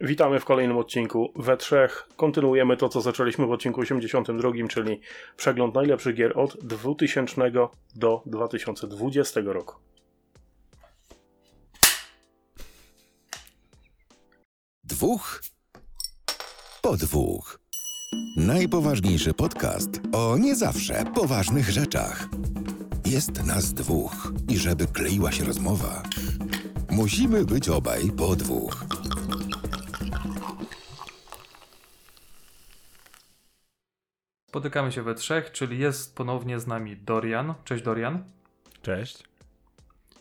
Witamy w kolejnym odcinku. We trzech kontynuujemy to, co zaczęliśmy w odcinku 82, czyli przegląd najlepszych gier od 2000 do 2020 roku. Dwóch po dwóch. Najpoważniejszy podcast o nie zawsze poważnych rzeczach. Jest nas dwóch i żeby kleiła się rozmowa, musimy być obaj po dwóch. Spotykamy się we trzech, czyli jest ponownie z nami Dorian. Cześć Dorian. Cześć.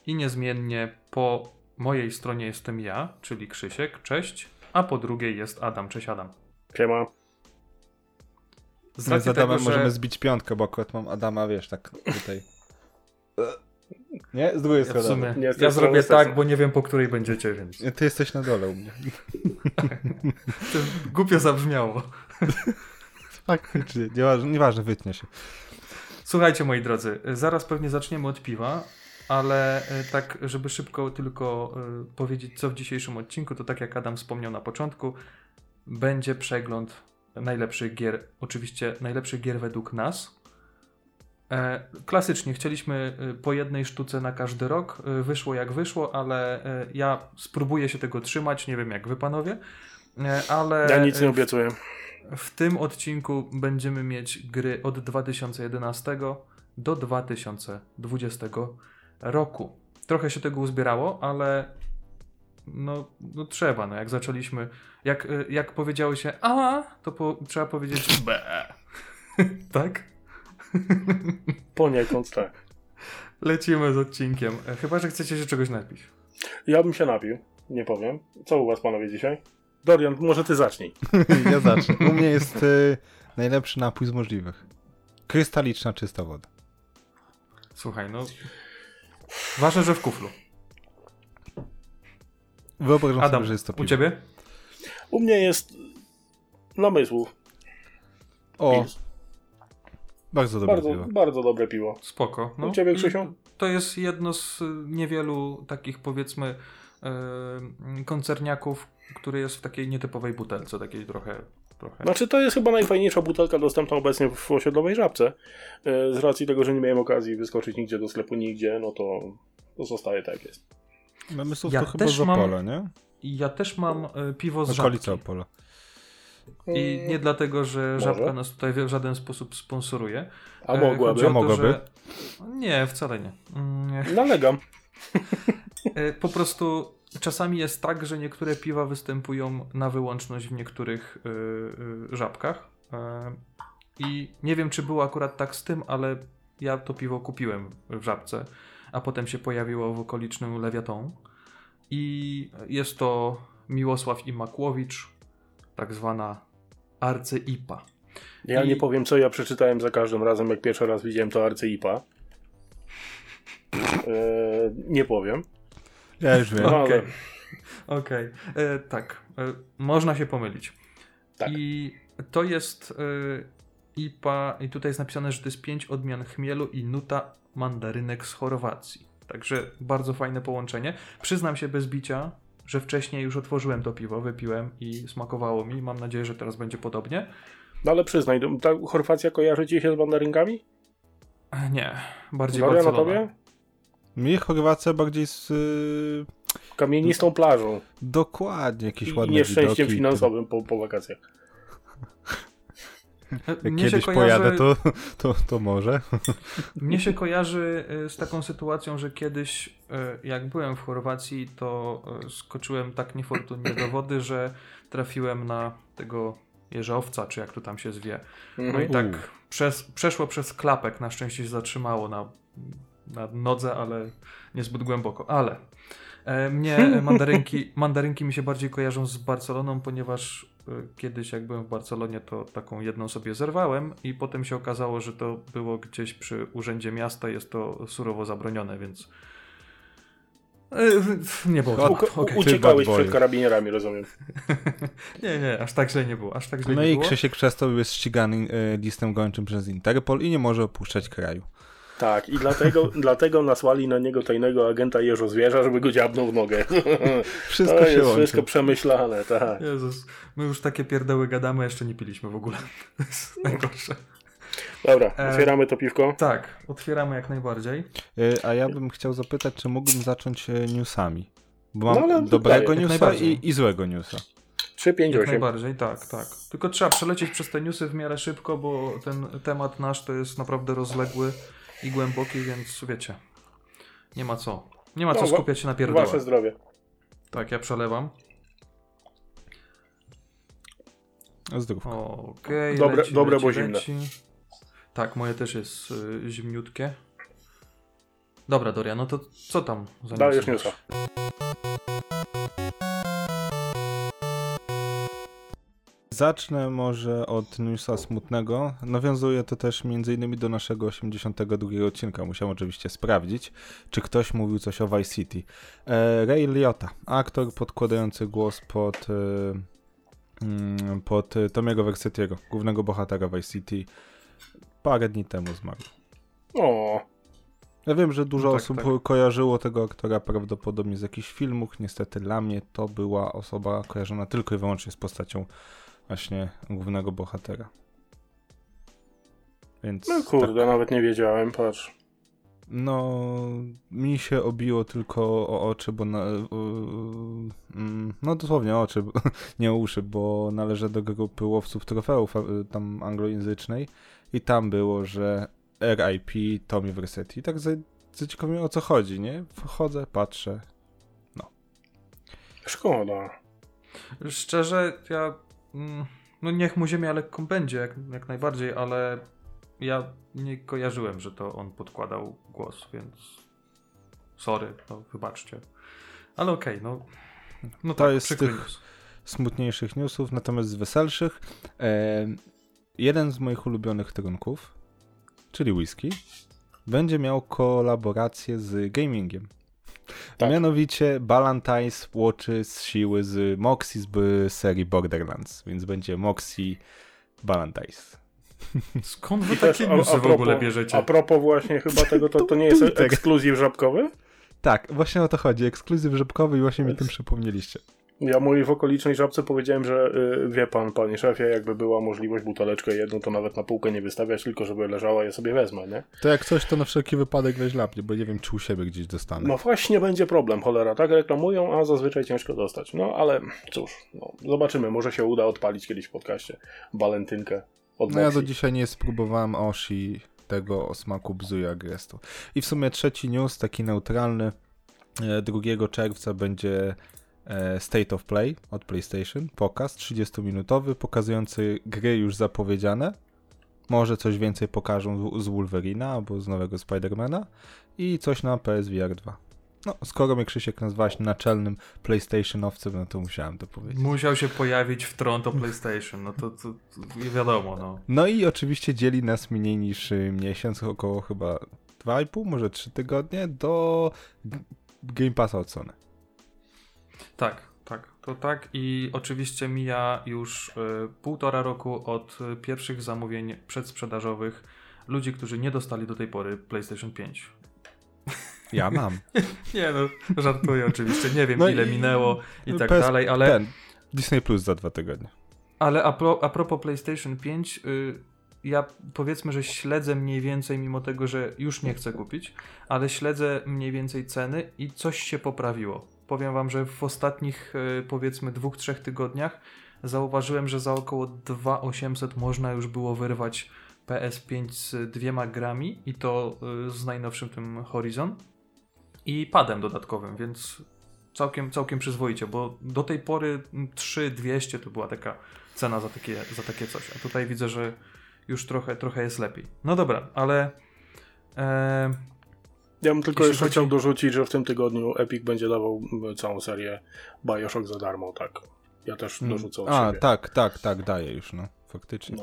I niezmiennie po mojej stronie jestem ja, czyli Krzysiek. Cześć. A po drugiej jest Adam. Cześć Adam. Siema. Z My z Adamem tego, że... możemy zbić piątkę, bo akurat mam Adama, wiesz, tak tutaj. Nie? Z drugiej Ja, w strony. sumie, Nie, ja strony zrobię tak, bo nie wiem po której będziecie, więc Ty jesteś na dole u mnie. głupio zabrzmiało. Tak, czy nieważne, nieważne, wytnie się. Słuchajcie moi drodzy, zaraz pewnie zaczniemy od piwa, ale e, tak, żeby szybko tylko e, powiedzieć co w dzisiejszym odcinku, to tak jak Adam wspomniał na początku, będzie przegląd najlepszych gier, oczywiście najlepszych gier według nas. E, Klasycznie chcieliśmy po jednej sztuce na każdy rok, wyszło jak wyszło, ale ja spróbuję się tego trzymać, nie wiem jak wy panowie, ale... Ja nic nie obiecuję. W tym odcinku będziemy mieć gry od 2011 do 2020 roku. Trochę się tego uzbierało, ale no, no trzeba, no jak zaczęliśmy, jak, y, jak powiedziało się a, to po, trzeba powiedzieć b. tak? Poniekąd tak. Lecimy z odcinkiem. Chyba, że chcecie się czegoś napić. Ja bym się napił, nie powiem. Co u was panowie dzisiaj? Dorian, może ty zacznij. Ja zacznę. U mnie jest y, najlepszy napój z możliwych. Krystaliczna, czysta woda. Słuchaj, no ważne, że w kuflu. Wyobrażam Adam, sobie, że jest to piwo. u ciebie? U mnie jest namysłów. O, Pils. bardzo dobre Bardzo, piwo. bardzo dobre piwo. Spoko. No. U ciebie, Krzysiu? To jest jedno z niewielu takich powiedzmy y, koncerniaków, który jest w takiej nietypowej butelce, takiej trochę. trochę. Znaczy, to jest chyba najfajniejsza butelka dostępna obecnie w osiedlowej żabce. E, Z racji tego, że nie miałem okazji wyskoczyć nigdzie do sklepu, nigdzie, no to, to zostaje tak jest. Namysłów Ja to chyba też z mam- Opola, nie? I ja też mam y, piwo z Okolica żabki. Opola. I nie dlatego, że Może. żabka nas tutaj w żaden sposób sponsoruje. A E, mogłaby? że- Nie, wcale nie. Mm, Nalegam. E, Po prostu czasami jest tak, że niektóre piwa występują na wyłączność w niektórych y, y, żabkach. E, I nie wiem, czy było akurat tak z tym, ale ja to piwo kupiłem w żabce, a potem się pojawiło w okolicznym Lewiaton. I jest to Miłosław Imakłowicz, tak zwana arcy-IPA. Ja I- nie powiem, co ja przeczytałem za każdym razem, jak pierwszy raz widziałem to arcyipa. E, nie powiem. Ja już wiem. No, Okej. ale Okej, E, tak. E, można się pomylić. Tak. I to jest e, IPA, i tutaj jest napisane, że to jest pięć odmian chmielu i nuta mandarynek z Chorwacji. Także bardzo fajne połączenie. Przyznam się bez bicia, że wcześniej już otworzyłem to piwo, wypiłem i smakowało mi. Mam nadzieję, że teraz będzie podobnie. no ale przyznaj, ta Chorwacja kojarzy ci się z mandarynkami? E, Nie, bardziej na Barcelona. tobie? Mnie Chorwacja bardziej z... Y, Kamienistą plażą dokładnie, jakieś i ładne nieszczęściem widoki. finansowym po, po wakacjach. Jak kiedyś kojarzy... pojadę, to, to, to może. Mnie się kojarzy y, z taką sytuacją, że kiedyś, y, jak byłem w Chorwacji, to y, skoczyłem tak niefortunnie do wody, że trafiłem na tego jeżowca, czy jak to tam się zwie. No i Mhm. tak przez, przeszło przez klapek, na szczęście się zatrzymało na, na nodze, ale niezbyt głęboko. Ale e, mnie mandarynki, mandarynki mi się bardziej kojarzą z Barceloną, ponieważ e, kiedyś jak byłem w Barcelonie, to taką jedną sobie zerwałem i potem się okazało, że to było gdzieś przy urzędzie miasta, jest to surowo zabronione, więc e, nie było. Tak. U- Okej. Uciekałeś przed karabinierami, rozumiem. Nie, nie, aż tak źle nie było. Aż tak źle No nie i było. Krzysiek przez to jest ścigany listem gończym przez Interpol i nie może opuszczać kraju. Tak, i dlatego, dlatego nasłali na niego tajnego agenta Jeżo Zwierza, żeby go dziabnął w nogę. Wszystko to się jest łączy. wszystko przemyślane, tak. Jezus, my już takie pierdoły gadamy, a jeszcze nie piliśmy w ogóle. To jest najgorsze. Dobra, E, otwieramy to piwko. Tak, otwieramy jak najbardziej. Y, A ja bym chciał zapytać, czy mógłbym zacząć e, newsami? Bo mam No, ale dobrego newsa i, i złego newsa. 3, 5, Jak 8. najbardziej, tak, tak. Tylko trzeba przelecieć przez te newsy w miarę szybko, bo ten temat nasz to jest naprawdę rozległy i głęboki, więc wiecie, nie ma co. Nie ma co No, wa- skupiać się na pierdołach. Wasze zdrowie. Tak, ja przelewam. Zdrówko. Okej, Dobre- leci, dobre, leci, bo zimne. leci. Tak, moje też jest y, zimniutkie. Dobra, Doria, no to co tam? za Dajesz newsy newsa. Zacznę może od newsa smutnego. Nawiązuje to też m.in. do naszego 82 odcinka. Musiałem oczywiście sprawdzić, czy ktoś mówił coś o Vice City. E, Ray Liotta, aktor podkładający głos pod, e, mm, pod Tomiego Versetiego, głównego bohatera Vice City, parę dni temu zmarł. O, Ja wiem, że dużo No tak, osób tak. kojarzyło tego aktora prawdopodobnie z jakichś filmów. Niestety dla mnie to była osoba kojarzona tylko i wyłącznie z postacią właśnie głównego bohatera. Więc no tak, kurde, nawet nie wiedziałem, patrz. no mi się obiło tylko o oczy, bo na, yy, mm, no dosłownie o oczy, nie o uszy, bo należę do grupy łowców trofeów tam anglojęzycznej i tam było, że RIP Tommy Versetti. I tak za- zaciekawiło o co chodzi, nie? Wchodzę, patrzę. Szkoda. Szczerze, ja. Mm, No niech mu ziemia lekką będzie, jak, jak najbardziej, ale ja nie kojarzyłem, że to on podkładał głos, więc. Sorry, no wybaczcie. Ale okej, no. No To tak, jest tych- news. smutniejszych newsów, natomiast z weselszych. E, jeden z moich ulubionych trunków, czyli whisky, będzie miał kolaborację z gamingiem. Tak. Mianowicie Ballantyne's Watchy z siły z Moxie z serii Borderlands, więc będzie Moxie Ballantyne's. Skąd wy takie newsy w ogóle bierzecie? A propos właśnie chyba tego, to, to nie jest ekskluzyw żabkowy? Tak, właśnie o to chodzi. Ekskluzyw żabkowy i właśnie mi o tym przypomnieliście. Ja mojej w okolicznej żabce powiedziałem, że y, wie pan, panie szefie, jakby była możliwość buteleczkę jedną, to nawet na półkę nie wystawiać, tylko żeby leżała, ja sobie wezmę, nie? To jak coś, to na wszelki wypadek weź lapnie, bo nie wiem, czy u siebie gdzieś dostanę. No właśnie będzie problem, cholera, tak reklamują, a zazwyczaj ciężko dostać. No ale cóż, no, zobaczymy, może się uda odpalić kiedyś w podcaście walentynkę od No ja do dzisiaj nie spróbowałem Oshi tego o smaku bzu i agrestu. I w sumie trzeci news, taki neutralny, e, 2 czerwca będzie e, State of Play od PlayStation, pokaz 30-minutowy, pokazujący gry już zapowiedziane. Może coś więcej pokażą z- Wolverina albo z nowego Spidermana i coś na PSVR 2. No, skoro mnie Krzysiek nazwałeś naczelnym PlayStationowcem, no to musiałem to powiedzieć. Musiał się pojawić w Toronto PlayStation, no to, to, to wiadomo, no. No i oczywiście dzieli nas mniej niż y, miesiąc, około chyba 2,5, może 3 tygodnie do Game Passa od Sony. Tak, tak, to tak i oczywiście mija już y, półtora roku od pierwszych zamówień przedsprzedażowych ludzi, którzy nie dostali do tej pory PlayStation 5. Ja mam. Nie no, żartuję oczywiście, nie wiem No ile i- minęło i tak PS dalej, ale, Ten, Disney Plus za dwa tygodnie. ale a, pro, a propos PlayStation 5, y, ja powiedzmy, że śledzę mniej więcej, mimo tego, że już nie chcę kupić, ale śledzę mniej więcej ceny i coś się poprawiło. Powiem wam, że w ostatnich y, powiedzmy dwóch, trzech tygodniach zauważyłem, że za około 2800 można już było wyrwać PS5 z dwiema grami i to y, z najnowszym tym Horizon i padem dodatkowym, więc całkiem, całkiem przyzwoicie, bo do tej pory 3200 to była taka cena za takie, za takie coś, a tutaj widzę, że już trochę, trochę jest lepiej. No dobra, ale e, Ja bym tylko Jeśli jeszcze chodzi- chciał dorzucić, że w tym tygodniu Epic będzie dawał m, całą serię Bioshock za darmo, tak. Ja też Mm. dorzucę od A, siebie. tak, tak, tak, daje już, no. Faktycznie.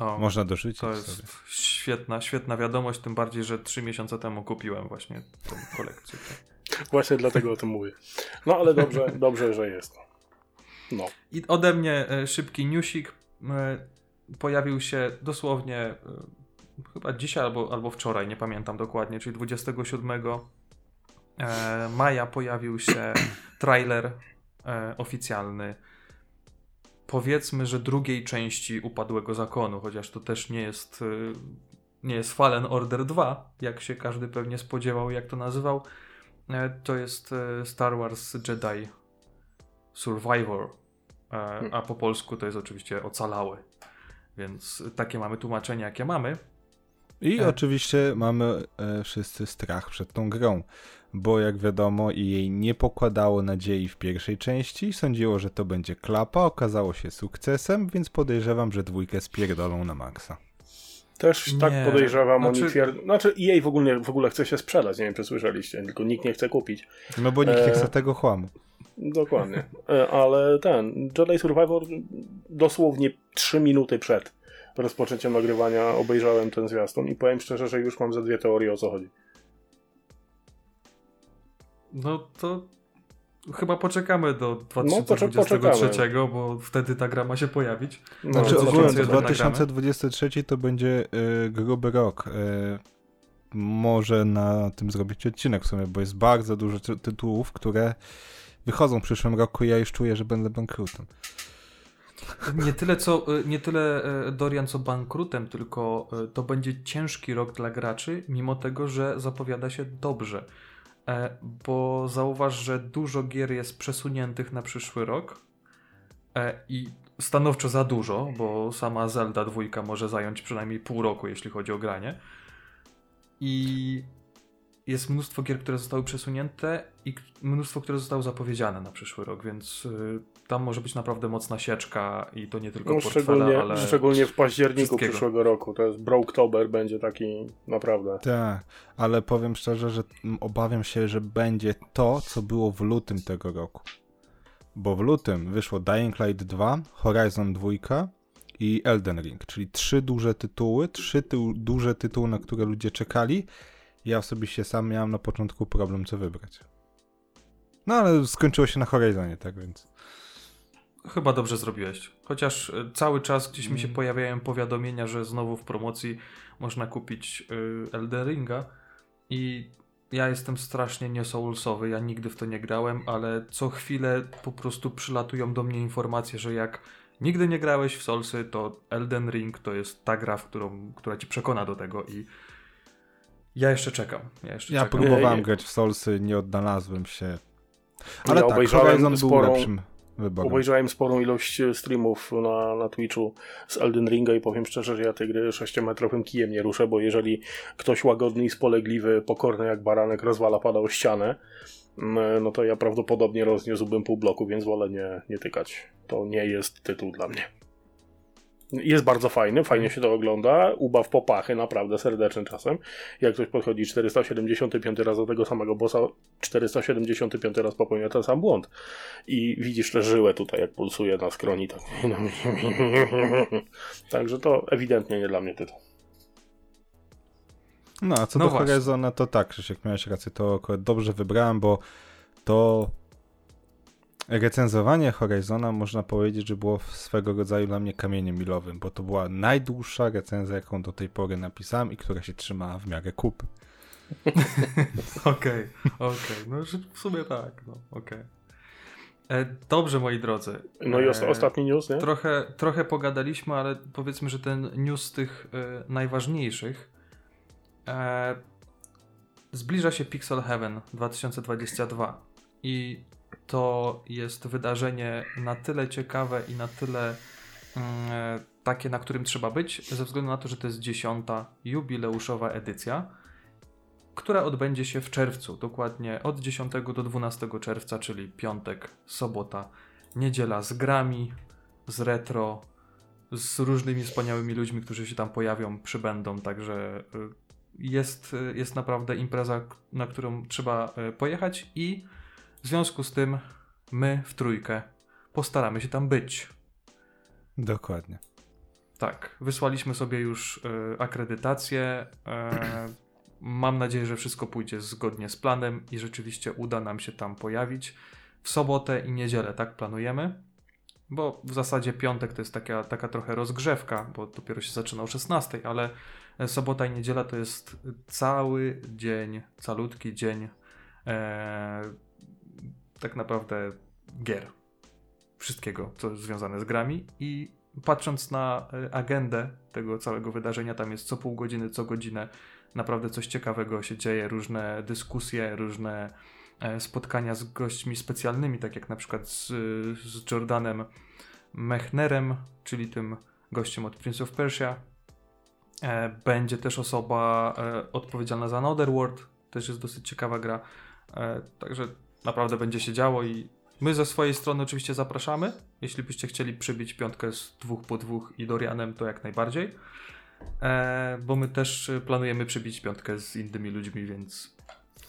No. o, Można dorzucić to sobie. jest świetna, świetna wiadomość, tym bardziej, że 3 miesiące temu kupiłem właśnie tą kolekcję. Właśnie dlatego o tym mówię. No ale dobrze, dobrze, że jest. No. I ode mnie e, szybki newsik. E, Pojawił się dosłownie e, chyba dzisiaj albo, albo wczoraj, nie pamiętam dokładnie, czyli 27 e, maja pojawił się trailer e, oficjalny. Powiedzmy, że drugiej części Upadłego Zakonu, chociaż to też nie jest, e, nie jest Fallen Order 2, jak się każdy pewnie spodziewał, jak to nazywał. To jest Star Wars Jedi Survivor, e, a po polsku to jest oczywiście Ocalały. Więc takie mamy tłumaczenie, jakie mamy. I E. oczywiście mamy e, wszyscy strach przed tą grą, bo jak wiadomo i jej nie pokładało nadziei w pierwszej części, sądziło, że to będzie klapa, okazało się sukcesem, więc podejrzewam, że dwójkę spierdolą na maksa. Też Nie, tak podejrzewam, znaczy- oni twierdzą. Znaczy, EA w ogóle, w ogóle chce się sprzedać, nie wiem, czy słyszeliście, tylko nikt nie chce kupić. No bo nikt nie E. chce tego chłamu. Dokładnie. E, Ale ten, Jedi Survivor dosłownie 3 minuty przed rozpoczęciem nagrywania obejrzałem ten zwiastun i powiem szczerze, że już mam ze dwie teorie o co chodzi. No to chyba poczekamy do No, poczek- 2023, bo wtedy ta gra ma się pojawić. No, Znaczy coś ogółem więcej o tym 2023 to będzie y, gruby rok. Y, może na tym zrobić odcinek w sumie, bo jest bardzo dużo ty- tytułów, które wychodzą w przyszłym roku i ja już czuję, że będę bankrutem. Nie tyle, co, nie tyle e, Dorian, co bankrutem, tylko e, to będzie ciężki rok dla graczy, mimo tego, że zapowiada się dobrze. E, Bo zauważ, że dużo gier jest przesuniętych na przyszły rok e, i stanowczo za dużo, bo sama Zelda dwójka może zająć przynajmniej pół roku, jeśli chodzi o granie. I jest mnóstwo gier, które zostały przesunięte i mnóstwo, które zostały zapowiedziane na przyszły rok, więc tam może być naprawdę mocna sieczka i to nie tylko No, portfela, szczególnie, ale... szczególnie w październiku wszystkiego. przyszłego roku. To jest Brooktober, będzie taki naprawdę. Tak, ale powiem szczerze, że obawiam się, że będzie to, co było w lutym tego roku. Bo w lutym wyszło Dying Light 2, Horizon 2 i Elden Ring, czyli trzy duże tytuły, trzy ty duże tytuły, na które ludzie czekali. Ja osobiście sam miałem na początku problem, co wybrać. No ale skończyło się na Horizonie, tak więc. Chyba dobrze zrobiłeś. Chociaż y, cały czas gdzieś mi się Mm. pojawiają powiadomienia, że znowu w promocji można kupić y, Elden Ringa i ja jestem strasznie niesoulsowy, ja nigdy w to nie grałem, ale co chwilę po prostu przylatują do mnie informacje, że jak nigdy nie grałeś w Soulsy, to Elden Ring to jest ta gra, w którą, która ci przekona do tego i ja jeszcze czekam. Ja, jeszcze Ja czekam. próbowałem grać w Soulsy, nie odnalazłem się. Ale Ja tak, obejrzałem Horizon był sporą- lepszym wyborem. Obejrzałem sporą ilość e, streamów na, na Twitchu z Elden Ringa i powiem szczerze, że ja tej gry 6-metrowym kijem nie ruszę, bo jeżeli ktoś łagodny i spolegliwy, pokorny jak baranek rozwala pada o ścianę, mm, no to ja prawdopodobnie rozniósłbym pół bloku, więc wolę nie, nie tykać. To nie jest tytuł dla mnie. Jest bardzo fajny, fajnie się to ogląda, ubaw popachy, naprawdę serdeczny czasem. Jak ktoś podchodzi 475 raz do tego samego bossa, 475 raz popełnia ten sam błąd. I widzisz tę żyłę tutaj, jak pulsuje na skroni. Tak. Także to ewidentnie nie dla mnie tytuł. No, a co No do właśnie. Horizona, to tak, Krzysiek, miałeś rację, to akurat dobrze wybrałem, bo to recenzowanie Horizona można powiedzieć, że było swego rodzaju dla mnie kamieniem milowym, bo to była najdłuższa recenzja, jaką do tej pory napisałem i która się trzymała w miarę kupy. Okej, okej, no że w sumie tak, no okej. E, Dobrze, moi drodzy. No i E, ostatni news, nie? Trochę, trochę pogadaliśmy, ale powiedzmy, że ten news z tych e, najważniejszych. E, zbliża się Pixel Heaven 2022 i to jest wydarzenie na tyle ciekawe i na tyle mm, e, takie, na którym trzeba być, ze względu na to, że to jest dziesiąta jubileuszowa edycja, która odbędzie się w czerwcu, dokładnie od 10 do 12 czerwca, czyli piątek, sobota, niedziela z grami, z retro, z różnymi wspaniałymi ludźmi, którzy się tam pojawią, przybędą, także y, jest, y, jest naprawdę impreza, na którą trzeba pojechać i w związku z tym my w trójkę postaramy się tam być. Dokładnie. Tak, wysłaliśmy sobie już y, akredytację. E, mam nadzieję, że wszystko pójdzie zgodnie z planem i rzeczywiście uda nam się tam pojawić. W sobotę i niedzielę tak planujemy, bo w zasadzie piątek to jest taka, taka trochę rozgrzewka, bo dopiero się zaczyna o 16, ale sobota i niedziela to jest cały dzień, calutki dzień e, tak naprawdę gier. Wszystkiego, co jest związane z grami i patrząc na e, agendę tego całego wydarzenia, tam jest co pół godziny, co godzinę naprawdę coś ciekawego się dzieje, różne dyskusje, różne e, spotkania z gośćmi specjalnymi, tak jak na przykład z, z Jordanem Mechnerem, czyli tym gościem od Prince of Persia. E, będzie też osoba odpowiedzialna za Another World, też jest dosyć ciekawa gra. Także naprawdę będzie się działo i My ze swojej strony oczywiście zapraszamy. Jeśli byście chcieli przybić piątkę z dwóch po dwóch i Dorianem, to jak najbardziej. E, bo my też planujemy przybić piątkę z innymi ludźmi, więc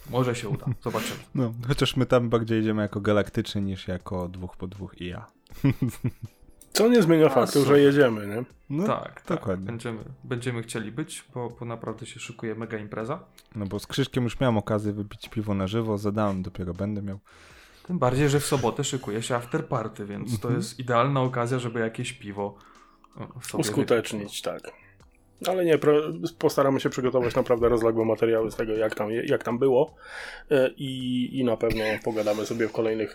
może się uda. Zobaczymy. No, chociaż my tam bardziej idziemy jako galaktyczni niż jako dwóch po dwóch i ja. Co nie zmienia faktu, że jedziemy, nie? No, tak, tak. Dokładnie. Będziemy, będziemy chcieli być, bo, bo naprawdę się szykuje mega impreza. No bo z Krzyżkiem już miałem okazję wypić piwo na żywo, zadałem, dopiero będę miał. Tym bardziej, że w sobotę szykuje się afterparty, więc to mhm. jest idealna okazja, żeby jakieś piwo uskutecznić, wypić. tak. Ale nie, postaramy się przygotować naprawdę rozległe materiały z tego, jak tam, jak tam było e, i, i na pewno pogadamy sobie w kolejnych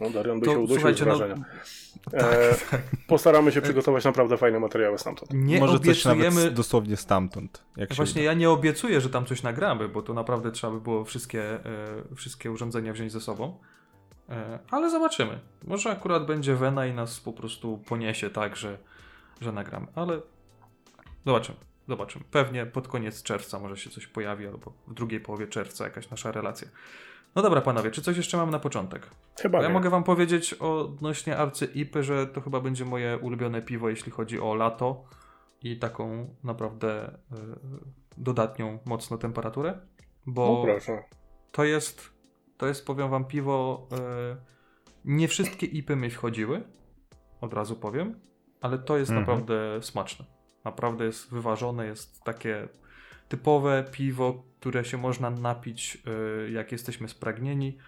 no, Darian by to, się udusił z no, wrażenia. No, e, tak, postaramy się przygotować naprawdę fajne materiały stamtąd. Nie Może obiecujemy... coś nawet dosłownie stamtąd. Jak Właśnie ja nie obiecuję, że tam coś nagramy, bo to naprawdę trzeba by było wszystkie, e, wszystkie urządzenia wziąć ze sobą. E, ale zobaczymy. Może akurat będzie Wena i nas po prostu poniesie tak, że, że nagramy. Ale zobaczymy. Zobaczymy. Pewnie pod koniec czerwca może się coś pojawi, albo w drugiej połowie czerwca jakaś nasza relacja. No dobra, panowie, czy coś jeszcze mamy na początek? Chyba Ja nie. mogę wam powiedzieć odnośnie Arcy Ipy, że to chyba będzie moje ulubione piwo, jeśli chodzi o lato i taką naprawdę y, dodatnią, mocno temperaturę. Bo no proszę. to jest, to jest, powiem wam, piwo. Y, nie wszystkie ipy mi wchodziły, od razu powiem, ale to jest mhm. naprawdę smaczne. Naprawdę jest wyważone, jest takie typowe piwo, które się można napić, y, jak jesteśmy spragnieni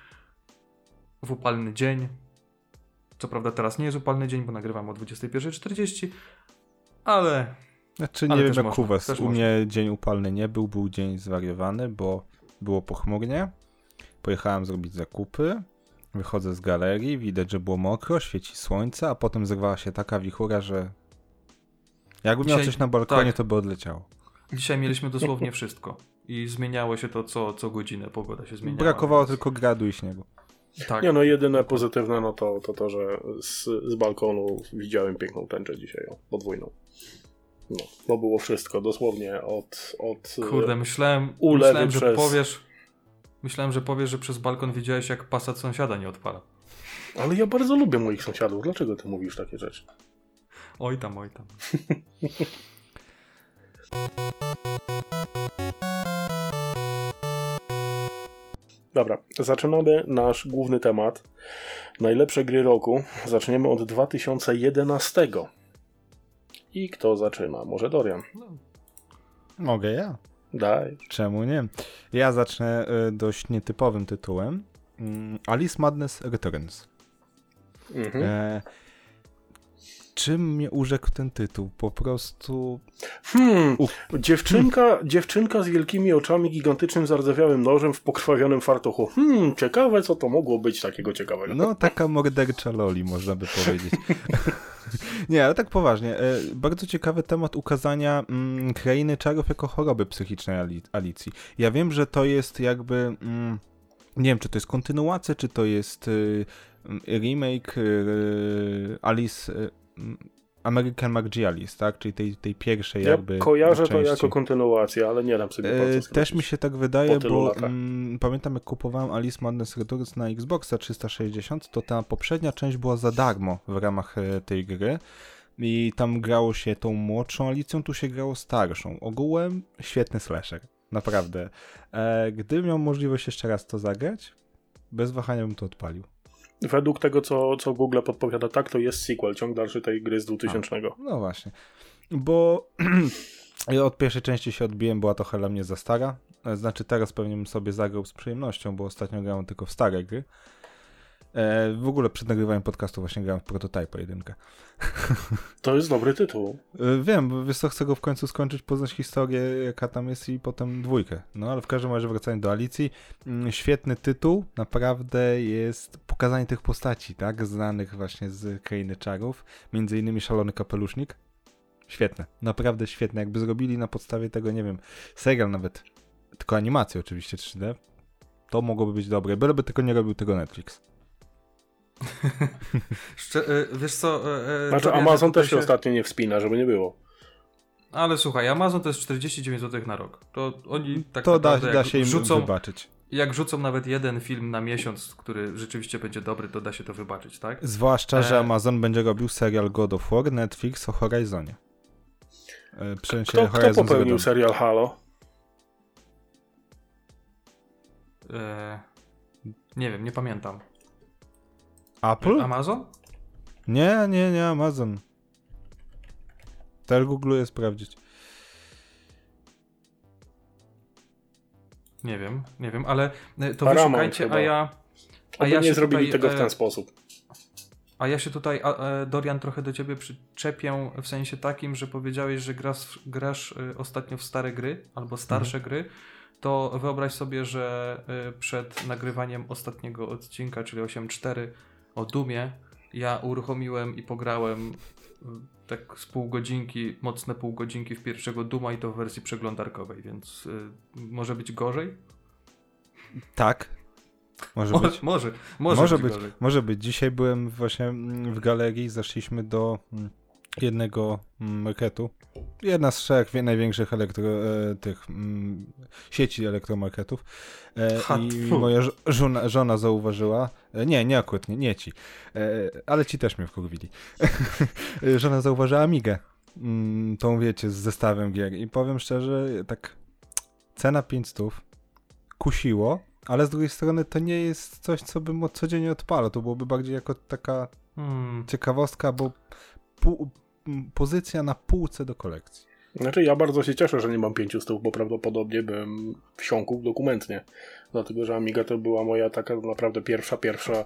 w upalny dzień. Co prawda teraz nie jest upalny dzień, bo nagrywam o 21.40, ale... Znaczy nie ale wiem jak u was. U mnie dzień upalny nie był, był dzień zwariowany, bo było pochmurnie. Pojechałem zrobić zakupy. Wychodzę z galerii, widać, że było mokro, świeci słońce, a potem zerwała się taka wichura, że jakby miał coś na balkonie, tak. to by odleciało. Dzisiaj mieliśmy dosłownie wszystko. I zmieniało się to co, co godzinę, pogoda się zmieniała. Brakowało więc... tylko gradu i śniegu. Tak. Nie no, jedyne pozytywne no to to, to że z, z balkonu widziałem piękną tęczę dzisiaj, o, podwójną. No, to było wszystko, dosłownie od... od Kurde, myślałem, myślałem przez... że powiesz... Myślałem, że powiesz, że przez balkon widziałeś jak pasat sąsiada nie odpala. Ale ja bardzo lubię moich sąsiadów. Dlaczego ty mówisz takie rzeczy? Oj tam, oj tam. Dobra, zaczynamy nasz główny temat. Najlepsze gry roku. Zaczniemy od 2011. I kto zaczyna? Może Dorian? Mogę ja. Daj. Czemu nie? Ja zacznę y, dość nietypowym tytułem. Mm, Alice Madness Returns. Mhm. E, czym mnie urzekł ten tytuł? Po prostu. Hmm, dziewczynka, dziewczynka z wielkimi oczami, gigantycznym zardzewiałym nożem w pokrwawionym fartuchu. Hmm, ciekawe, co to mogło być takiego ciekawego. No, taka mordercza loli, można by powiedzieć. Nie, ale tak poważnie. E, bardzo ciekawy temat ukazania mm, krainy czarów jako choroby psychicznej Alicji. Ja wiem, że to jest jakby. Mm, nie wiem, czy to jest kontynuacja, czy to jest y, remake y, Alice. Y, American McGiallis, tak? Czyli tej, tej pierwszej ja jakby kojarzę części. to jako kontynuację, ale nie dam sobie e, Też mi się tak wydaje, bo m, mm, pamiętam jak kupowałem Alice Madness Returns na Xboxa 360, to ta poprzednia część była za darmo w ramach e, tej gry i tam grało się tą młodszą Alicją, tu się grało starszą. Ogółem świetny slasher, naprawdę. E, gdybym miał możliwość jeszcze raz to zagrać, bez wahania bym to odpalił. Według tego, co, co Google podpowiada, tak, to jest sequel, ciąg dalszy tej gry z 2000. A, no właśnie. Bo od pierwszej części się odbiłem, była to dla mnie za stara. Znaczy teraz pewnie bym sobie zagrał z przyjemnością, bo ostatnio grałem tylko w stare gry. E, w ogóle przed nagrywaniem podcastu właśnie grałem w Prototype 1. To jest dobry tytuł. E, wiem, bo wiesz co, chcę go w końcu skończyć, poznać historię, jaka tam jest i potem dwójkę. No ale w każdym razie wracając do Alicji, mm, świetny tytuł, naprawdę jest pokazanie tych postaci, tak, znanych właśnie z Krainy Czarów, między innymi Szalony Kapelusznik. Świetne, naprawdę świetne. Jakby zrobili na podstawie tego, nie wiem, serial nawet, tylko animację oczywiście 3D, to mogłoby być dobre, byleby tylko nie robił tego Netflix. Szcze- e, wiesz co... e, e, Znaczy Amazon też się ostatnio nie wspina, żeby nie było. Ale słuchaj, Amazon to jest 49 zł na rok. To oni tak to da, naprawdę da jak się im rzucą, wybaczyć. jak rzucą nawet jeden film na miesiąc, który rzeczywiście będzie dobry, to da się to wybaczyć, tak? Zwłaszcza, że E. Amazon będzie robił serial God of War, Netflix o Horizonie. E, Kto, kto Horizon popełnił serial Halo? E, nie wiem, nie pamiętam. Apple? Amazon? Nie, nie, nie, Amazon. Teraz googluję sprawdzić. Nie wiem, nie wiem, ale e, to Paramount wyszukajcie, chyba. a ja... A ja nie się zrobili tutaj, tego w e, ten sposób. A ja się tutaj, a, e, Dorian, trochę do ciebie przyczepię w sensie takim, że powiedziałeś, że grasz, grasz ostatnio w stare gry albo starsze gry. To wyobraź sobie, że przed nagrywaniem ostatniego odcinka, czyli 8.4 o Dumie, ja uruchomiłem i pograłem e, tak z pół godzinki, mocne pół godzinki w pierwszego Duma i to w wersji przeglądarkowej, więc e, może być gorzej? Tak. Może Może, być. może, może, Może być, być, gorzej. może być. Dzisiaj byłem właśnie mm, w galerii, zaszliśmy do mm, jednego mm, marketu. Jedna z trzech największych elektro, e, tych mm, sieci elektromarketów. E, I fu. moja żona, żona zauważyła, e, nie, nie akurat, nie, nie ci, e, ale ci też mnie wkurwili. Żona zauważyła Amigę, mm, tą wiecie, z zestawem gier i powiem szczerze, tak cena 500 kusiło, ale z drugiej strony to nie jest coś, co bym od codziennie odpalał. To byłoby bardziej jako taka Hmm. ciekawostka, bo pół, pozycja na półce do kolekcji. Znaczy ja bardzo się cieszę, że nie mam pięciu stóp, bo prawdopodobnie bym wsiąkł dokumentnie. Dlatego, że Amiga to była moja taka naprawdę pierwsza, pierwsza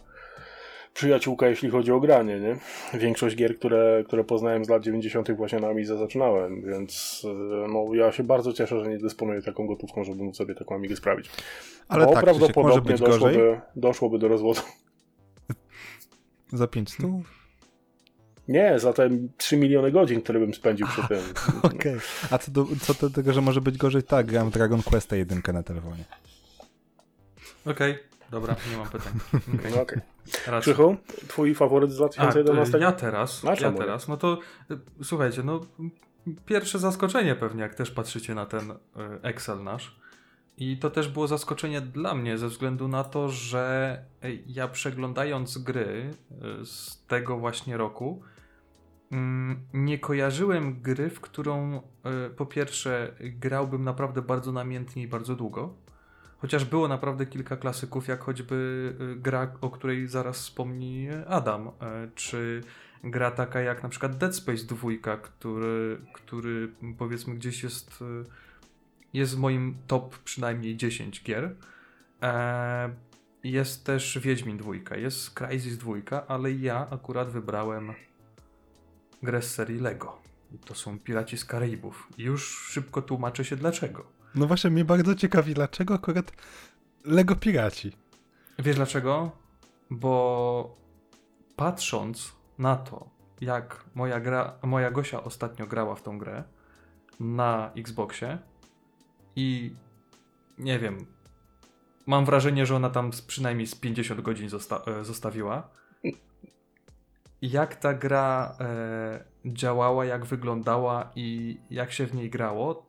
przyjaciółka, jeśli chodzi o granie, nie? Większość gier, które, które poznałem z lat 90. właśnie na Amidze zaczynałem, więc e, no, ja się bardzo cieszę, że nie dysponuję taką gotówką, żeby móc sobie taką Amigę sprawić. Ale bo tak, prawdopodobnie doszłoby, doszłoby do rozwodu. Za 500? Nie, za te 3 miliony godzin, które bym spędził przy tym. Okej. A co do, co do tego, że może być gorzej? Tak, gram Dragon Questa 1 na telefonie. Okej, dobra, nie mam pytań. Okay. No, okej. Racja. Krzychu, twój faworyt z A, 2011? y, ja teraz, Na ja teraz, no to y, słuchajcie, no pierwsze zaskoczenie pewnie, jak też patrzycie na ten y, Excel nasz. I to też było zaskoczenie dla mnie, ze względu na to, że y, ja przeglądając gry z tego właśnie roku, nie kojarzyłem gry, w którą y, po pierwsze grałbym naprawdę bardzo namiętnie i bardzo długo. Chociaż było naprawdę kilka klasyków, jak choćby y, gra, o której zaraz wspomni Adam, y, czy gra taka jak na przykład Dead Space 2, który, który powiedzmy gdzieś jest, jest w moim top przynajmniej 10 gier. E, Jest też Wiedźmin 2, jest Crysis 2, ale ja akurat wybrałem grę z serii Lego. I To są Piraci z Karaibów. I już szybko tłumaczę się dlaczego. No właśnie, mnie bardzo ciekawi, dlaczego akurat Lego Piraci? Wiesz dlaczego? Bo patrząc na to, jak moja, gra, moja Gosia ostatnio grała w tą grę na Xboxie i nie wiem, mam wrażenie, że ona tam z, przynajmniej z 50 godzin zosta e, zostawiła. Jak ta gra e, działała, jak wyglądała i jak się w niej grało,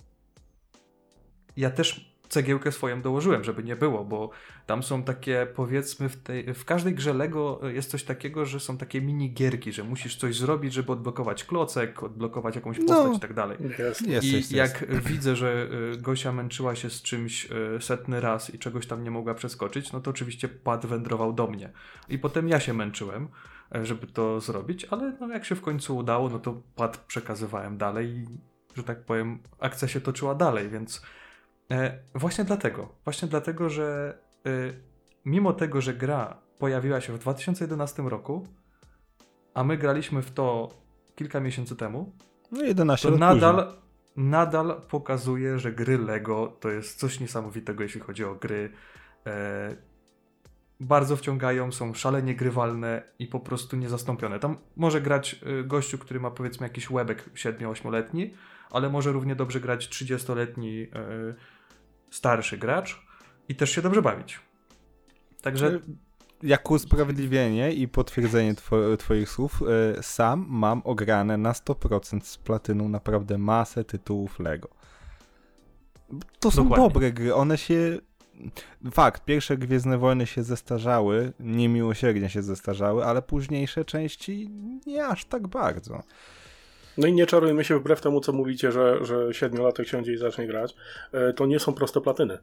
ja też cegiełkę swoją dołożyłem, żeby nie było, bo tam są takie, powiedzmy, w, tej, w każdej grze Lego jest coś takiego, że są takie mini gierki, że musisz coś zrobić, żeby odblokować klocek, odblokować jakąś postać No. i tak dalej. Jest. I jest, jak jest. widzę, że y, Gosia męczyła się z czymś y, setny raz i czegoś tam nie mogła przeskoczyć, no to oczywiście pad wędrował do mnie. I potem ja się męczyłem, e, żeby to zrobić, ale no jak się w końcu udało, no to pad przekazywałem dalej i, że tak powiem, akcja się toczyła dalej, więc e, właśnie dlatego, właśnie dlatego, że e, mimo tego, że gra pojawiła się w 2011 roku, a my graliśmy w to kilka miesięcy temu, No 11 to nadal, później. nadal pokazuje, że gry Lego to jest coś niesamowitego, jeśli chodzi o gry. Bardzo wciągają, są szalenie grywalne i po prostu niezastąpione. Tam może grać e, gościu, który ma powiedzmy jakiś łebek 7-8-letni, ale może równie dobrze grać 30-letni e, starszy gracz i też się dobrze bawić. Także jako usprawiedliwienie i potwierdzenie two, twoich słów, y, sam mam ograne na 100% z platyną naprawdę masę tytułów LEGO. To są Dokładnie. dobre gry, one się... Fakt, pierwsze Gwiezdne Wojny się zestarzały, niemiłosiernie się zestarzały, ale późniejsze części nie aż tak bardzo. No i nie czarujmy się wbrew temu, co mówicie, że, że siedmiolatek siądzie i zacznie grać. E, To nie są proste platyny.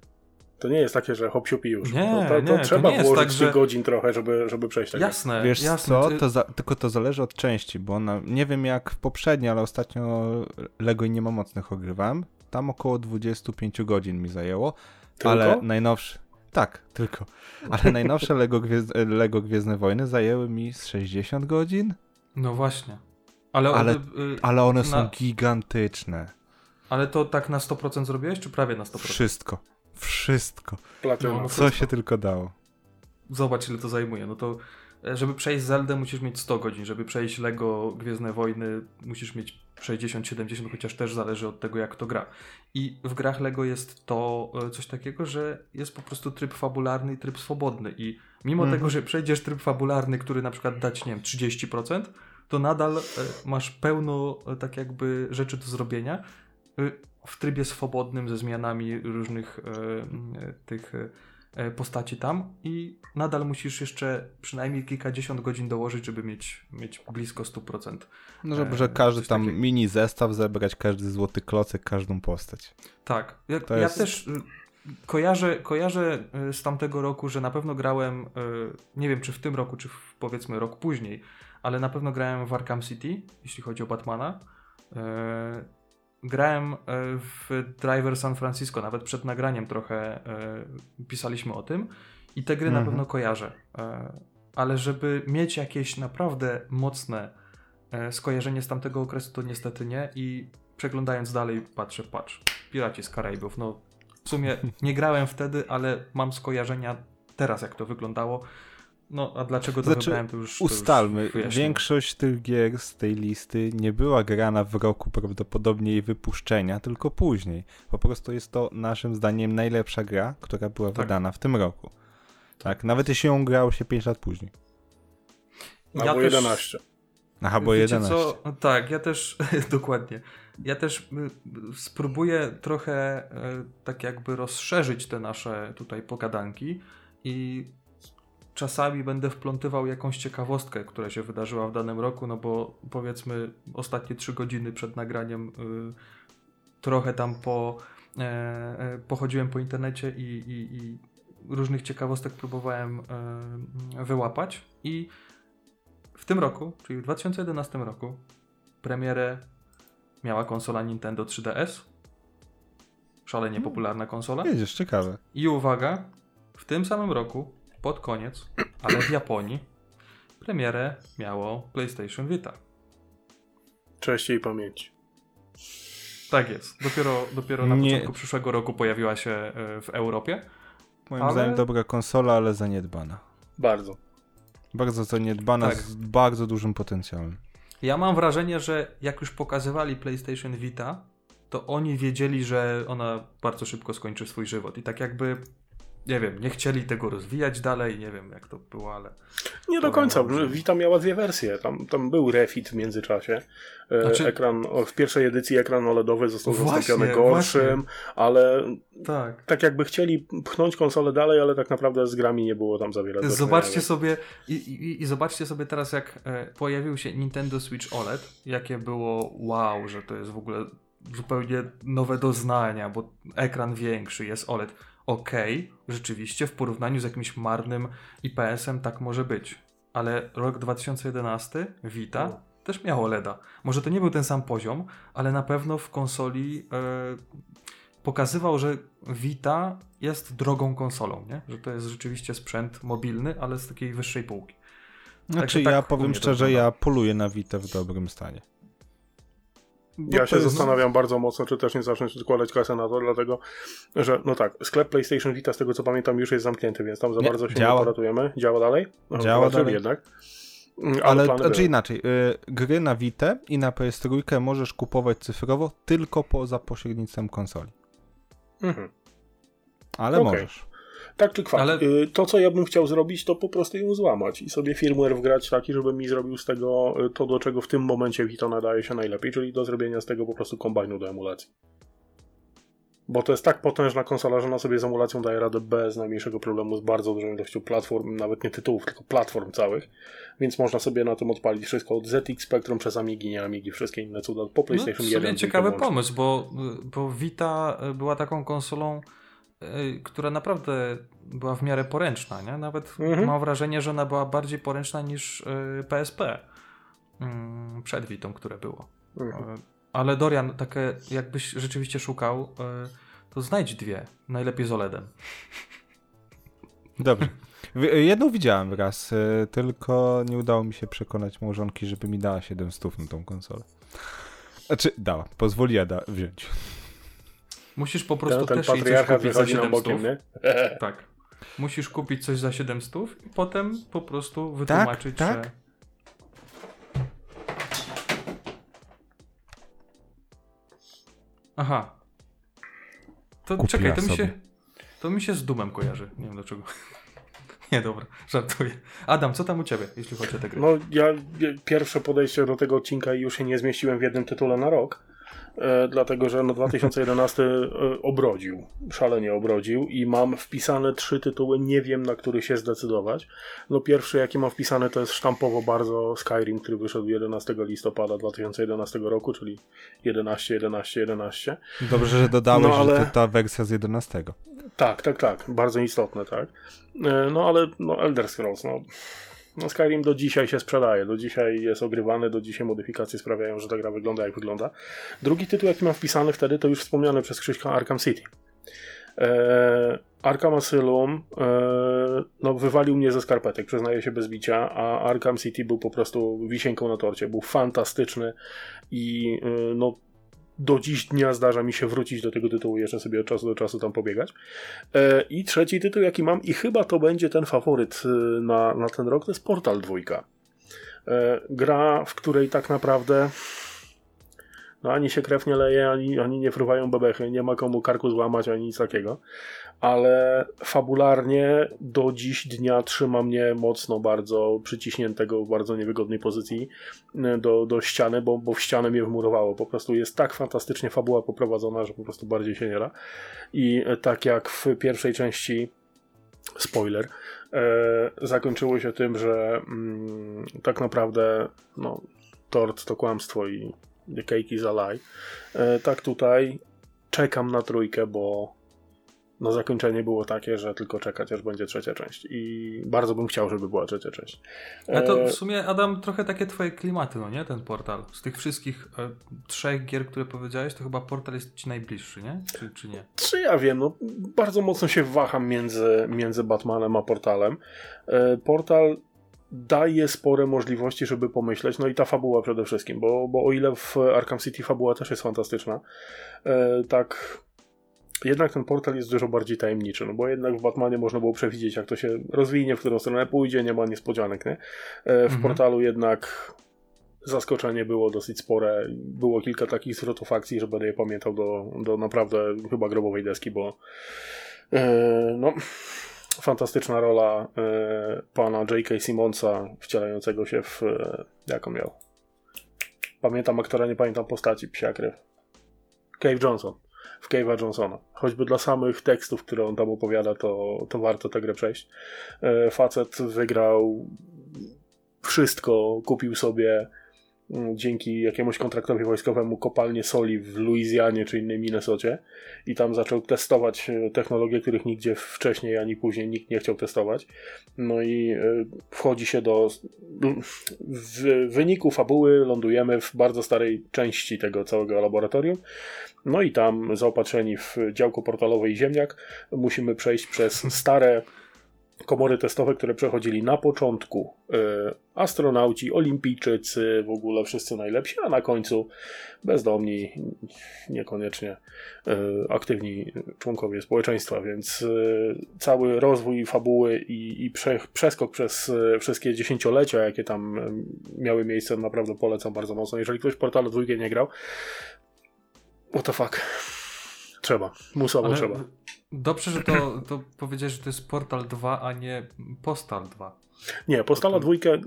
To nie jest takie, że hop siup i już. Nie, to, to, to nie, to trzeba nie jest włożyć tak, że- godzin trochę, żeby, żeby przejść tak. jasne, Wiesz jasne. co, ty- to za, tylko to zależy od części, bo na, nie wiem jak w poprzedniej, ale ostatnio LEGO i nie ma mocnych ogrywałem. Tam około 25 godzin mi zajęło, Tylko? ale najnowsze... Tak, tylko. Ale najnowsze LEGO, Gwiezd... LEGO Gwiezdne Wojny zajęły mi z 60 godzin, No właśnie. Ale, Ale- y, y, ale one są Na- gigantyczne. ale to tak na 100% zrobiłeś, czy prawie na 100%? Wszystko. Wszystko. Platyna. Co się tylko dało. Zobacz, ile to zajmuje. No to, żeby przejść Zeldę, musisz mieć 100 godzin. Żeby przejść Lego Gwiezdne Wojny, musisz mieć 60-70, chociaż też zależy od tego, jak to gra. I w grach Lego jest to e, coś takiego, że jest po prostu tryb fabularny i tryb swobodny. I mimo Mhm. tego, że przejdziesz tryb fabularny, który na przykład dać, nie wiem, 30%, to nadal e, masz pełno e, tak jakby rzeczy do zrobienia e, w trybie swobodnym ze zmianami różnych e, e, tych e, e, postaci tam i nadal musisz jeszcze przynajmniej kilkadziesiąt godzin dołożyć, żeby mieć, mieć blisko 100%. No, żeby E, że każdy coś tam takiego. mini zestaw zebrać, każdy złoty klocek, każdą postać. Tak. Ja, ja jest- też y, kojarzę, kojarzę y, z tamtego roku, że na pewno grałem, y, nie wiem czy w tym roku, czy w, powiedzmy rok później, ale na pewno grałem w Arkham City, jeśli chodzi o Batmana. Grałem y, w Driver San Francisco, nawet przed nagraniem trochę y, pisaliśmy o tym i te gry na Mhm. pewno kojarzę. Y, Ale żeby mieć jakieś naprawdę mocne e, skojarzenie z tamtego okresu, to niestety nie i przeglądając dalej patrzę, patrz, Piraci z Karaibów, no w sumie nie grałem wtedy, ale mam skojarzenia teraz jak to wyglądało. No, a dlaczego to Znaczy, wybrałem, to już to Ustalmy, już wyjaśnię. większość tych gier z tej listy nie była grana w roku prawdopodobnie jej wypuszczenia, tylko później. Po prostu jest to naszym zdaniem najlepsza gra, która była Tak. wydana w tym roku. Tak, nawet jeśli ją grało się 5 lat później. Albo też- 11. Aha, bo Wiecie 11. Co? Tak, ja też, dokładnie. Ja też y, spróbuję trochę y, tak jakby rozszerzyć te nasze tutaj pogadanki i czasami będę wplątywał jakąś ciekawostkę, która się wydarzyła w danym roku, no bo powiedzmy ostatnie trzy godziny przed nagraniem y, trochę tam po, e, e, pochodziłem po internecie i, i, i różnych ciekawostek próbowałem e, wyłapać i w tym roku, czyli w 2011 roku, premierę miała konsola Nintendo 3DS. Szalenie popularna konsola. Jedziesz, ciekawe. I uwaga, w tym samym roku, pod koniec, ale w Japonii, premierę miało PlayStation Vita. Cześć jej pamięci. Tak jest. Dopiero, dopiero na Nie. początku przyszłego roku pojawiła się e, w Europie. Moim Ale- zdaniem dobra konsola, ale zaniedbana. Bardzo. Bardzo zaniedbana, Tak. z bardzo dużym potencjałem. Ja mam wrażenie, że jak już pokazywali PlayStation Vita, to oni wiedzieli, że ona bardzo szybko skończy swój żywot. I tak jakby, nie wiem, nie chcieli tego rozwijać dalej, nie wiem jak to było, ale. Nie do końca. że- Vita miała dwie wersje. Tam, tam był refit w międzyczasie. E, Znaczy- Ekran, w pierwszej edycji ekran OLEDowy został Właśnie, zastąpiony gorszym, ale Tak. tak jakby chcieli pchnąć konsolę dalej, ale tak naprawdę z grami nie było tam za wiele Zobaczcie sobie i, i, i zobaczcie sobie teraz, jak e, pojawił się Nintendo Switch OLED, jakie było wow, że to jest w ogóle zupełnie nowe doznania, bo ekran większy, jest OLED. Okej, rzeczywiście w porównaniu z jakimś marnym IPS-em tak może być, ale rok 2011 Vita No. też miało OLEDa. Może to nie był ten sam poziom, ale na pewno w konsoli e, pokazywał, że Vita jest drogą konsolą, nie? że to jest rzeczywiście sprzęt mobilny, ale z takiej wyższej półki. Znaczy, tak ja u powiem szczerze, ja poluję na Vita w dobrym stanie. Bo Ja się jest- zastanawiam bardzo mocno, czy też nie zacząć odkładać kasę na to, dlatego że, no tak, sklep PlayStation Vita, z tego co pamiętam, już jest zamknięty, więc tam za Nie, bardzo się działa. nie poratujemy. Działa dalej? No, Działa dalej. jednak. Mm, Ale, plany znaczy były. inaczej, y, gry na Vita i na PS3 możesz kupować cyfrowo tylko poza pośrednictwem konsoli. Mhm. Ale Okej. możesz. Tak czy kwak. Ale- Y, To, co ja bym chciał zrobić, to po prostu ją złamać i sobie firmware wgrać taki, żeby mi zrobił z tego y, to, do czego w tym momencie Vita nadaje się najlepiej, czyli do zrobienia z tego po prostu kombajnu do emulacji. Bo to jest tak potężna konsola, że ona sobie z emulacją daje radę bez najmniejszego problemu, z bardzo dużą ilością platform, nawet nie tytułów, tylko platform całych, więc można sobie na tym odpalić wszystko od ZX Spectrum przez Amigi, nie Amigi, wszystkie inne cuda, po No, PlayStation w 1. sumie tylko ciekawy pomysł, bo, bo Vita y, była taką konsolą, która naprawdę była w miarę poręczna, nie? Nawet Mhm. mam wrażenie, że ona była bardziej poręczna niż y, PSP mm, przed Vitą, które było. Mhm. Y, Ale Dorian, takie jakbyś rzeczywiście szukał, y, to znajdź dwie, najlepiej z OLEDem. Dobrze. Jedną widziałem raz, y, tylko nie udało mi się przekonać małżonki, żeby mi dała 700 na tą konsolę. Znaczy, dała, pozwoliła da wziąć. Musisz po prostu Ten, ten też jej coś kupić za wychodzi nam 700. bokiem, nie? Tak. Musisz kupić coś za 700 i potem po prostu wytłumaczyć, tak. że... Aha. To Kupiła czekaj, to mi, się, to mi się z dumem kojarzy. Nie wiem dlaczego. Nie, dobra, żartuję. Adam, co tam u ciebie, jeśli chodzi o te gry? No, ja pierwsze podejście do tego odcinka i już się nie zmieściłem w jednym tytule na rok, dlatego że no 2011 e, obrodził, szalenie obrodził i mam wpisane trzy tytuły, nie wiem na który się zdecydować. No pierwszy jaki mam wpisane to jest sztampowo bardzo Skyrim, który wyszedł 11 listopada 2011 roku, czyli 11, 11, 11. Dobrze, że dodałeś, No, ale- że to ta wersja z 11. Tak, tak, tak. Bardzo istotne, tak. E, No ale no, Elder Scrolls, no, no Skyrim do dzisiaj się sprzedaje, do dzisiaj jest ogrywany, do dzisiaj modyfikacje sprawiają, że ta gra wygląda jak wygląda. Drugi tytuł, jaki mam wpisany wtedy, to już wspomniany przez Krzyśka Arkham City. E, Arkham Asylum e, no, wywalił mnie ze skarpetek, przyznaję się bez bicia, a Arkham City był po prostu wisienką na torcie. Był fantastyczny i e, no, do dziś dnia zdarza mi się wrócić do tego tytułu, jeszcze sobie od czasu do czasu tam pobiegać. E, I trzeci tytuł, jaki mam, i chyba to będzie ten faworyt e, na, na ten rok, to jest Portal 2. E, Gra, w której tak naprawdę no ani się krew nie leje, ani, ani nie fruwają bebechy, nie ma komu karku złamać, ani nic takiego. Ale fabularnie do dziś dnia trzyma mnie mocno bardzo przyciśniętego w bardzo niewygodnej pozycji e, do, do ściany, bo, bo w ścianę mnie wmurowało. Po prostu jest tak fantastycznie fabuła poprowadzona, że po prostu bardziej się nie da. I e, tak jak w pierwszej części spoiler, e, zakończyło się tym, że mm, tak naprawdę no, tort to kłamstwo i the cake is a lie. E, tak tutaj czekam na trójkę, bo no zakończenie było takie, że tylko czekać, aż będzie trzecia część. I bardzo bym chciał, żeby była trzecia część. A to E, w sumie, Adam, trochę takie twoje klimaty, no nie? Ten portal. Z tych wszystkich e, trzech gier, które powiedziałeś, to chyba portal jest ci najbliższy, nie? Czy, czy nie? Czy ja wiem, no bardzo mocno się waham między, między Batmanem a Portalem. E, Portal daje spore możliwości, żeby pomyśleć, no i ta fabuła przede wszystkim, bo, bo o ile w Arkham City fabuła też jest fantastyczna, e, tak jednak ten portal jest dużo bardziej tajemniczy, no bo jednak w Batmanie można było przewidzieć, jak to się rozwinie, w którą stronę pójdzie, nie ma niespodzianek, nie? E, W Mhm. portalu jednak zaskoczenie było dosyć spore. Było kilka takich zwrotów akcji, że będę je pamiętał do, do naprawdę chyba grobowej deski, bo e, no, fantastyczna rola e, pana J.K. Simonsa wcielającego się w e, jak on miał? Pamiętam aktora, nie pamiętam postaci, psia krew. Cave Johnson. W Cave'a Johnsona. Choćby dla samych tekstów, które on tam opowiada, to, to warto tę grę przejść. E, facet wygrał wszystko, kupił sobie dzięki jakiemuś kontraktowi wojskowemu kopalnię soli w Luizjanie czy innej Minnesocie i tam zaczął testować e, technologie, których nigdzie wcześniej ani później nikt nie chciał testować. No i e, wchodzi się do w wyniku fabuły lądujemy w bardzo starej części tego całego laboratorium. No i tam zaopatrzeni w działko portalowe i ziemniak musimy przejść przez stare komory testowe, które przechodzili na początku e, astronauci, olimpijczycy, w ogóle wszyscy najlepsi, a na końcu bezdomni, niekoniecznie e, aktywni członkowie społeczeństwa, więc e, cały rozwój fabuły i, i prze, przeskok przez wszystkie dziesięciolecia, jakie tam miały miejsce, naprawdę polecam bardzo mocno. Jeżeli ktoś portalu dwójkę nie grał, what the fuck. Trzeba, musowo Ale trzeba. Dobrze, że to, to powiedziałeś, że to jest Portal 2, a nie Postal 2. Nie, Postala dwójkę,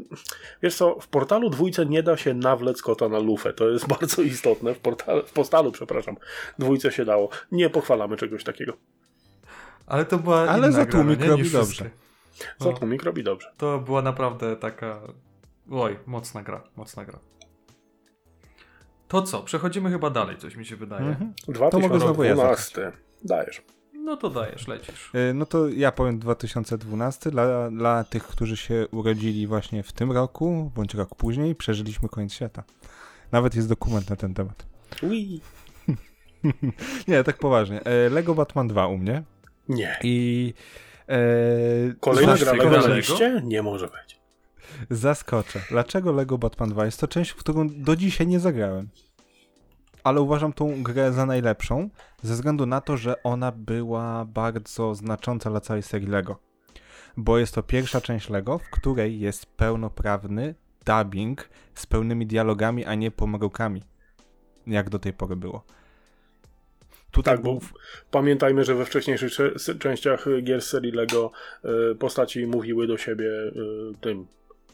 wiesz co, w Portalu dwójce nie da się nawlec kota na lufę, to jest bardzo istotne, w, portal, w Postalu, przepraszam, dwójce się dało. Nie pochwalamy czegoś takiego. Ale to była Ale za tłumik robi dobrze. Za tłumik robi dobrze. To była naprawdę taka, oj, mocna gra, mocna gra. To co? Przechodzimy chyba dalej, coś mi się wydaje. Mhm. 2012. Ja Dajesz. No to dajesz, lecisz. E, no to ja powiem 2012. Dla, dla tych, którzy się urodzili właśnie w tym roku, bądź rok później, przeżyliśmy koniec świata. Nawet jest dokument na ten temat. Ui. Nie, tak poważnie. E, Lego Batman 2 u mnie. Nie. I e, Kolejna gra Lego na liście? Nie może być. Zaskoczę. Dlaczego Lego Batman 2? Jest to część, w którą do dzisiaj nie zagrałem. Ale uważam tą grę za najlepszą, ze względu na to, że ona była bardzo znacząca dla całej serii Lego. Bo jest to pierwsza część Lego, w której jest pełnoprawny dubbing z pełnymi dialogami, a nie pomrokami. Jak do tej pory było. Tutaj tak, bo pamiętajmy, że we wcześniejszych częściach gier serii Lego y, postaci mówiły do siebie y, tym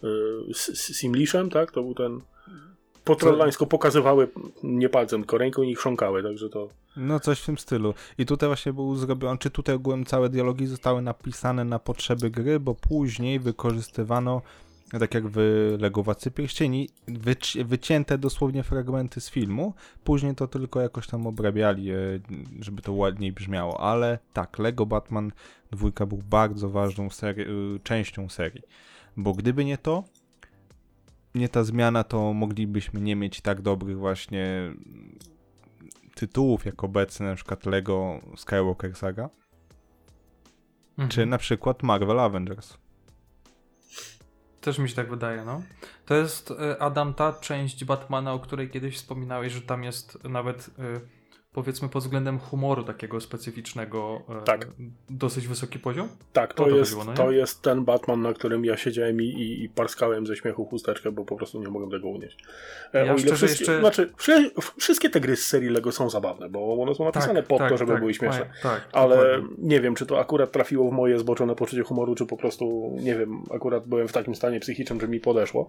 y, Simlishem, tak? To był ten po trollańsku pokazywały nie palcem, tylko ręką i chrząkały, także to... No coś w tym stylu. I tutaj właśnie był zrobiony, czy tutaj ogółem całe dialogi zostały napisane na potrzeby gry, bo później wykorzystywano, tak jak w Lego Władcy Pierścieni, wyci wycięte dosłownie fragmenty z filmu, później to tylko jakoś tam obrabiali, e, żeby to ładniej brzmiało, ale tak, Lego Batman 2 był bardzo ważną seri e, częścią serii, bo gdyby nie to, nie ta zmiana, to moglibyśmy nie mieć tak dobrych właśnie tytułów jak obecny na przykład Lego Skywalker Saga, mhm. czy na przykład Marvel Avengers. Też mi się tak wydaje, no. To jest, e, Adam, ta część Batmana, o której kiedyś wspominałeś, że tam jest nawet e, powiedzmy pod względem humoru takiego specyficznego e, tak. dosyć wysoki poziom? Tak, to, to, jest, chodziło, no to jest ten Batman, na którym ja siedziałem i, i, i parskałem ze śmiechu chusteczkę, bo po prostu nie mogłem tego unieść. E, ja wszystkie, jeszcze... znaczy, wszystkie te gry z serii Lego są zabawne, bo one są napisane tak, po tak, to, żeby tak, były śmieszne. Tak, Ale dokładnie. nie wiem, czy to akurat trafiło w moje zboczone poczucie humoru, czy po prostu, nie wiem, akurat byłem w takim stanie psychicznym, że mi podeszło.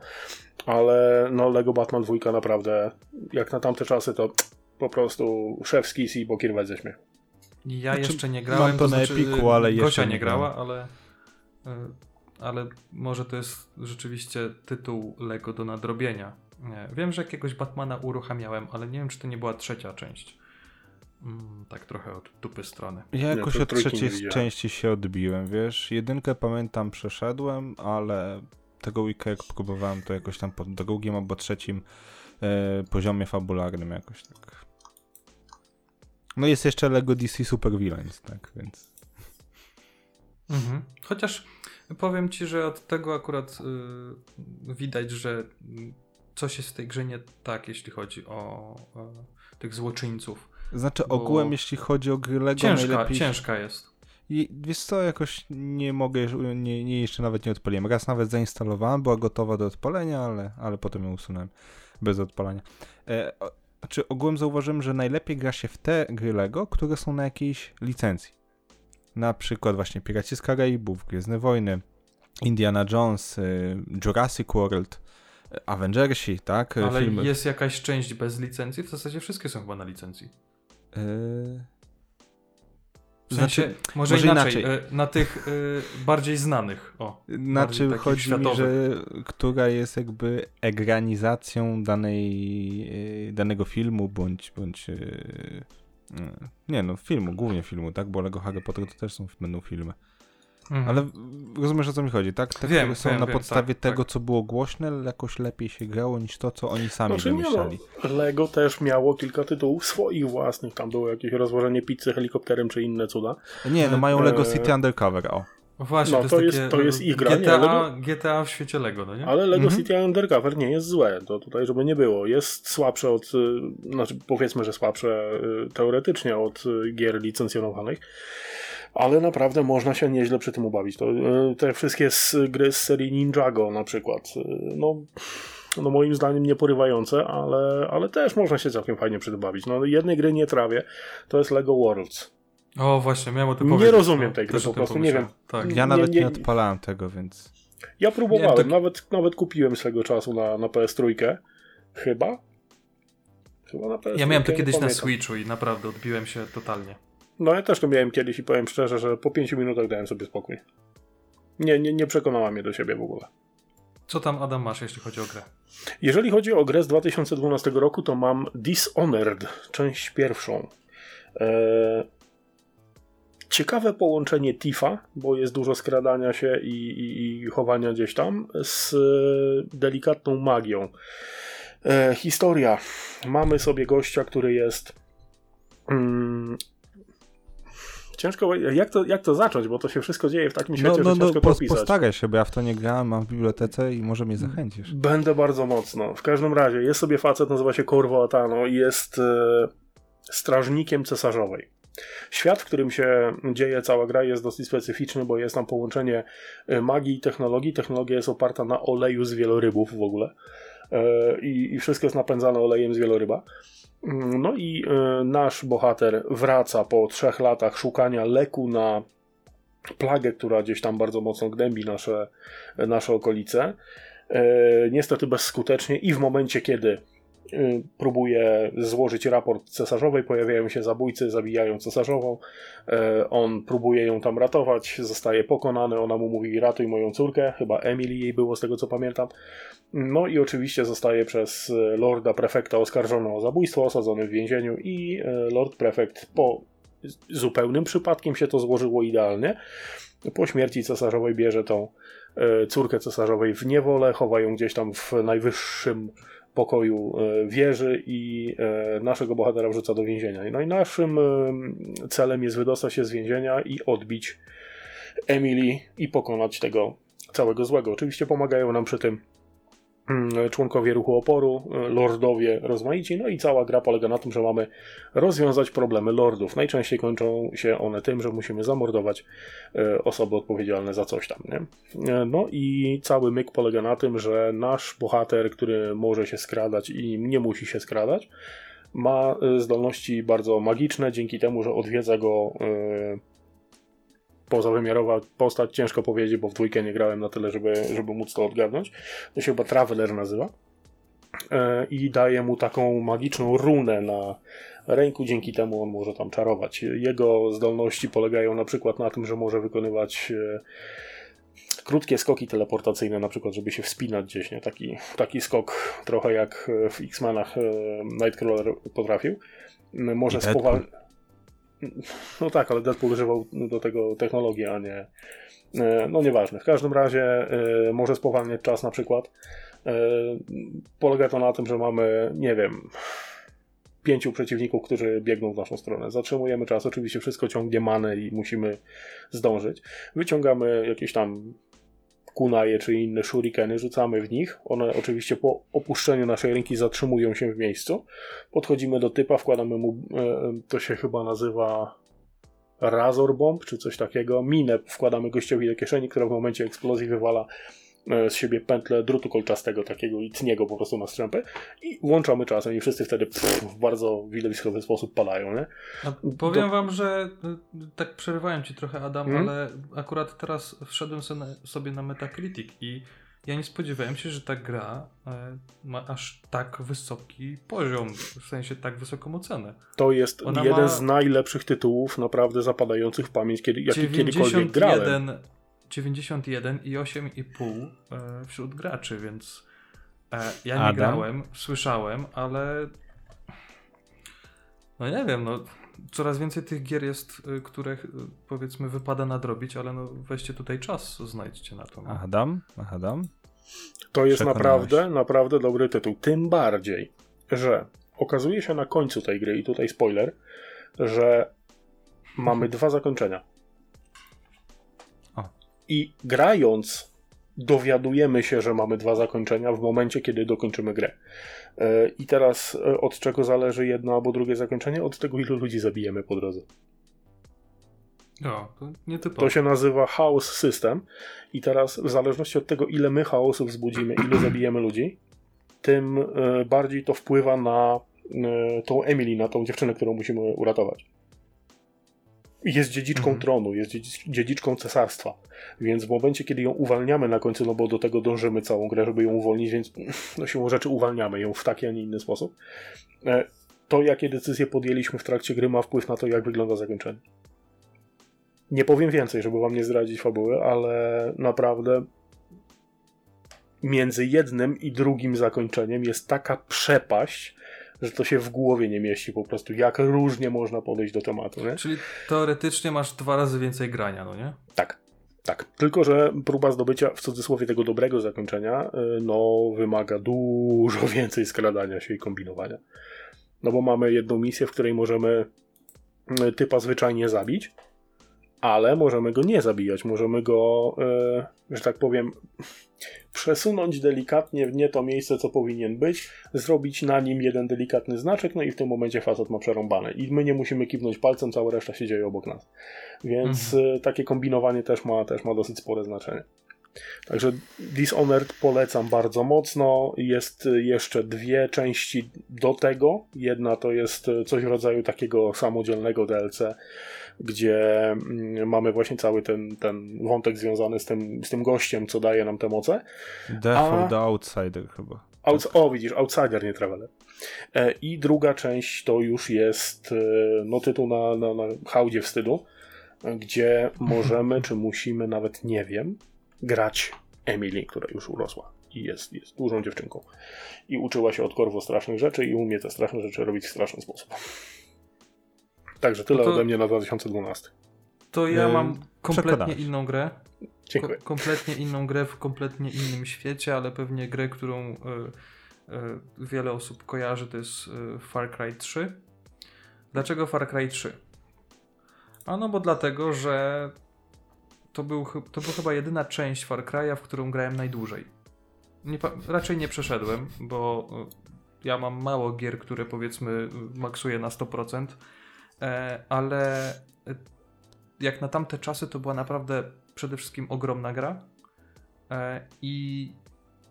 Ale no Lego Batman 2 naprawdę, jak na tamte czasy, to po prostu szef z Kisi, bo kierwać ze śmiechu. Ja znaczy, jeszcze nie grałem. Mam to, to na znaczy, Epiku, ale Gosia jeszcze nie grała, ale, e, ale może to jest rzeczywiście tytuł Lego do nadrobienia. Nie. Wiem, że jakiegoś Batmana uruchamiałem, ale nie wiem, czy to nie była trzecia część. Mm, tak trochę od dupy strony. Ja jakoś od trzeciej części się odbiłem, wiesz. Jedynkę pamiętam, przeszedłem, ale tego weeka jak próbowałem, to jakoś tam po drugim albo trzecim e, poziomie fabularnym jakoś tak no jest jeszcze Lego DC Super Villains, tak, więc... Mhm. Chociaż powiem ci, że od tego akurat yy, widać, że coś jest w tej grze nie tak, jeśli chodzi o, tych złoczyńców. Znaczy ogółem, jeśli chodzi o gry Lego, ciężka, najlepiej... Ciężka jest. I wiesz co, jakoś nie mogę, nie, nie, jeszcze nawet nie odpaliłem. Raz nawet zainstalowałem, była gotowa do odpalenia, ale, ale potem ją usunąłem bez odpalania. E, znaczy ogółem zauważyłem, że najlepiej gra się w te gry LEGO, które są na jakiejś licencji. Na przykład właśnie Piraci z Karaibów, Gwiezdne Wojny, Indiana Jones, y, Jurassic World, y, Avengersi, tak? Ale Filmy. jest jakaś część bez licencji? W zasadzie wszystkie są chyba na licencji. Yy... W sensie, Znaczy, może, może inaczej, inaczej. e, na tych e, bardziej znanych. O, bardziej takich chodzi mi, że która jest jakby egranizacją danej, e, danego filmu, bądź, bądź nie no, filmu, głównie filmu, tak? Bo Lego Harry Potter to też są, będą filmy. Mhm. Ale rozumiesz o co mi chodzi, tak? Te, Wiem, które są wiem, na wiem, podstawie tak, tego, tak. co było głośne, jakoś lepiej się grało niż to, co oni sami Znaczy, nie wymyślali. no, Lego też miało kilka tytułów swoich własnych. Tam było jakieś rozłożenie pizzy helikopterem czy inne cuda. Nie, no mają Lego Eee. City Undercover, o. Właśnie, no, to, to jest, to jest ich gra, nie, GTA, Lego- GTA w świecie Lego, no nie? Ale Lego Mhm. City Undercover nie jest złe. To tutaj, żeby nie było. Jest słabsze od, y, znaczy powiedzmy, że słabsze y, teoretycznie od y, gier licencjonowanych. Ale naprawdę można się nieźle przy tym ubawić. To, y, te wszystkie z, gry z serii Ninjago na przykład. y, No, no moim zdaniem nieporywające, ale, ale też można się całkiem fajnie przy tym bawić. No, jednej gry nie trawię. To jest Lego Worlds. O, właśnie, miałem o tym Nie rozumiem no, tej gry, po prostu nie pomyślałem. Tak. Ja Nie, nawet nie, nie- odpalałem tego, więc... Ja próbowałem, Nie, to- nawet, nawet kupiłem swego czasu na, na PS3. Chyba? Chyba na PS3. Ja miałem to nie kiedyś na. Switchu i naprawdę odbiłem się totalnie. No ja też to miałem kiedyś i powiem szczerze, że po 5 minutach dałem sobie spokój. Nie, nie, nie przekonała mnie do siebie w ogóle. Co tam, Adam, masz, jeśli chodzi o grę? Jeżeli chodzi o grę z 2012 roku, to mam Dishonored, część pierwszą. Eee, ciekawe połączenie Tifa, bo jest dużo skradania się i, i, i chowania gdzieś tam, z delikatną magią. E, historia. Mamy sobie gościa, który jest. Mm, ciężko. Jak to, jak to zacząć, bo to się wszystko dzieje w takim No, świecie, no, że no ciężko to pos, opisać. postaraj się, bo ja w to nie grałem, mam w bibliotece i może mnie zachęcisz. Będę bardzo mocno. W każdym razie jest sobie facet, nazywa się Corvo Atano i jest e, strażnikiem cesarzowej. Świat, w którym się dzieje cała gra jest dosyć specyficzny, bo jest tam połączenie e, magii i technologii. Technologia jest oparta na oleju z wielorybów w ogóle. E, I, I wszystko jest napędzane olejem z wieloryba. No i e, nasz bohater wraca po trzech latach szukania leku na plagę, która gdzieś tam bardzo mocno gnębi nasze, nasze okolice. E, niestety bezskutecznie i w momencie, kiedy próbuje złożyć raport cesarzowej, pojawiają się zabójcy, zabijają cesarzową. E, On próbuje ją tam ratować, zostaje pokonany. Ona mu mówi: Ratuj moją córkę. Chyba Emily jej było, z tego co pamiętam. No i oczywiście zostaje przez lorda prefekta oskarżony o zabójstwo, osadzony w więzieniu. I e, lord prefekt po zupełnym przypadkiem się to złożyło idealnie. Po śmierci cesarzowej bierze tą córkę cesarzowej w niewolę, chowa ją gdzieś tam w najwyższym pokoju e, wieży i e, naszego bohatera wrzuca do więzienia. No i naszym e, celem jest wydostać się z więzienia i odbić Emily i pokonać tego całego złego. Oczywiście pomagają nam przy tym członkowie ruchu oporu, e, lordowie rozmaici, no i cała gra polega na tym, że mamy rozwiązać problemy lordów. Najczęściej kończą się one tym, że musimy zamordować e, osoby odpowiedzialne za coś tam. Nie? E, No i cały myk polega na tym, że nasz bohater, który może się skradać i nie musi się skradać, ma zdolności bardzo magiczne, dzięki temu, że odwiedza go pozawymiarowa postać, ciężko powiedzieć, bo w dwójkę nie grałem na tyle, żeby, żeby móc to odgadnąć. To się chyba Traveler nazywa. E, I daje mu taką magiczną runę na ręku, dzięki temu on może tam czarować. Jego zdolności polegają na przykład na tym, że może wykonywać e, krótkie skoki teleportacyjne, na przykład, żeby się wspinać gdzieś, nie? Taki, taki skok trochę jak w X-Menach e, Nightcrawler potrafił. Może spowalniać. No tak, ale Deadpool używał do tego technologii, a nie. e, No nieważne. W każdym razie e, może spowalniać czas na przykład. E, Polega to na tym, że mamy, nie wiem, pięciu przeciwników, którzy biegną w naszą stronę. Zatrzymujemy czas, oczywiście wszystko ciągnie manę i musimy zdążyć. Wyciągamy jakieś tam kunaje czy inne shurikeny, rzucamy w nich. One oczywiście po opuszczeniu naszej ręki zatrzymują się w miejscu. Podchodzimy do typa, wkładamy mu, e, to się chyba nazywa Razor Bomb, czy coś takiego. Minę wkładamy gościowi do kieszeni, która w momencie eksplozji wywala z siebie pętlę drutu kolczastego takiego i tnie go po prostu na strzępy i włączamy czasem i wszyscy wtedy pff, w bardzo widowiskowy sposób palają, nie? A powiem Do- wam, że y, tak przerywałem ci trochę, Adam, Mhm. ale akurat teraz wszedłem sobie na Metacritic i ja nie spodziewałem się, że ta gra e, ma aż tak wysoki poziom, w sensie tak wysoką ocenę. To jest Ona jeden z najlepszych tytułów naprawdę zapadających w pamięć, kiedy, jaki kiedykolwiek grałem. 91 i 8,5 e, wśród graczy, więc e, ja nie Adam? grałem, słyszałem, ale no nie wiem, no coraz więcej tych gier jest, y, które powiedzmy wypada nadrobić, ale no weźcie tutaj czas, znajdźcie na to. No. Adam? Adam? To jest Przekonałeś. naprawdę, naprawdę dobry tytuł. Tym bardziej, że okazuje się na końcu tej gry, i tutaj spoiler, że mamy dwa zakończenia. I grając, dowiadujemy się, że mamy dwa zakończenia w momencie, kiedy dokończymy grę. E, I teraz e, od czego zależy jedno albo drugie zakończenie? Od tego, ilu ludzi zabijemy po drodze. No, to nie typowo. To się nazywa chaos system i teraz w zależności od tego, ile my chaosu wzbudzimy, ile zabijemy ludzi, tym e, bardziej to wpływa na tą Emily, na tą dziewczynę, którą musimy uratować. Jest dziedziczką Mhm. tronu, jest dziedzic- dziedziczką cesarstwa, więc w momencie, kiedy ją uwalniamy na końcu, no bo do tego dążymy całą grę, żeby ją uwolnić, więc no siłą rzeczy uwalniamy ją w taki, a nie inny sposób, e, to jakie decyzje podjęliśmy w trakcie gry ma wpływ na to, jak wygląda zakończenie. Nie powiem więcej, żeby wam nie zdradzić fabuły, ale naprawdę między jednym i drugim zakończeniem jest taka przepaść, że to się w głowie nie mieści po prostu, jak różnie można podejść do tematu, nie? Czyli teoretycznie masz dwa razy więcej grania, no nie? Tak. Tak, tylko że próba zdobycia w cudzysłowie tego dobrego zakończenia y, no wymaga dużo więcej skradania się i kombinowania. No bo mamy jedną misję, w której możemy y, typa zwyczajnie zabić, ale możemy go nie zabijać, możemy go, y, że tak powiem, przesunąć delikatnie w nie to miejsce, co powinien być, zrobić na nim jeden delikatny znaczek, no i w tym momencie facet ma przerąbane. I my nie musimy kiwnąć palcem, cała reszta się dzieje obok nas. Więc y, takie kombinowanie też ma, też ma dosyć spore znaczenie. Także Dishonored polecam bardzo mocno. Jest y, jeszcze dwie części do tego. Jedna to jest coś w rodzaju takiego samodzielnego DLC, gdzie mm, mamy właśnie cały ten, ten wątek związany z tym, z tym gościem, co daje nam te moce. Death A- the Outsider chyba. Outs- o, widzisz, Outsider, nie Traveler. E, I druga część to już jest e, no, tytuł na, na, na hałdzie wstydu, gdzie możemy, czy musimy, nawet nie wiem, grać Emily, która już urosła i jest, jest dużą dziewczynką. I uczyła się od korwo strasznych rzeczy i umie te straszne rzeczy robić w straszny sposób. Także tyle No to- ode mnie na 2012. To ja mam kompletnie przekonałeś. inną grę. Dziękuję. Ko- kompletnie inną grę w kompletnie innym świecie, ale pewnie grę, którą y, y, wiele osób kojarzy, to jest y, Far Cry 3. Dlaczego Far Cry 3? A no bo dlatego, że to, był, to była chyba jedyna część Far Cry'a, w którą grałem najdłużej. Nie, raczej nie przeszedłem, bo y, ja mam mało gier, które powiedzmy y, maksuję na 100%, e, ale y, jak na tamte czasy to była naprawdę przede wszystkim ogromna gra e, i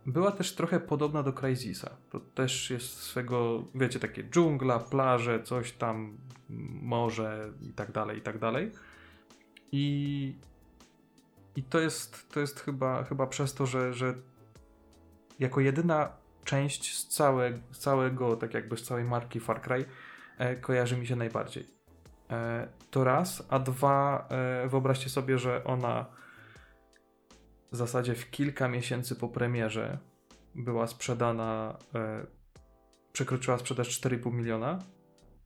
była też trochę podobna do Crysisa. To też jest swego, wiecie, takie dżungla, plaże, coś tam, morze i tak dalej, i tak dalej. I, i to jest, to jest chyba, chyba przez to, że, że jako jedyna część z, całe, z całego, tak jakby z całej marki Far Cry e, kojarzy mi się najbardziej. E, to raz, a dwa, e, wyobraźcie sobie, że ona w zasadzie w kilka miesięcy po premierze była sprzedana, e, przekroczyła sprzedaż 4,5 miliona,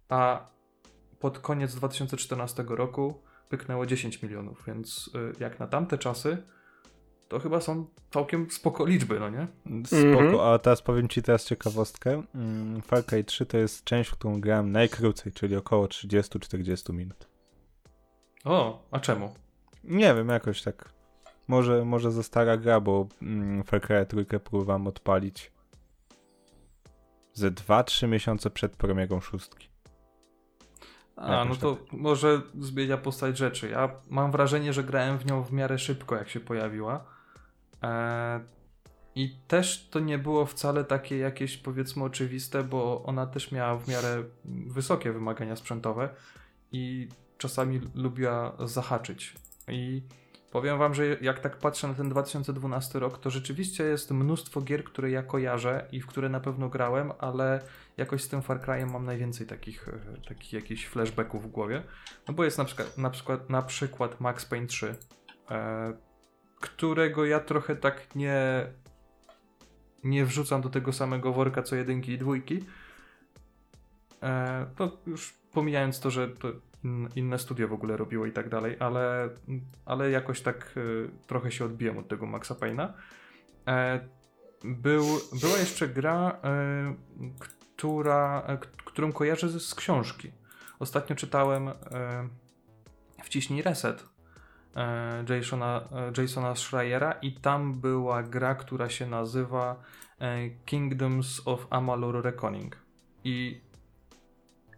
a pod koniec 2014 roku pyknęło 10 milionów, więc jak na tamte czasy, to chyba są całkiem spoko liczby, no nie? Spoko, Mhm. a teraz powiem ci teraz ciekawostkę. Mm, Far Cry 3 to jest część, w którą grałem najkrócej, czyli około 30-40 minut. O, a czemu? Nie wiem, jakoś tak. Może, może za stara gra, bo mm, Far Cry 3 próbowałem odpalić ze 2-3 miesiące przed premierą szóstki. A, no to może zmienia postać rzeczy. Ja mam wrażenie, że grałem w nią w miarę szybko, jak się pojawiła. E, I też to nie było wcale takie jakieś, powiedzmy, oczywiste, bo ona też miała w miarę wysokie wymagania sprzętowe i czasami lubiła zahaczyć. I Powiem wam, że jak tak patrzę na ten 2012 rok, to rzeczywiście jest mnóstwo gier, które ja kojarzę i w które na pewno grałem, ale jakoś z tym Far Cry'em mam najwięcej takich, e, takich jakichś flashbacków w głowie. No bo jest na przykład, na przykład, na przykład Max Payne 3, e, którego ja trochę tak nie nie wrzucam do tego samego worka co jedynki i dwójki. E, to już pomijając to, że to inne studio w ogóle robiło i tak dalej, ale, ale jakoś tak y, trochę się odbiłem od tego Maxa Payne'a. E, był, była jeszcze gra, y, która, którą kojarzę z, z książki. Ostatnio czytałem Wciśnij Reset Jasona, Jasona Schreiera i tam była gra, która się nazywa Kingdoms of Amalur Reckoning. I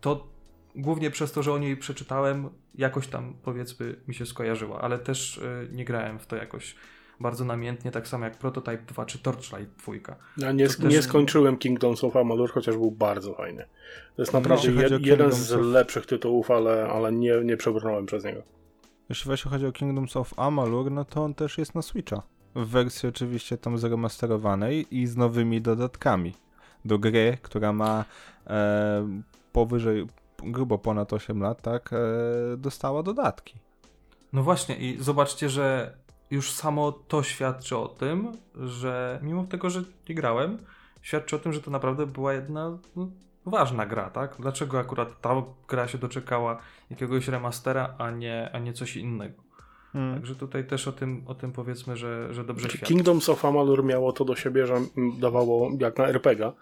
to głównie przez to, że o niej przeczytałem, jakoś tam powiedzmy mi się skojarzyła, ale też nie grałem w to jakoś bardzo namiętnie, tak samo jak Prototype 2 czy Torchlight 2. Ja nie, też... nie skończyłem Kingdoms of Amalur, chociaż był bardzo fajny. To jest no, naprawdę no, jed, jeden z lepszych tytułów, ale, ale nie, nie przebrnąłem przez niego. Jeśli właśnie chodzi o Kingdoms of Amalur, no to on też jest na Switcha. W wersji oczywiście tam zremasterowanej i z nowymi dodatkami do gry, która ma e, powyżej, grubo ponad 8 lat, tak, e, dostała dodatki. No właśnie i zobaczcie, że już samo to świadczy o tym, że mimo tego, że nie grałem, świadczy o tym, że to naprawdę była jedna no, ważna gra, tak? Dlaczego akurat ta gra się doczekała jakiegoś remastera, a nie, a nie coś innego? Hmm. Także tutaj też o tym, o tym powiedzmy, że, że dobrze świadczy. Kingdoms of Amalur miało to do siebie, że dawało, jak na RPGa,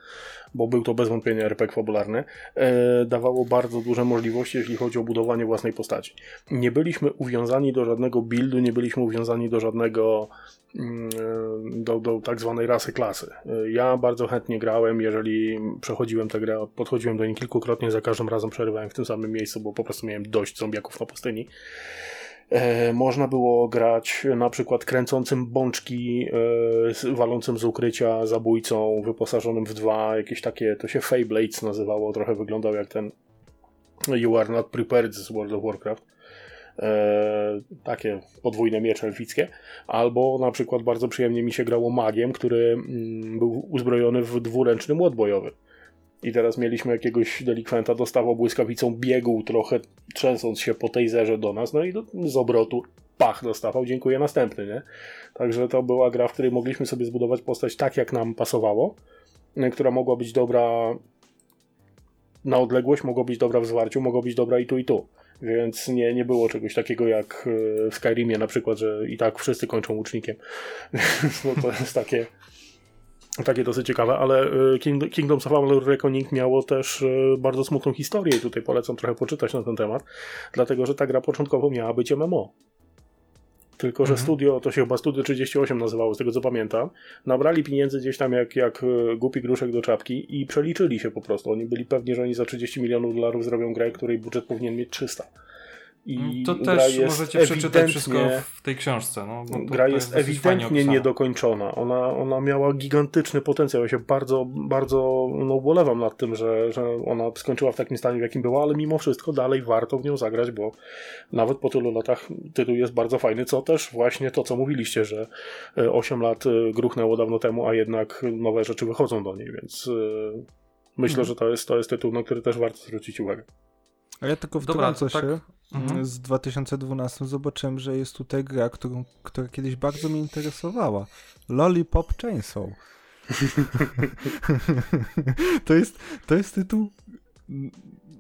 bo był to bez wątpienia RPG fabularny, e, dawało bardzo duże możliwości, jeśli chodzi o budowanie własnej postaci. Nie byliśmy uwiązani do żadnego buildu, nie byliśmy uwiązani do żadnego mm, e, do, do tak zwanej rasy klasy. E, ja bardzo chętnie grałem, jeżeli przechodziłem tę grę, podchodziłem do niej kilkukrotnie, za każdym razem przerywałem w tym samym miejscu, bo po prostu miałem dość zombiaków na pustyni. E, można było grać na przykład kręcącym bączki, e, walącym z ukrycia zabójcą, wyposażonym w dwa jakieś takie, to się Feyblades nazywało, trochę wyglądał jak ten You Are Not Prepared z World of Warcraft. E, takie podwójne miecze elfickie, albo na przykład bardzo przyjemnie mi się grało magiem, który mm, był uzbrojony w dwuręczny młot bojowy. I teraz mieliśmy jakiegoś delikwenta, dostawał błyskawicą, biegł trochę, trzęsąc się po tej zerze do nas, no i do, z obrotu pach dostawał, dziękuję, następny, nie? Także to była gra, w której mogliśmy sobie zbudować postać tak, jak nam pasowało, e, która mogła być dobra na odległość, mogła być dobra w zwarciu, mogła być dobra i tu, i tu. Więc nie, nie było czegoś takiego jak e, w Skyrimie na przykład, że i tak wszyscy kończą łucznikiem. no to jest takie takie dosyć ciekawe, ale y, Kingdoms of Amalur Reckoning miało też y, bardzo smutną historię i tutaj polecam trochę poczytać na ten temat, dlatego że ta gra początkowo miała być MMO. Tylko, że mhm. studio, to się chyba Studio 38 nazywało, z tego co pamiętam, nabrali pieniędzy gdzieś tam jak, jak y, głupi gruszek do czapki i przeliczyli się po prostu. Oni byli pewni, że oni za 30 milionów dolarów zrobią grę, której budżet powinien mieć 300. I mm, to też możecie przeczytać wszystko w tej książce. No, gra jest, jest ewidentnie niedokończona. Ona, ona miała gigantyczny potencjał. Ja się bardzo, bardzo no, ubolewam nad tym, że, że ona skończyła w takim stanie, w jakim była, ale mimo wszystko dalej warto w nią zagrać, bo nawet po tylu latach tytuł jest bardzo fajny, co też właśnie to, co mówiliście, że 8 e, lat e, gruchnęło dawno temu, a jednak nowe rzeczy wychodzą do niej, więc e, myślę, mhm. że to jest, to jest tytuł, na który też warto zwrócić uwagę. A ja tylko wtrącę Dobra, się. Tak. Mhm. Z 2012 zobaczyłem, że jest tutaj gra, którą, która kiedyś bardzo mnie interesowała. Lollipop Chainsaw. to, jest, to jest tytuł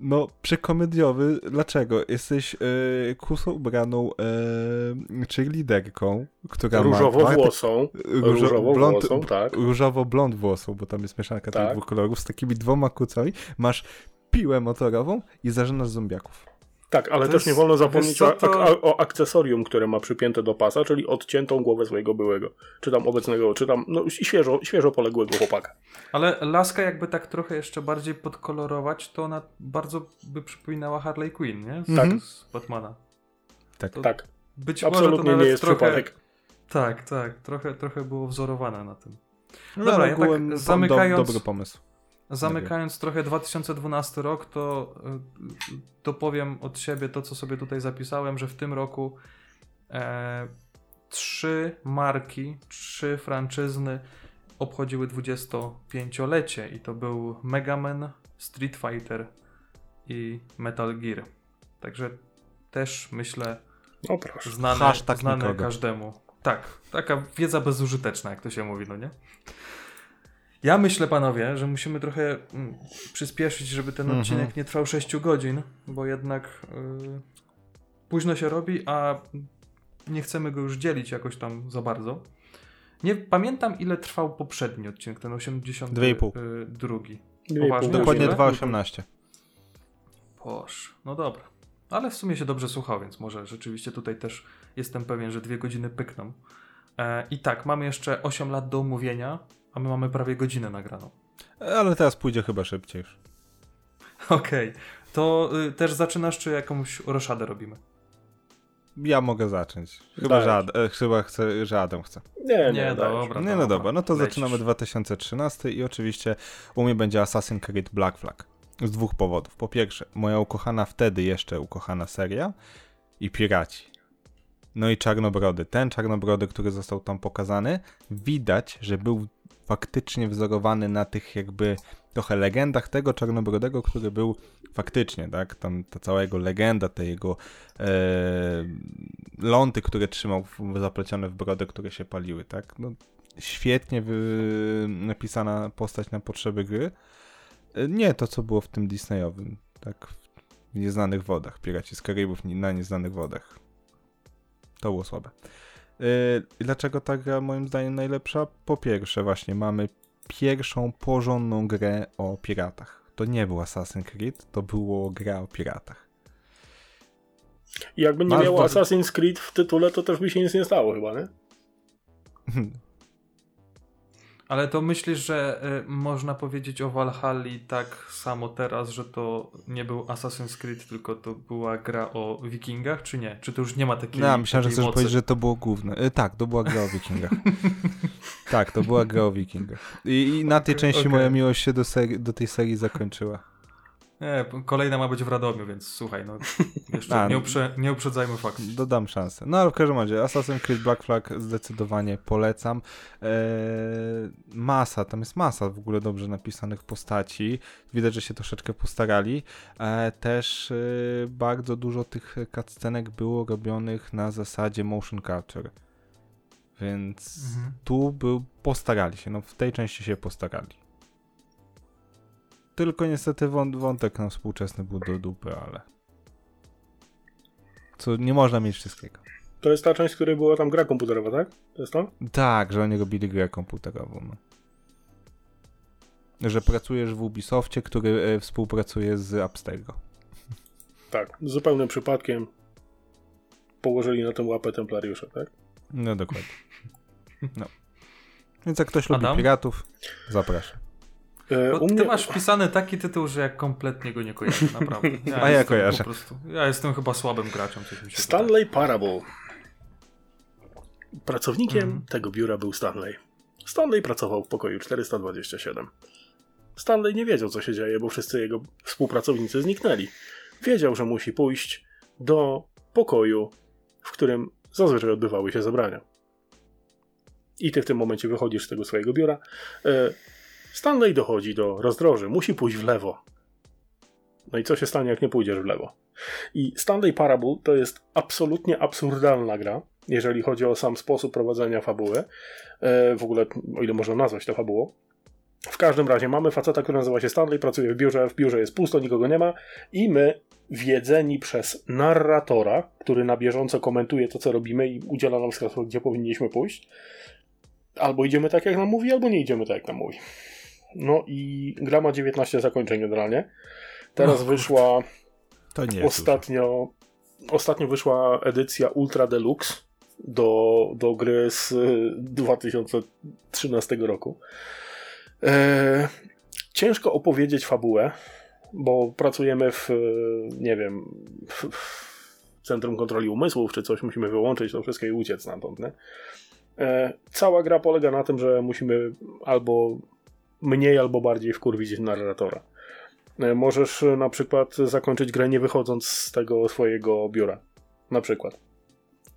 no, przekomediowy. Dlaczego? Jesteś e, kusą ubraną e, cheerleaderką, która Różowo-włosą. Różowo-włosą, tak. Różowo-blond włosą, bo tam jest mieszanka tak. tych dwóch kolorów, z takimi dwoma kucami. Masz piłę motorową i zażynasz zombiaków. Tak, ale to też jest, nie wolno zapomnieć to... o, o, akcesorium, które ma przypięte do pasa, czyli odciętą głowę swojego byłego, czy tam obecnego, czy tam no, świeżo, świeżo poległego chłopaka. Ale laska jakby tak trochę jeszcze bardziej podkolorować, to ona bardzo by przypominała Harley Quinn, nie? Z, tak. Z Batmana. Tak. To tak. Być Absolutnie może to nawet nie jest trochę... przypadek. Tak, tak. Trochę, trochę było wzorowane na tym. No Dobra, ja tak zamykając... Do, dobry pomysł. Zamykając trochę 2012 rok, to, to powiem od siebie to, co sobie tutaj zapisałem, że w tym roku e, trzy marki, trzy franczyzny obchodziły 25-lecie i to był Mega Man, Street Fighter i Metal Gear. Także też myślę O proszę. znane, Hashtag znane nikogo. każdemu. Tak, taka wiedza bezużyteczna, jak to się mówi, no nie? Ja myślę, panowie, że musimy trochę mm, przyspieszyć, żeby ten Mhm. odcinek nie trwał 6 godzin, bo jednak yy, późno się robi, a nie chcemy go już dzielić jakoś tam za bardzo. Nie pamiętam, ile trwał poprzedni odcinek, ten 82. Dwie i pół. Yy, Poważnie? Dokładnie Ile? 2,18. Boż, no dobra. Ale w sumie się dobrze słuchał, więc może rzeczywiście tutaj też jestem pewien, że dwie godziny pykną. E, I tak, mamy jeszcze 8 lat do omówienia, a my mamy prawie godzinę nagraną. Ale teraz pójdzie chyba szybciej. Okej, to y, też zaczynasz, czy jakąś roszadę robimy? Ja mogę zacząć. Chyba, Daj. że, Ad- e, chyba chcę, że Adam chce. Nie, nie, Nie, dobra. Nie, no dobra, no to lecisz. zaczynamy 2013 i oczywiście u mnie będzie Assassin's Creed Black Flag. Z dwóch powodów. Po pierwsze, moja ukochana wtedy jeszcze ukochana seria i Piraci. No i Czarnobrody. Ten Czarnobrody, który został tam pokazany, widać, że był faktycznie wzorowany na tych jakby trochę legendach tego Czarnobrodego, który był faktycznie, tak? Tam ta cała jego legenda, te jego e, ląty, które trzymał w, zaplecione w brodę, które się paliły, tak? No, świetnie wy, napisana postać na potrzeby gry. E, Nie to, co było w tym Disneyowym, tak? W nieznanych wodach. Piraci z Karibów na nieznanych wodach. To było słabe. I Dlaczego ta gra moim zdaniem najlepsza? Po pierwsze, właśnie mamy pierwszą porządną grę o piratach. To nie był Assassin's Creed, to było gra o piratach. Jakby nie Masz miało bardzo- Assassin's Creed w tytule, to też by się nic nie stało chyba, nie? Ale to myślisz, że y, można powiedzieć o Valhalli tak samo teraz, że to nie był Assassin's Creed, tylko to była gra o wikingach, czy nie? Czy to już nie ma takiej No, myślałem, że takiej chcesz mocy? powiedzieć, że to było główne. E, tak, to była gra o wikingach. tak, to była gra o wikingach. I, i na tej Okej, części okej. moja miłość się do, do tej serii zakończyła. Nie, kolejna ma być w Radomiu, więc słuchaj, no jeszcze A, nie, uprze, nie uprzedzajmy faktów. Dodam szansę. No ale w każdym razie, Assassin's Creed Black Flag zdecydowanie polecam. Eee, masa, tam jest masa w ogóle dobrze napisanych postaci. Widać, że się troszeczkę postarali. E, też e, bardzo dużo tych cutscenek było robionych na zasadzie motion capture. Więc Mhm. tu był, postarali się, no w tej części się postarali. Tylko niestety wą- wątek no, współczesny był do dupy, ale... Co, nie można mieć wszystkiego. To jest ta część, w której była tam gra komputerowa, tak? To jest to? Tak, że oni robili grę komputerową. No. Że pracujesz w Ubisoftie, który e, współpracuje z Abstergo. Tak. Zupełnym przypadkiem położyli na tę łapę templariusze, tak? No dokładnie. No. Więc jak ktoś lubi Adam? piratów, zapraszam. E, Bo ty mnie... masz wpisany taki tytuł, że ja kompletnie go nie kojarzę, naprawdę. Ja A ja kojarzę. Po prostu, ja jestem chyba słabym graczem, Stanley Parable. Pracownikiem Mhm. tego biura był Stanley. Stanley pracował w pokoju 427. Stanley nie wiedział, co się dzieje, bo wszyscy jego współpracownicy zniknęli. Wiedział, że musi pójść do pokoju, w którym zazwyczaj odbywały się zebrania. I ty w tym momencie wychodzisz z tego swojego biura. Stanley dochodzi do rozdroży. Musi pójść w lewo. No i co się stanie, jak nie pójdziesz w lewo? I Stanley Parable to jest absolutnie absurdalna gra, jeżeli chodzi o sam sposób prowadzenia fabuły. E, w ogóle, o ile można nazwać to fabułą. W każdym razie mamy faceta, który nazywa się Stanley, pracuje w biurze, w biurze jest pusto, nikogo nie ma i my, wiedzeni przez narratora, który na bieżąco komentuje to, co robimy i udziela nam wskazówek, gdzie powinniśmy pójść, albo idziemy tak, jak nam mówi, albo nie idziemy tak, jak nam mówi. No i gra ma 19 zakończeń generalnie. Teraz No, wyszła Ostatnio, ostatnio wyszła edycja Ultra Deluxe do, do gry z y, 2013 roku. E, ciężko opowiedzieć fabułę, bo pracujemy w, y, nie wiem, w, w Centrum Kontroli Umysłów czy coś, musimy wyłączyć to wszystko i uciec stamtąd. Nie? E, cała gra polega na tym, że musimy albo mniej, albo bardziej wkurwić narratora. E, Możesz e, na przykład zakończyć grę nie wychodząc z tego swojego biura. Na przykład.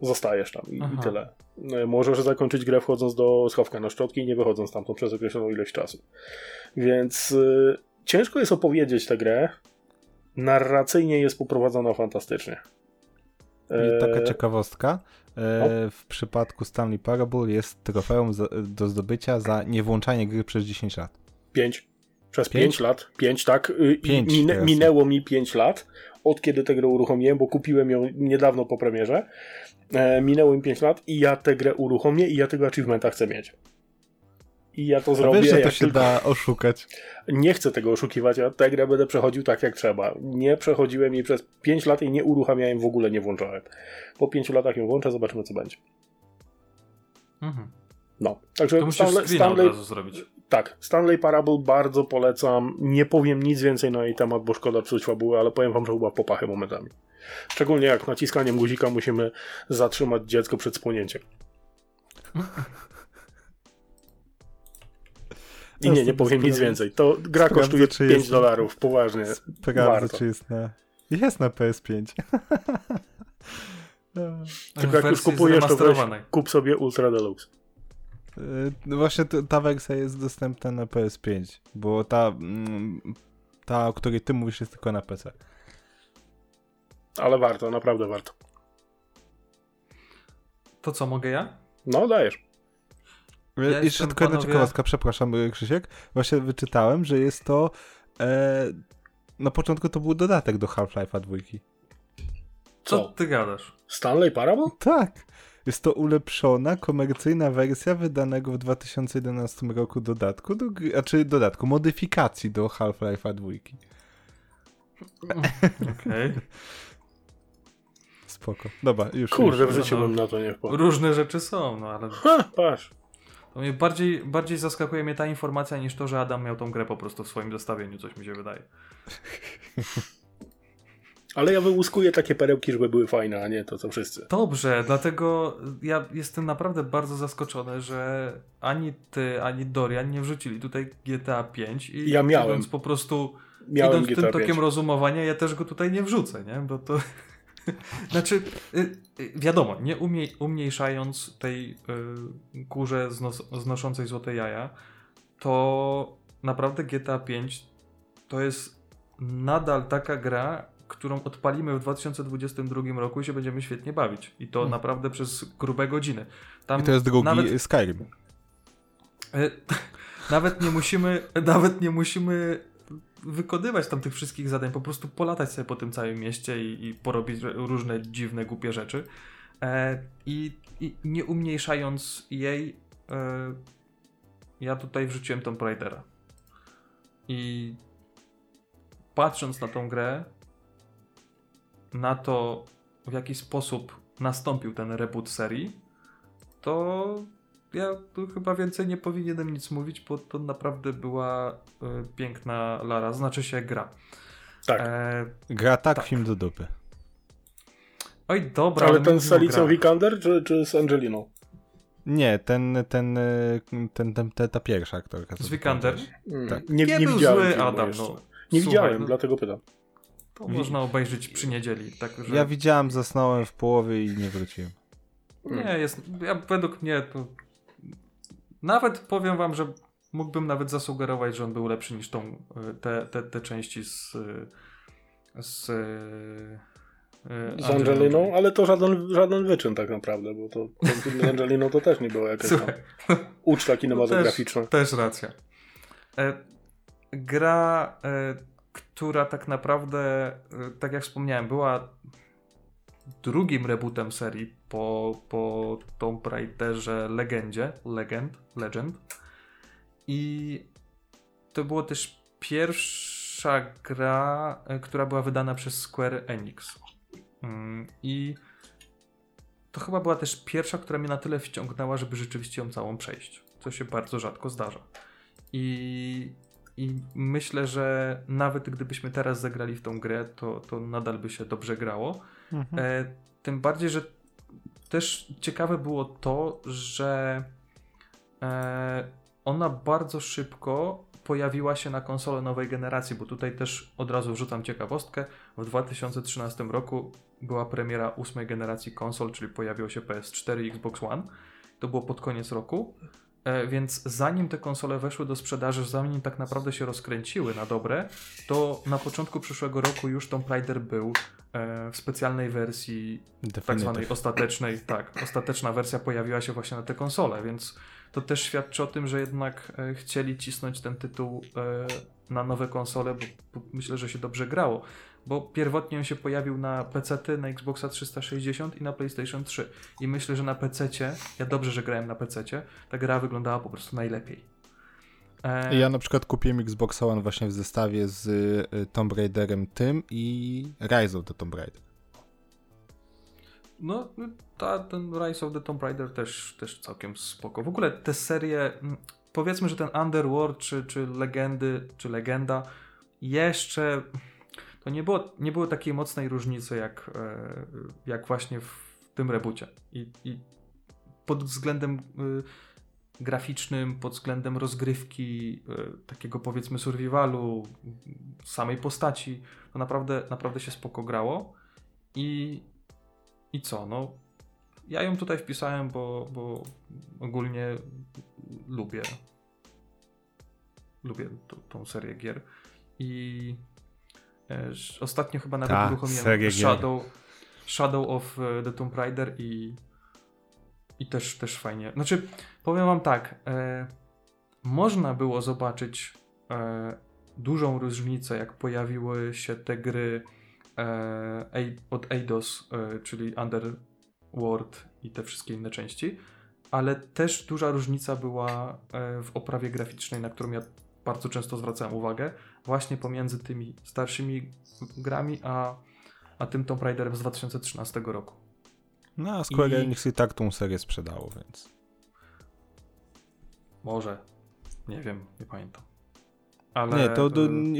Zostajesz tam i, i tyle. E, Możesz zakończyć grę wchodząc do schowka na szczotki i nie wychodząc stamtąd przez określoną ilość czasu. Więc y, ciężko jest opowiedzieć tę grę. Narracyjnie jest poprowadzona fantastycznie. I taka ciekawostka. E, w przypadku Stanley Parable jest trofeum do zdobycia za niewłączanie gry przez 10 lat. Pięć. Przez Pięć? pięć lat. Pięć, tak. Y, Pięć teraz. minęło mi pięć lat od kiedy tę grę uruchomiłem, bo kupiłem ją niedawno po premierze. E, minęło mi pięć lat i ja tę grę uruchomię i ja tego achievementa chcę mieć. I ja to A zrobię. wiesz, że to się tylko... da oszukać. Nie chcę tego oszukiwać, ja tę grę będę przechodził tak jak trzeba. Nie przechodziłem jej przez 5 lat i nie uruchamiałem, w ogóle nie włączałem. Po 5 latach ją włączę, zobaczymy co będzie. Mhm. No, także To Stanley, screena od Stanley, razu zrobić. tak, Stanley Parable bardzo polecam. Nie powiem nic więcej na jej temat, bo szkoda psuć fabuły, ale powiem wam, że chyba w popachę momentami. Szczególnie jak naciskaniem guzika musimy zatrzymać dziecko przed spłonięciem. I nie, nie powiem nic więcej. To gra sprawdzę, kosztuje czy 5 jest- dolarów, poważnie. Sprawdzę, Warto. czy jest na... Jest na PS5. Tylko jak już kupujesz, to weź, kup sobie Ultra Deluxe. Y, No właśnie ta wersja jest dostępna na PS5, bo ta, mm, ta, o której ty mówisz, jest tylko na PC. Ale warto, naprawdę warto. To co, mogę ja? No, dajesz. Ja Jeszcze tylko jedna panowie- ciekawostka, przepraszam y, Krzysiek. Właśnie wyczytałem, że jest to e, na początku to był dodatek do Half-Life'a dwójki. Co Co? ty gadasz? Stanley Parable? Tak. Jest to ulepszona, komercyjna wersja wydanego w 2011 roku dodatku, do, a czy dodatku, modyfikacji do Half-Life'a dwójki. Okej. Spoko. Dobra, już. Kurde, już. w życiu no. bym na to nie wpadł. Różne rzeczy są, no ale Ha, patrz. To mnie bardziej, bardziej zaskakuje mnie ta informacja niż to, że Adam miał tą grę po prostu w swoim zestawieniu, coś mi się wydaje. Ale ja wyłuskuję takie perełki, żeby były fajne, a nie to, co wszyscy. Dobrze, dlatego ja jestem naprawdę bardzo zaskoczony, że ani ty, ani Dorian nie wrzucili tutaj GTA 5 i Ja miałem. po prostu Miałem idąc GTA tym 5. tokiem rozumowania, ja też go tutaj nie wrzucę, nie? Bo to... znaczy, y, y, wiadomo, nie umie, umniejszając tej y, kurze znos, znoszącej złote jaja, to naprawdę GTA 5 to jest nadal taka gra, którą odpalimy w 2022 roku i się będziemy świetnie bawić. I to Hmm. naprawdę przez grube godziny. Tam I to jest drugi Nawet, Skyrim. e, nawet nie musimy, nawet nie musimy wykonywać tam tych wszystkich zadań, po prostu polatać sobie po tym całym mieście i, i porobić różne dziwne, głupie rzeczy. E, i, I nie umniejszając jej, e, ja tutaj wrzuciłem Tomb Raidera. I patrząc na tą grę, na to, w jaki sposób nastąpił ten reboot serii, to ja tu chyba więcej nie powinienem nic mówić, bo to naprawdę była y, piękna Lara, znaczy się gra. Tak. E, Gra tak, tak. film do dupy. oj, dobra. Ale ten z Alicją. Vikander, czy, czy z Angeliną? Nie, ten, ten, y, ten, ten, ta, pierwsza aktorka. Z Vikander? Mm, Tak. Nie, Nie nie był widziałem zły Adam, no. Nie Słuchaj, widziałem, no. dlatego pytam. To można obejrzeć przy niedzieli. Także Ja widziałem, zasnąłem w połowie i nie wróciłem. Nie, jest. Ja, według mnie to. Nawet powiem wam, że mógłbym nawet zasugerować, że on był lepszy niż tą, y, te, te, te części z. y, z. y, Z Angeliną, ale to żaden, żaden wyczyn tak naprawdę, bo to z Angeliną to też nie było jakaś tam uczta kinematograficzna. Też racja. E, gra, e, która tak naprawdę, e, tak jak wspomniałem, była drugim rebootem serii po, po Tomb Raiderze Legendzie, Legend, Legend. I to było też pierwsza gra, e, która była wydana przez Square Enix. Mm, I to chyba była też pierwsza, która mnie na tyle wciągnęła, żeby rzeczywiście ją całą przejść. Co się bardzo rzadko zdarza. I, i myślę, że nawet gdybyśmy teraz zagrali w tą grę, to, to nadal by się dobrze grało. E, tym bardziej, że też ciekawe było to, że e, ona bardzo szybko pojawiła się na konsolę nowej generacji, bo tutaj też od razu wrzucam ciekawostkę. W 2013 roku była premiera ósmej generacji konsol, czyli pojawiło się PS4 i Xbox One. To było pod koniec roku. E, więc zanim te konsole weszły do sprzedaży, zanim tak naprawdę się rozkręciły na dobre, to na początku przyszłego roku już Tomb Raider był e, w specjalnej wersji, Definitive. tak zwanej ostatecznej. Tak, ostateczna wersja pojawiła się właśnie na te konsole, więc to też świadczy o tym, że jednak e, chcieli cisnąć ten tytuł na nowe konsole, bo myślę, że się dobrze grało. Bo pierwotnie on się pojawił na PC, na Xboxa 360 i na PlayStation 3. I myślę, że na PC, ja dobrze, że grałem na PC, ta gra wyglądała po prostu najlepiej. E... Ja na przykład kupiłem Xbox One właśnie w zestawie z y, Tomb Raiderem tym i Rise of the Tomb Raider. No, ta, ten Rise of the Tomb Raider też, też całkiem spoko. W ogóle te serie, powiedzmy, że ten Underworld, czy, czy Legendy, czy Legenda, jeszcze to nie było, nie było takiej mocnej różnicy jak, e, jak właśnie w tym reboocie. I, i pod względem y, graficznym, pod względem rozgrywki, y, takiego powiedzmy survivalu, samej postaci, to naprawdę, naprawdę się spoko grało. I, i co? No, ja ją tutaj wpisałem, bo, bo ogólnie lubię lubię tą serię gier. I ostatnio chyba nawet Ta, uruchomiłem Shadow, Shadow of e, the Tomb Raider i, i też, też fajnie. Znaczy, powiem wam tak, e, można było zobaczyć e, dużą różnicę, jak pojawiły się te gry e, od Eidos, e, czyli Underworld i te wszystkie inne części, ale też duża różnica była e, w oprawie graficznej, na którą ja bardzo często zwracałem uwagę, właśnie pomiędzy tymi starszymi grami, a, a tym Tomb Raiderem z 2013 roku. No, a Square I... Enix i tak tą serię sprzedało, więc... Może. Nie wiem, nie pamiętam. Ale... Nie, to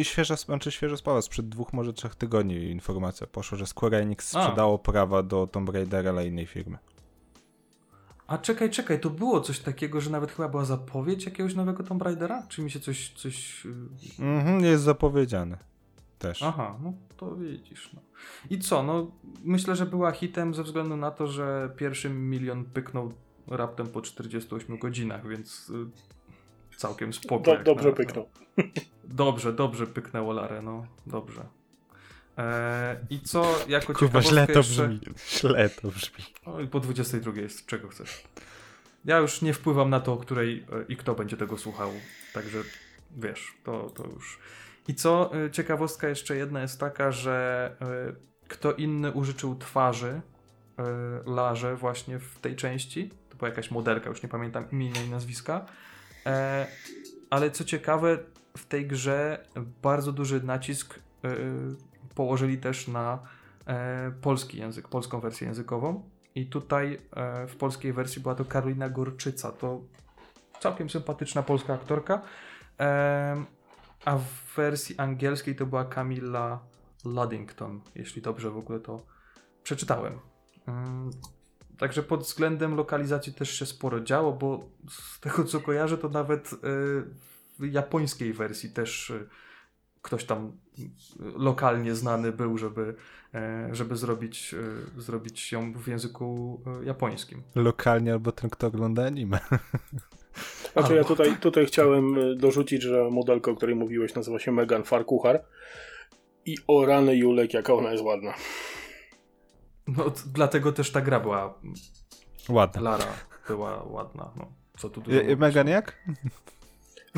świeża, znaczy świeża sprawa, sprzed dwóch, może trzech tygodni informacja poszła, że Square Enix sprzedało A. prawa do Tomb Raidera dla innej firmy. A czekaj, czekaj, to było coś takiego, że nawet chyba była zapowiedź jakiegoś nowego Tomb Raidera? Czy mi się coś... coś... Y, mhm, jest zapowiedziane. Też. Aha, no to widzisz. No. I co, no myślę, że była hitem ze względu na to, że pierwszy milion pyknął raptem po 48 godzinach, więc y, całkiem spoko. Do, dobrze pyknął. Dobrze, dobrze pyknęło Larę, no dobrze. Eee, I co jako Kurwa, źle to jeszcze... brzmi. Źle to brzmi. O, i po 22 jest, czego chcesz. Ja już nie wpływam na to, której e, i kto będzie tego słuchał. Także wiesz, to, to już. I co e, ciekawostka jeszcze jedna jest taka, że e, kto inny użyczył twarzy Larze właśnie w tej części. To była jakaś modelka, już nie pamiętam imienia i nazwiska. Ale co ciekawe, w tej grze bardzo duży nacisk położyli też na e, polski język, polską wersję językową. I tutaj e, w polskiej wersji była to Karolina Gorczyca. To całkiem sympatyczna polska aktorka. E, a w wersji angielskiej to była Camilla Luddington, jeśli dobrze w ogóle to przeczytałem. Mm, także pod względem lokalizacji też się sporo działo, bo z tego co kojarzę, to nawet w japońskiej wersji też ktoś tam lokalnie znany był, żeby, e, żeby zrobić, e, zrobić ją w języku e, japońskim. Lokalnie albo ten, kto ogląda anime. Znaczy ja tutaj, tutaj chciałem dorzucić, że modelka, o której mówiłeś, nazywa się Megan Farkuchar i o rany Julek, jaka ona jest ładna. No, dlatego też ta gra była ładna. Lara była ładna. No, co tu dużo Megan jak?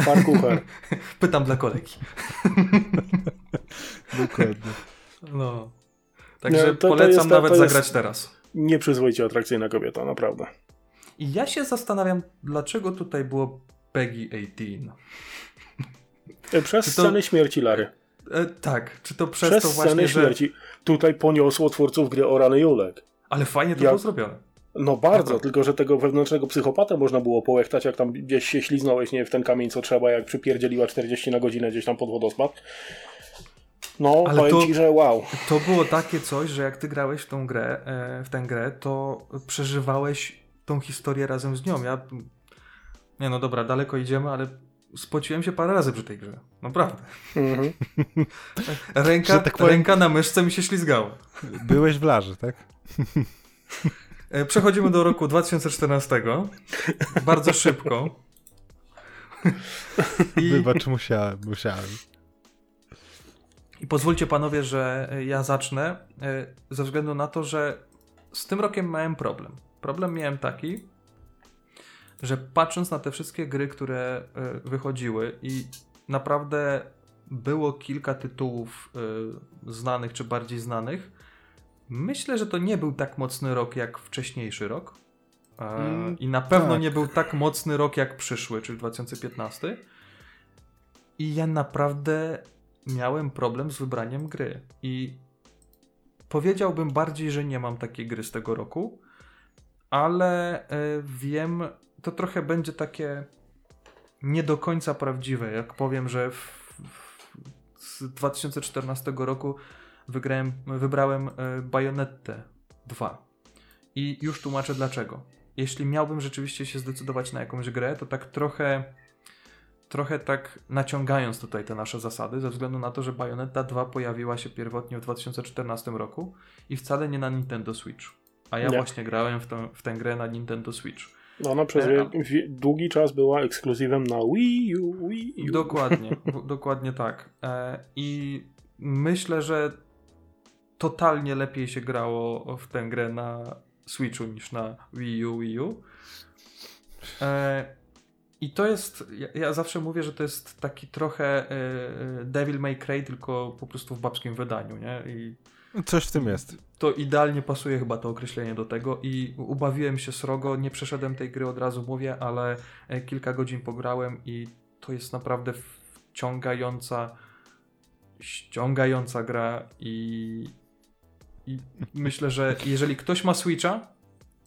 Farkucher. Pytam dla kolegi. Dokładnie. No. Także no, to, polecam to nawet zagrać teraz. Nieprzyzwoicie atrakcyjna kobieta, naprawdę. I ja się zastanawiam, dlaczego tutaj było Peggy 18. E, przez to... sceny śmierci Lary. E, tak, czy to przez, przez to właśnie, sceny śmierci. Tutaj poniosło twórców gry o rany Julek. Ale fajnie to Jak... było zrobione. No bardzo, tylko że tego wewnętrznego psychopata można było połechtać, jak tam gdzieś się śliznąłeś nie w ten kamień co trzeba, jak przypierdzieliła 40 na godzinę gdzieś tam pod wodospad. No, Ale powiem to, ci, że wow. To było takie coś, że jak ty grałeś w tą grę, e, w tę grę, to przeżywałeś tą historię razem z nią. Ja nie no dobra, daleko idziemy, ale spociłem się parę razy przy tej grze. Naprawdę. Mhm. Ręka, tak powiem- ręka na myszce mi się ślizgała. Byłeś w larze, tak? E, Przechodzimy do roku 2014. Bardzo szybko. I, Wybacz, musiałem, musiałem. I pozwólcie panowie, że e, ja zacznę e, ze względu na to, że z tym rokiem miałem problem. Problem miałem taki, że patrząc na te wszystkie gry, które wychodziły i naprawdę było kilka tytułów znanych czy bardziej znanych, myślę, że to nie był tak mocny rok jak wcześniejszy rok. E, Mm, I na pewno tak. nie był tak mocny rok jak przyszły, czyli 2015. I ja naprawdę miałem problem z wybraniem gry. I powiedziałbym bardziej, że nie mam takiej gry z tego roku, ale e, wiem, to trochę będzie takie nie do końca prawdziwe, jak powiem, że w, w, z 2014 roku wygrałem, wybrałem e, Bayonettę 2. I już tłumaczę dlaczego. Jeśli miałbym rzeczywiście się zdecydować na jakąś grę, to tak trochę trochę tak naciągając tutaj te nasze zasady, ze względu na to, że Bayonetta 2 pojawiła się pierwotnie w 2014 roku i wcale nie na Nintendo Switch. A ja Nie. właśnie grałem w, tą, w tę grę na Nintendo Switch. No, ona przez E, długi czas była ekskluzywem na Wii U, Wii U. Dokładnie, dokładnie tak. E, I myślę, że totalnie lepiej się grało w tę grę na Switchu niż na Wii U, Wii U. E, I to jest, ja, ja zawsze mówię, że to jest taki trochę e, e, Devil May Cry, tylko po prostu w babskim wydaniu, nie? I Coś w tym jest. to idealnie pasuje chyba to określenie do tego i ubawiłem się srogo, nie przeszedłem tej gry od razu mówię, ale e, kilka godzin pograłem i to jest naprawdę wciągająca ściągająca gra i, i myślę, że jeżeli ktoś ma Switcha,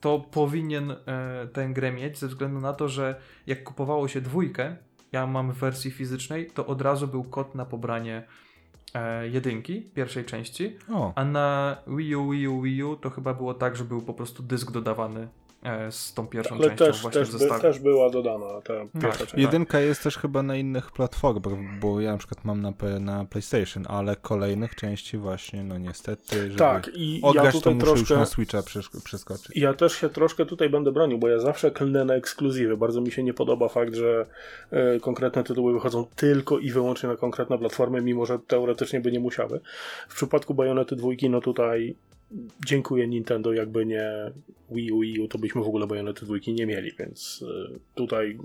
to powinien e, tę grę mieć ze względu na to, że jak kupowało się dwójkę, ja mam w wersji fizycznej, to od razu był kod na pobranie e, jedynki, pierwszej części, O, a na Wii U, Wii U, Wii U to chyba było tak, że był po prostu dysk dodawany z tą pierwszą Ale częścią też, właśnie też, by, też była dodana ta pierwsza Tak. część. jedynka jest też chyba na innych platformach, bo ja na przykład mam na, na PlayStation, ale kolejnych części właśnie, no niestety, żeby Tak, i ja odgrać to tutaj muszę już troszkę... na Switcha przeskoczyć. Ja też się troszkę tutaj będę bronił, bo ja zawsze klnę na ekskluzywy. Bardzo mi się nie podoba fakt, że e, konkretne tytuły wychodzą tylko i wyłącznie na konkretne platformy, mimo że teoretycznie by nie musiały. W przypadku Bajonety dwójki, no tutaj dziękuję Nintendo, jakby nie Wii U, Wii U, to byśmy w ogóle Bajonety dwójki nie mieli, więc e, tutaj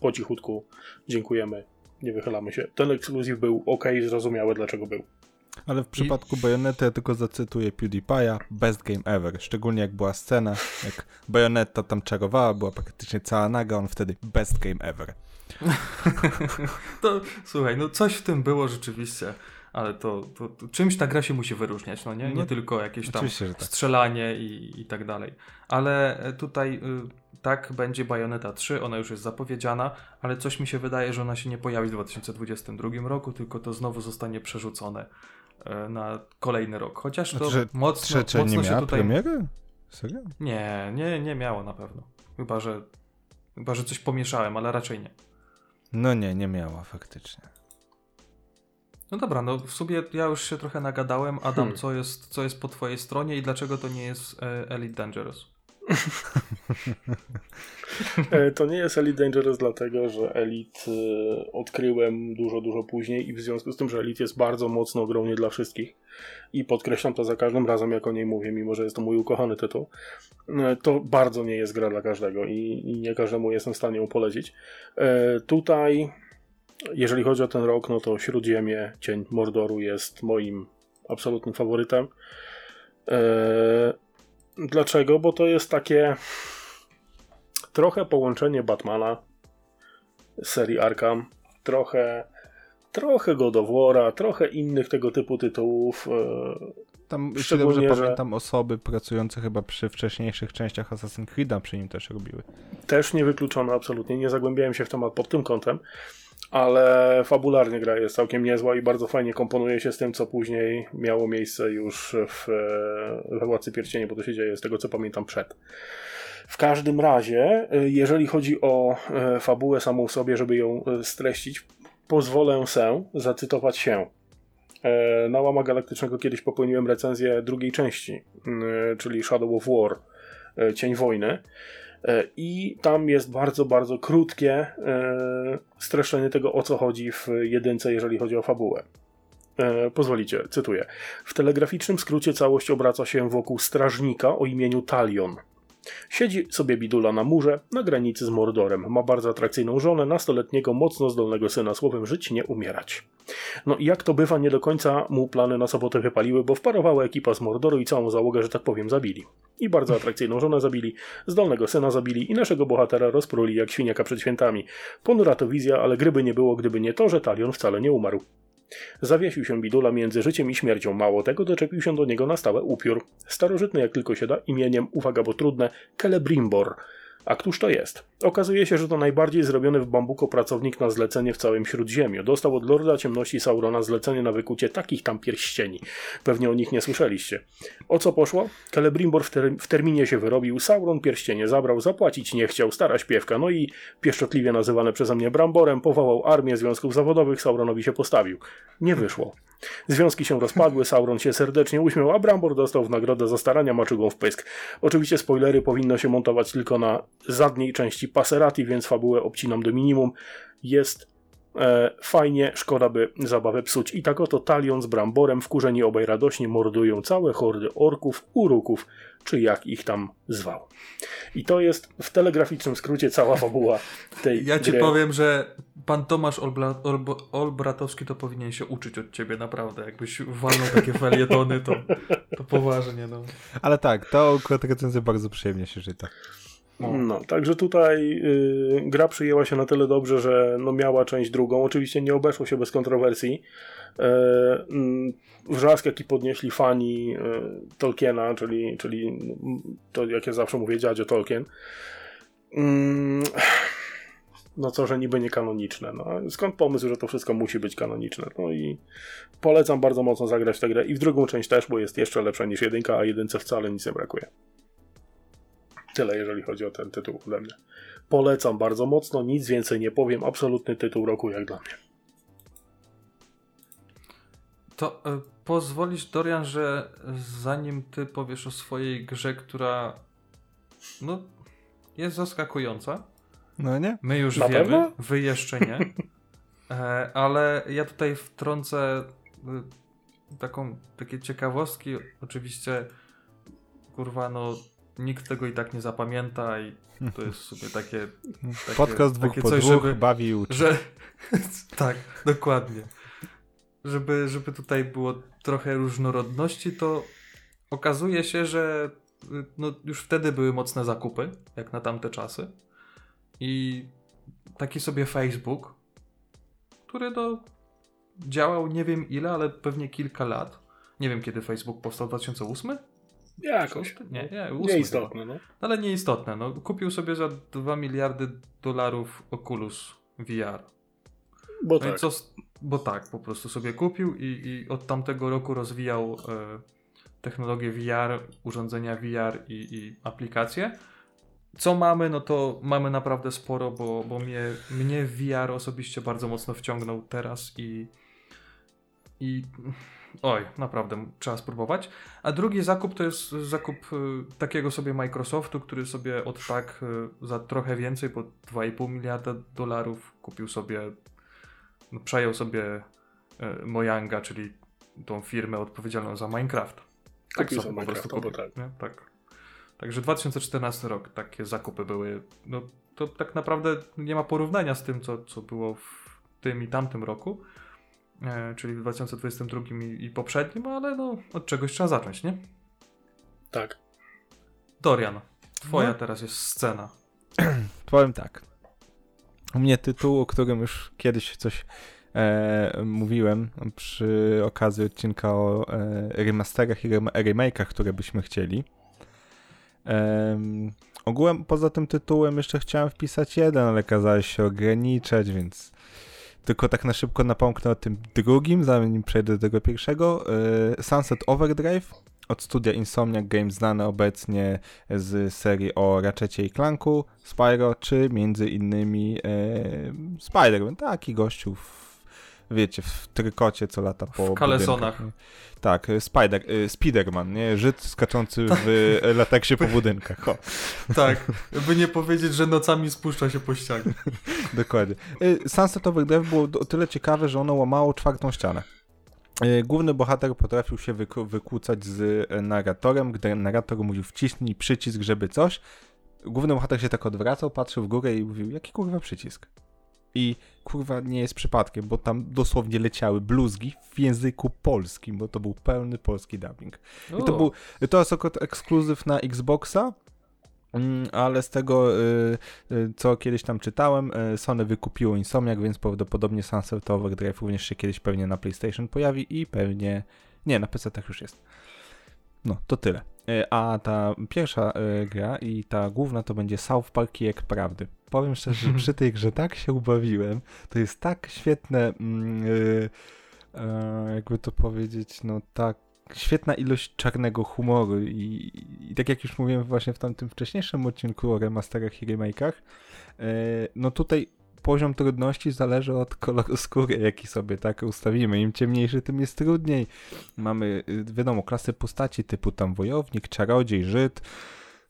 po cichutku dziękujemy, nie wychylamy się. Ten ekskluzyw był ok, zrozumiałe dlaczego był. Ale w przypadku Bayonetta ja tylko zacytuję PewDiePie'a, best game ever. Szczególnie jak była scena, jak Bayonetta tam czarowała, była praktycznie cała naga, on wtedy best game ever. To słuchaj, no coś w tym było rzeczywiście, ale to, to, to czymś ta gra się musi wyróżniać, no nie? Nie No, tylko jakieś tam tak. strzelanie i, i tak dalej. Ale e, tutaj y, tak będzie Bayonetta 3, ona już jest zapowiedziana, ale coś mi się wydaje, że ona się nie pojawi w 2022 roku, tylko to znowu zostanie przerzucone e, na kolejny rok. Chociaż to Znaczy, mocno, mocno nie się miała tutaj... premiery? Serio? Nie, nie, nie miało na pewno. Chyba, że chyba, że coś pomieszałem, ale raczej nie. No nie, nie miała faktycznie. No dobra, no w sumie ja już się trochę nagadałem. Adam, Hmm. co, jest, co jest po twojej stronie i dlaczego to nie jest e, Elite Dangerous? E, To nie jest Elite Dangerous dlatego, że Elite e, odkryłem dużo, dużo później i w związku z tym, że Elite jest bardzo mocno grą nie dla wszystkich i podkreślam to za każdym razem, jak o niej mówię, mimo że jest to mój ukochany tytuł, to bardzo nie jest gra dla każdego i, i nie każdemu jestem w stanie ją polecić. Tutaj, jeżeli chodzi o ten rok, no to Śródziemie, Cień Mordoru jest moim absolutnym faworytem. E, Dlaczego? Bo to jest takie trochę połączenie Batmana z serii Arkham, trochę trochę God of War'a, trochę innych tego typu tytułów. e, Tam, jeśli dobrze że- pamiętam, osoby pracujące chyba przy wcześniejszych częściach Assassin's Creed'a przy nim też robiły. Też niewykluczone absolutnie, nie zagłębiałem się w temat pod tym kątem, ale fabularnie gra jest całkiem niezła i bardzo fajnie komponuje się z tym, co później miało miejsce już w, we Władcy Pierścieni, bo to się dzieje z tego, co pamiętam przed. W każdym razie, y, jeżeli chodzi o y, fabułę samą sobie, żeby ją y, streścić, pozwolę się zacytować się. Na łama galaktycznego kiedyś popełniłem recenzję drugiej części, czyli Shadow of War, Cień Wojny. E, I tam jest bardzo, bardzo krótkie e, streszczenie tego, o co chodzi w jedynce, jeżeli chodzi o fabułę. E, pozwolicie, cytuję. W telegraficznym skrócie całość obraca się wokół strażnika o imieniu Talion. Siedzi sobie bidula na murze, na granicy z Mordorem. Ma bardzo atrakcyjną żonę, nastoletniego, mocno zdolnego syna, słowem żyć, nie umierać. No i jak to bywa, nie do końca mu plany na sobotę wypaliły, bo wparowała ekipa z Mordoru i całą załogę, że tak powiem, zabili. I bardzo atrakcyjną żonę zabili, zdolnego syna zabili i naszego bohatera rozpruli jak świniaka przed świętami. Ponura to wizja, ale gryby nie było, gdyby nie to, że Talion wcale nie umarł. Zawiesił się bidula między życiem i śmiercią, mało tego doczepił się do niego na stałe upiór. Starożytny jak tylko się da, imieniem, uwaga bo trudne, Celebrimbor – a któż to jest? Okazuje się, że to najbardziej zrobiony w bambuko pracownik na zlecenie w całym Śródziemiu. Dostał od Lorda Ciemności Saurona zlecenie na wykucie takich tam pierścieni. Pewnie o nich nie słyszeliście. O co poszło? Celebrimbor w, ter w terminie się wyrobił, Sauron pierścienie zabrał, zapłacić nie chciał, stara śpiewka, no i pieszczotliwie nazywane przeze mnie Bramborem, powołał armię związków zawodowych, Sauronowi się postawił. Nie wyszło. Związki się rozpadły, Sauron się serdecznie uśmiał, a Brambor dostał w nagrodę za starania maczugą w pysk. Oczywiście spoilery powinno się montować tylko na zadniej części Passerati, więc fabułę obcinam do minimum. Jest e, fajnie, szkoda by zabawę psuć. I tak oto Talion z Bramborem wkurzeni obaj radośnie mordują całe hordy orków, uruków, czy jak ich tam zwał. I to jest w telegraficznym skrócie cała fabuła tej Ja ci gry. powiem, że pan Tomasz Olbla, Olb, Olbratowski to powinien się uczyć od ciebie, naprawdę. Jakbyś walnął takie felietony, to, to poważnie, no. Ale tak, to akurat recenzja bardzo przyjemnie się czyta. No, także tutaj y, gra przyjęła się na tyle dobrze, że no, miała część drugą. Oczywiście nie obeszło się bez kontrowersji. Mm, wrzask, jaki podnieśli fani y, Tolkiena, czyli, czyli mm, to, jak ja zawsze mówię, dziadzio Tolkien. Mm, no co, że niby nie kanoniczne. No, skąd pomysł, że to wszystko musi być kanoniczne? No i polecam bardzo mocno zagrać tę grę i w drugą część też, bo jest jeszcze lepsza niż jedynka, a jedynce wcale nic nie brakuje. Tyle, jeżeli chodzi o ten tytuł ode mnie. Polecam bardzo mocno, nic więcej nie powiem. Absolutny tytuł roku jak dla mnie. To y, pozwolisz, Dorian, że zanim ty powiesz o swojej grze, która no, jest zaskakująca. No nie? My już Na wiemy, pewno? wy jeszcze nie. E, ale ja tutaj wtrącę y, taką, takie ciekawostki. Oczywiście, kurwa, no nikt tego i tak nie zapamięta i to jest sobie takie... takie Podcast dwóch takie po coś, dwóch żeby- bawi i uczy. że tak, dokładnie. Żeby, żeby tutaj było trochę różnorodności, to okazuje się, że y, no, już wtedy były mocne zakupy, jak na tamte czasy. I taki sobie Facebook, który no, działał nie wiem ile, ale pewnie kilka lat. Nie wiem kiedy Facebook powstał, 2008? Jakoś. Nie, nie, 8 Nieistotne, no. ale nieistotne. No, kupił sobie za 2 miliardy dolarów Oculus VR. Bo No tak. co, bo tak, po prostu sobie kupił i, i od tamtego roku rozwijał e, technologię VR, urządzenia VR i, i aplikacje. Co mamy, no to mamy naprawdę sporo, bo, bo mnie, mnie VR osobiście bardzo mocno wciągnął teraz i, i oj, naprawdę trzeba spróbować. A drugi zakup to jest zakup y, takiego sobie Microsoftu, który sobie od tak y, za trochę więcej, bo 2,5 miliarda dolarów kupił sobie no, przejął sobie e, Mojanga, czyli tą firmę odpowiedzialną za Minecraft. Tak sobie po prostu kupił. Nie? Tak. Także 2014 rok takie zakupy były. No to tak naprawdę nie ma porównania z tym, co, co było w tym i tamtym roku. E, czyli w 2022 i, i poprzednim, ale no od czegoś trzeba zacząć, nie? Tak. Dorian, twoja No. teraz jest scena. Powiem tak. U mnie tytuł, o którym już kiedyś coś e, mówiłem przy okazji odcinka o e, remasterach i rem- remake'ach, które byśmy chcieli. Em, ogółem poza tym tytułem jeszcze chciałem wpisać jeden, ale kazałeś się ograniczać, więc tylko tak na szybko napomknę o tym drugim, zanim przejdę do tego pierwszego. E, Sunset Overdrive od studia Insomniac Games znane obecnie z serii o Ratchetie i Clanku, Spyro, czy między innymi e, Spider-Man, taki gościu w, wiecie, w trykocie, co lata po W kalesonach. Tak, e, Spider, e, Spiderman, nie? Żyd skaczący w e, lateksie po budynkach. O, Tak, by nie powiedzieć, że nocami spuszcza się po ścianie. dokładnie. Sunset Overdrive było o tyle ciekawe, że ono łamało czwartą ścianę. Główny bohater potrafił się wyku- wykłócać z narratorem, gdy narrator mówił wciśnij przycisk, żeby coś. Główny bohater się tak odwracał, patrzył w górę i mówił, jaki kurwa przycisk? I kurwa nie jest przypadkiem, bo tam dosłownie leciały bluzgi w języku polskim, bo to był pełny polski dubbing. I to, był, to jest akurat ekskluzyw na Xboxa, mm, ale z tego, y, y, co kiedyś tam czytałem, y, Sony wykupiło Insomniac, więc prawdopodobnie Sunset Overdrive również się kiedyś pewnie na PlayStation pojawi i pewnie... Nie, na PC tak już jest. No, to tyle. A ta pierwsza gra i ta główna to będzie South Park Kijek Prawdy. Powiem szczerze, że przy tej grze tak się ubawiłem. To jest tak świetne, mm, y, e, jakby to powiedzieć, no tak świetna ilość czarnego humoru i, i tak jak już mówiłem właśnie w tamtym wcześniejszym odcinku o remasterach i remake'ach, e, no tutaj poziom trudności zależy od koloru skóry, jaki sobie tak ustawimy. Im ciemniejszy, tym jest trudniej. Mamy, y, wiadomo, klasy postaci typu tam wojownik, czarodziej, Żyd.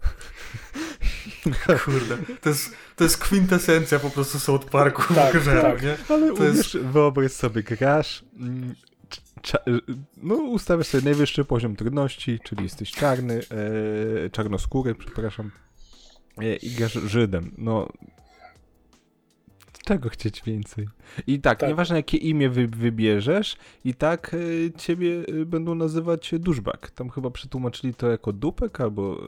kurde. To jest, to jest kwintesencja po prostu South Parku Tak, w grze, tak. nie? Ale To jest- uwierz, wyobraź sobie, grasz, mm, no ustawiasz sobie najwyższy poziom trudności, czyli jesteś czarny, e, czarnoskóry, przepraszam, e, i grasz Żydem. No, czego chcieć więcej? I tak, Tak. nieważne jakie imię wy, wybierzesz, i tak e, ciebie e, będą nazywać duszbak. Tam chyba przetłumaczyli to jako dupek, albo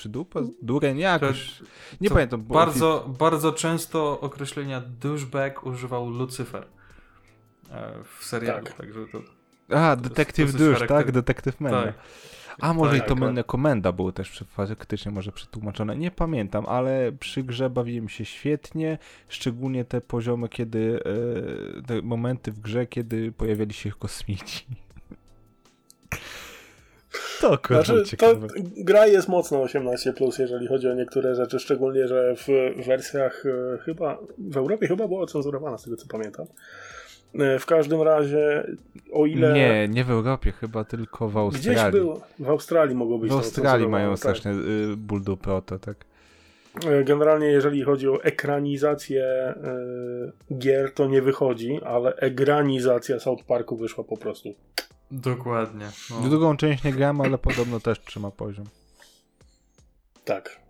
przydupa, dureń, To jakoś, nie pamiętam. Bardzo, bardzo często określenia douchebag używał Lucifer e, w serialu, Tak. także to... A, To Douche, charakter- tak? Detective Menda. Tak. A może Tak, i to akurat. Menda Komenda było też przy- faktycznie może przetłumaczone. Nie pamiętam, ale przy grze bawiłem się świetnie. Szczególnie te poziomy, kiedy. E, te momenty w grze, kiedy pojawiali się kosmici. To kurwa Znaczy, to gra jest mocno 18+, jeżeli chodzi o niektóre rzeczy, szczególnie, że w wersjach e, chyba, w Europie chyba była cenzurowana, z tego co pamiętam. E, W każdym razie, o ile Nie, nie w Europie, chyba tylko w gdzieś Australii. było, w Australii mogło być W Australii mają tak. strasznie y, ból dupy o to, tak. E, Generalnie, jeżeli chodzi o ekranizację gier, to nie wychodzi, ale egranizacja South Parku wyszła po prostu. Dokładnie. W No. drugą część nie gram, ale podobno też trzyma poziom. Tak.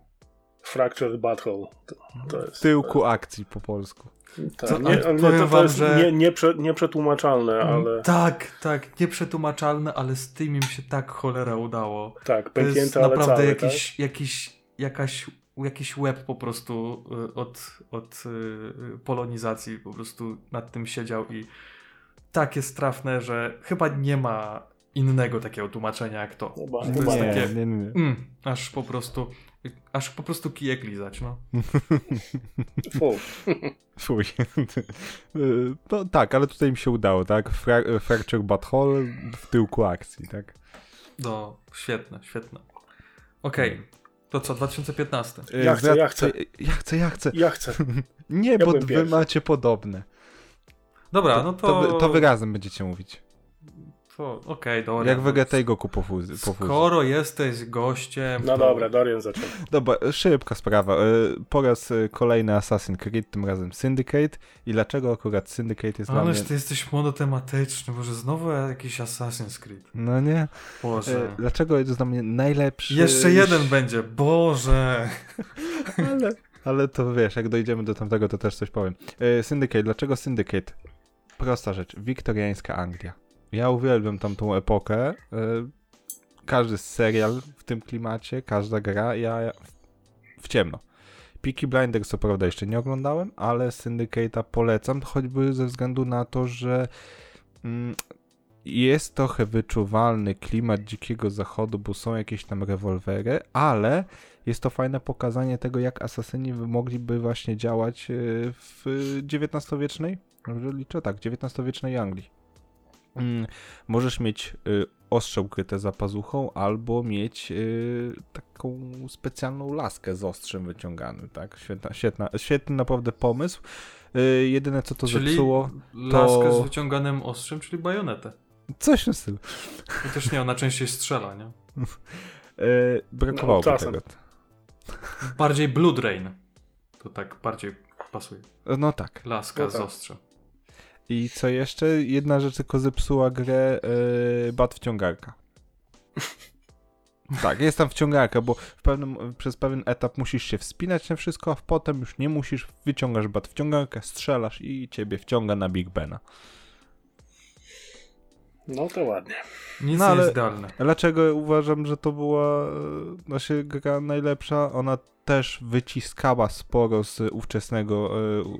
Fractured Butthole. To, to jest. W tyłku akcji po polsku. Tak, Co- nie, ale nie, to, to wam, jest że- nie, nieprze, nieprzetłumaczalne, ale Tak, tak, nieprzetłumaczalne, ale z tym im się tak cholera udało. tak, To jest pęknięte, ale naprawdę całe, jakiś, jakiś, jakaś, jakiś web po prostu y, od, od y, polonizacji po prostu nad tym siedział i tak jest trafne, że chyba nie ma innego takiego tłumaczenia jak to. Chyba- To chyba jest nie. takie, nie, nie, nie. mm, aż po prostu, aż po prostu kijek lizać, no. Fu. Fuj. No tak, ale tutaj im się udało, tak? Fra- Fracture Butthole w tyłku akcji, tak? No, świetne, świetne. Okej, to co, 2015? Y, Ja chcę, ja chcę. Ja chcę, ja chcę. Ja chcę. Nie, Ja bo wy pierwszy. macie podobne. Dobra, no to... To, wy, to wy razem będziecie mówić. to Okej, dobra. Jak no, Vegetego ku pofuzy. pofuzy. Skoro jesteś gościem. No to- dobra, Dorian zaczął. Dobra, szybka sprawa. Y, Po raz y, kolejny Assassin's Creed, tym razem Syndicate. I dlaczego akurat Syndicate jest dla Ależ mnie... ty jesteś monotematyczny, może znowu jakiś Assassin's Creed. No nie. Boże. Dlaczego jest dla mnie najlepszy... Jeszcze jeden będzie, Boże. ale, ale to wiesz, jak dojdziemy do tamtego, to też coś powiem. E, Syndicate, dlaczego Syndicate? Prosta rzecz, wiktoriańska Anglia. Ja uwielbiam tamtą epokę. E, każdy serial w tym klimacie, każda gra, ja w ciemno. Peaky Blinders co prawda jeszcze nie oglądałem, ale Syndicate'a polecam, choćby ze względu na to, że mm, jest trochę wyczuwalny klimat dzikiego zachodu, bo są jakieś tam rewolwery, ale jest to fajne pokazanie tego, jak asasyni mogliby właśnie działać e, w XIX-wiecznej, liczę? Tak, XIX-wiecznej Anglii. Mm, Możesz mieć y, ostrze ukryte za pazuchą, albo mieć yy, taką specjalną laskę z ostrzem wyciąganym, tak? Świetna, świetna, świetny naprawdę pomysł. Yy, jedyne co to czyli zepsuło, laskę z wyciąganym ostrzem, czyli bajonetę. coś tym stylu. I też nie, ona częściej strzela, nie? Yy, brakowało No, tego. Bardziej Blood Rain. To tak bardziej pasuje. No tak. Laska No z tak. ostrzem. I co jeszcze? Jedna rzecz tylko zepsuła grę, yy, bat wciągarka. tak, jest tam wciągarka, bo pewnym, przez pewien etap musisz się wspinać na wszystko, a potem już nie musisz, wyciągasz bat wciągarkę, strzelasz i ciebie wciąga na Big Bena. No to ładnie. Nic No, nie ale- jest idealne. Dlaczego uważam, że to była znaczy, gra najlepsza? Ona też wyciskała sporo z ówczesnego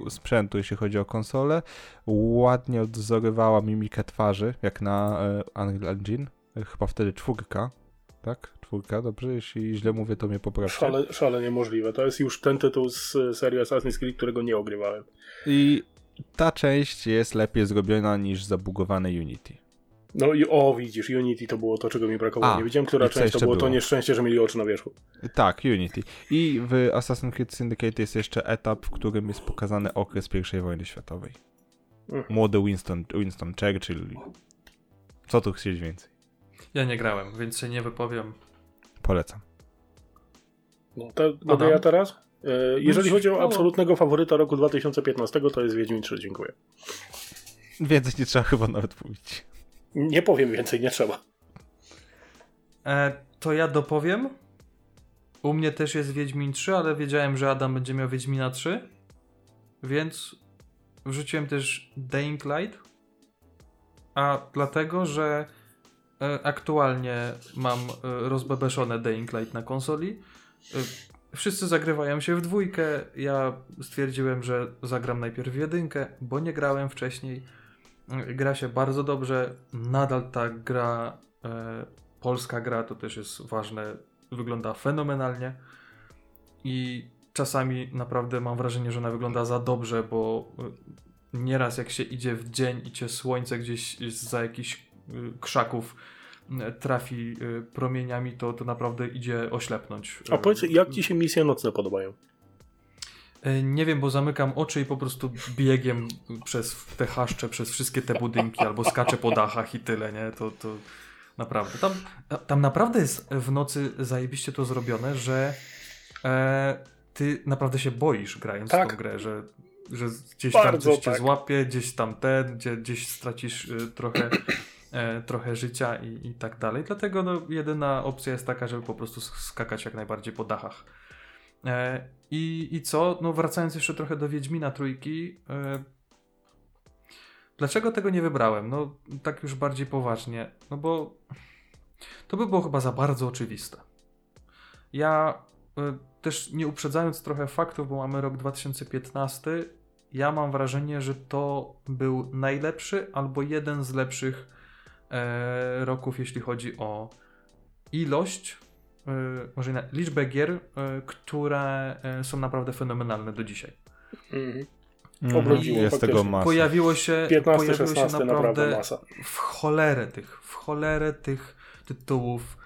e, sprzętu, jeśli chodzi o konsolę. Ładnie odzorywała mimikę twarzy, jak na e, Unreal Engine. Chyba wtedy czwórka, tak? Czwórka, dobrze? Jeśli źle mówię, to mnie poprawcie. Szale, szale niemożliwe. To jest już ten tytuł z serii Assassin's Creed, którego nie ogrywałem. I ta część jest lepiej zrobiona niż zabugowane Unity. No i o, widzisz, Unity to było to, czego mi brakowało. A, nie wiedziałem, która część to jeszcze było, to było? nieszczęście, że mieli oczy na wierzchu. Tak, Unity. I w Assassin's Creed Syndicate jest jeszcze etap, w którym jest pokazany okres I wojny światowej. Mhm. Młody Winston, Winston Churchill. Co tu chcieć więcej? Ja nie grałem, więc się nie wypowiem. Polecam. No, to mogę ja teraz? E, jeżeli No, chodzi o śmiało. absolutnego faworyta roku 2015, to jest Wiedźmin 3, dziękuję. Więcej nie trzeba chyba nawet mówić. Nie powiem więcej, nie trzeba. E, to ja dopowiem. U mnie też jest Wiedźmin 3, ale wiedziałem, że Adam będzie miał Wiedźmina 3. Więc wrzuciłem też Dying Light. A dlatego, że e, aktualnie mam e, rozbebeszone Dying Light na konsoli. E, wszyscy zagrywają się w dwójkę. Ja stwierdziłem, że zagram najpierw w jedynkę, bo nie grałem wcześniej. E, Gra się bardzo dobrze. Nadal ta gra, e, polska gra, to też jest ważne, wygląda fenomenalnie. I czasami naprawdę mam wrażenie, że ona wygląda za dobrze, bo y, nieraz jak się idzie w dzień i cię słońce gdzieś za jakichś y, krzaków y, trafi promieniami, to, to naprawdę idzie oślepnąć. A powiedz, jak ci się misje nocne podobają? Y, Nie wiem, bo zamykam oczy i po prostu biegiem przez te chaszcze, przez wszystkie te budynki, albo skaczę po dachach i tyle, nie? To, to naprawdę. Tam, tam naprawdę jest w nocy zajebiście to zrobione, że e, ty naprawdę się boisz grając w Tak. tą grę, że, że gdzieś tam Bardzo coś cię tak. złapie, gdzieś tam ten, gdzie, gdzieś stracisz y, trochę, e, trochę życia i, i tak dalej. Dlatego no, jedyna opcja jest taka, żeby po prostu sk- skakać jak najbardziej po dachach. E, i, I co? No wracając jeszcze trochę do Wiedźmina trójki. E, dlaczego tego nie wybrałem? No tak już bardziej poważnie. No bo to by było chyba za bardzo oczywiste. Ja e, też nie uprzedzając trochę faktów, bo mamy rok 2015, ja mam wrażenie, że to był najlepszy albo jeden z lepszych e, roków, jeśli chodzi o ilość, może nie, liczbę gier, e, które e, są naprawdę fenomenalne do dzisiaj. Mhm. Obrodziło, Jest tego masa. Pojawiło się, 15, pojawiło 16 się naprawdę naprawdę masa. w cholerę tych, w cholerę tych tytułów.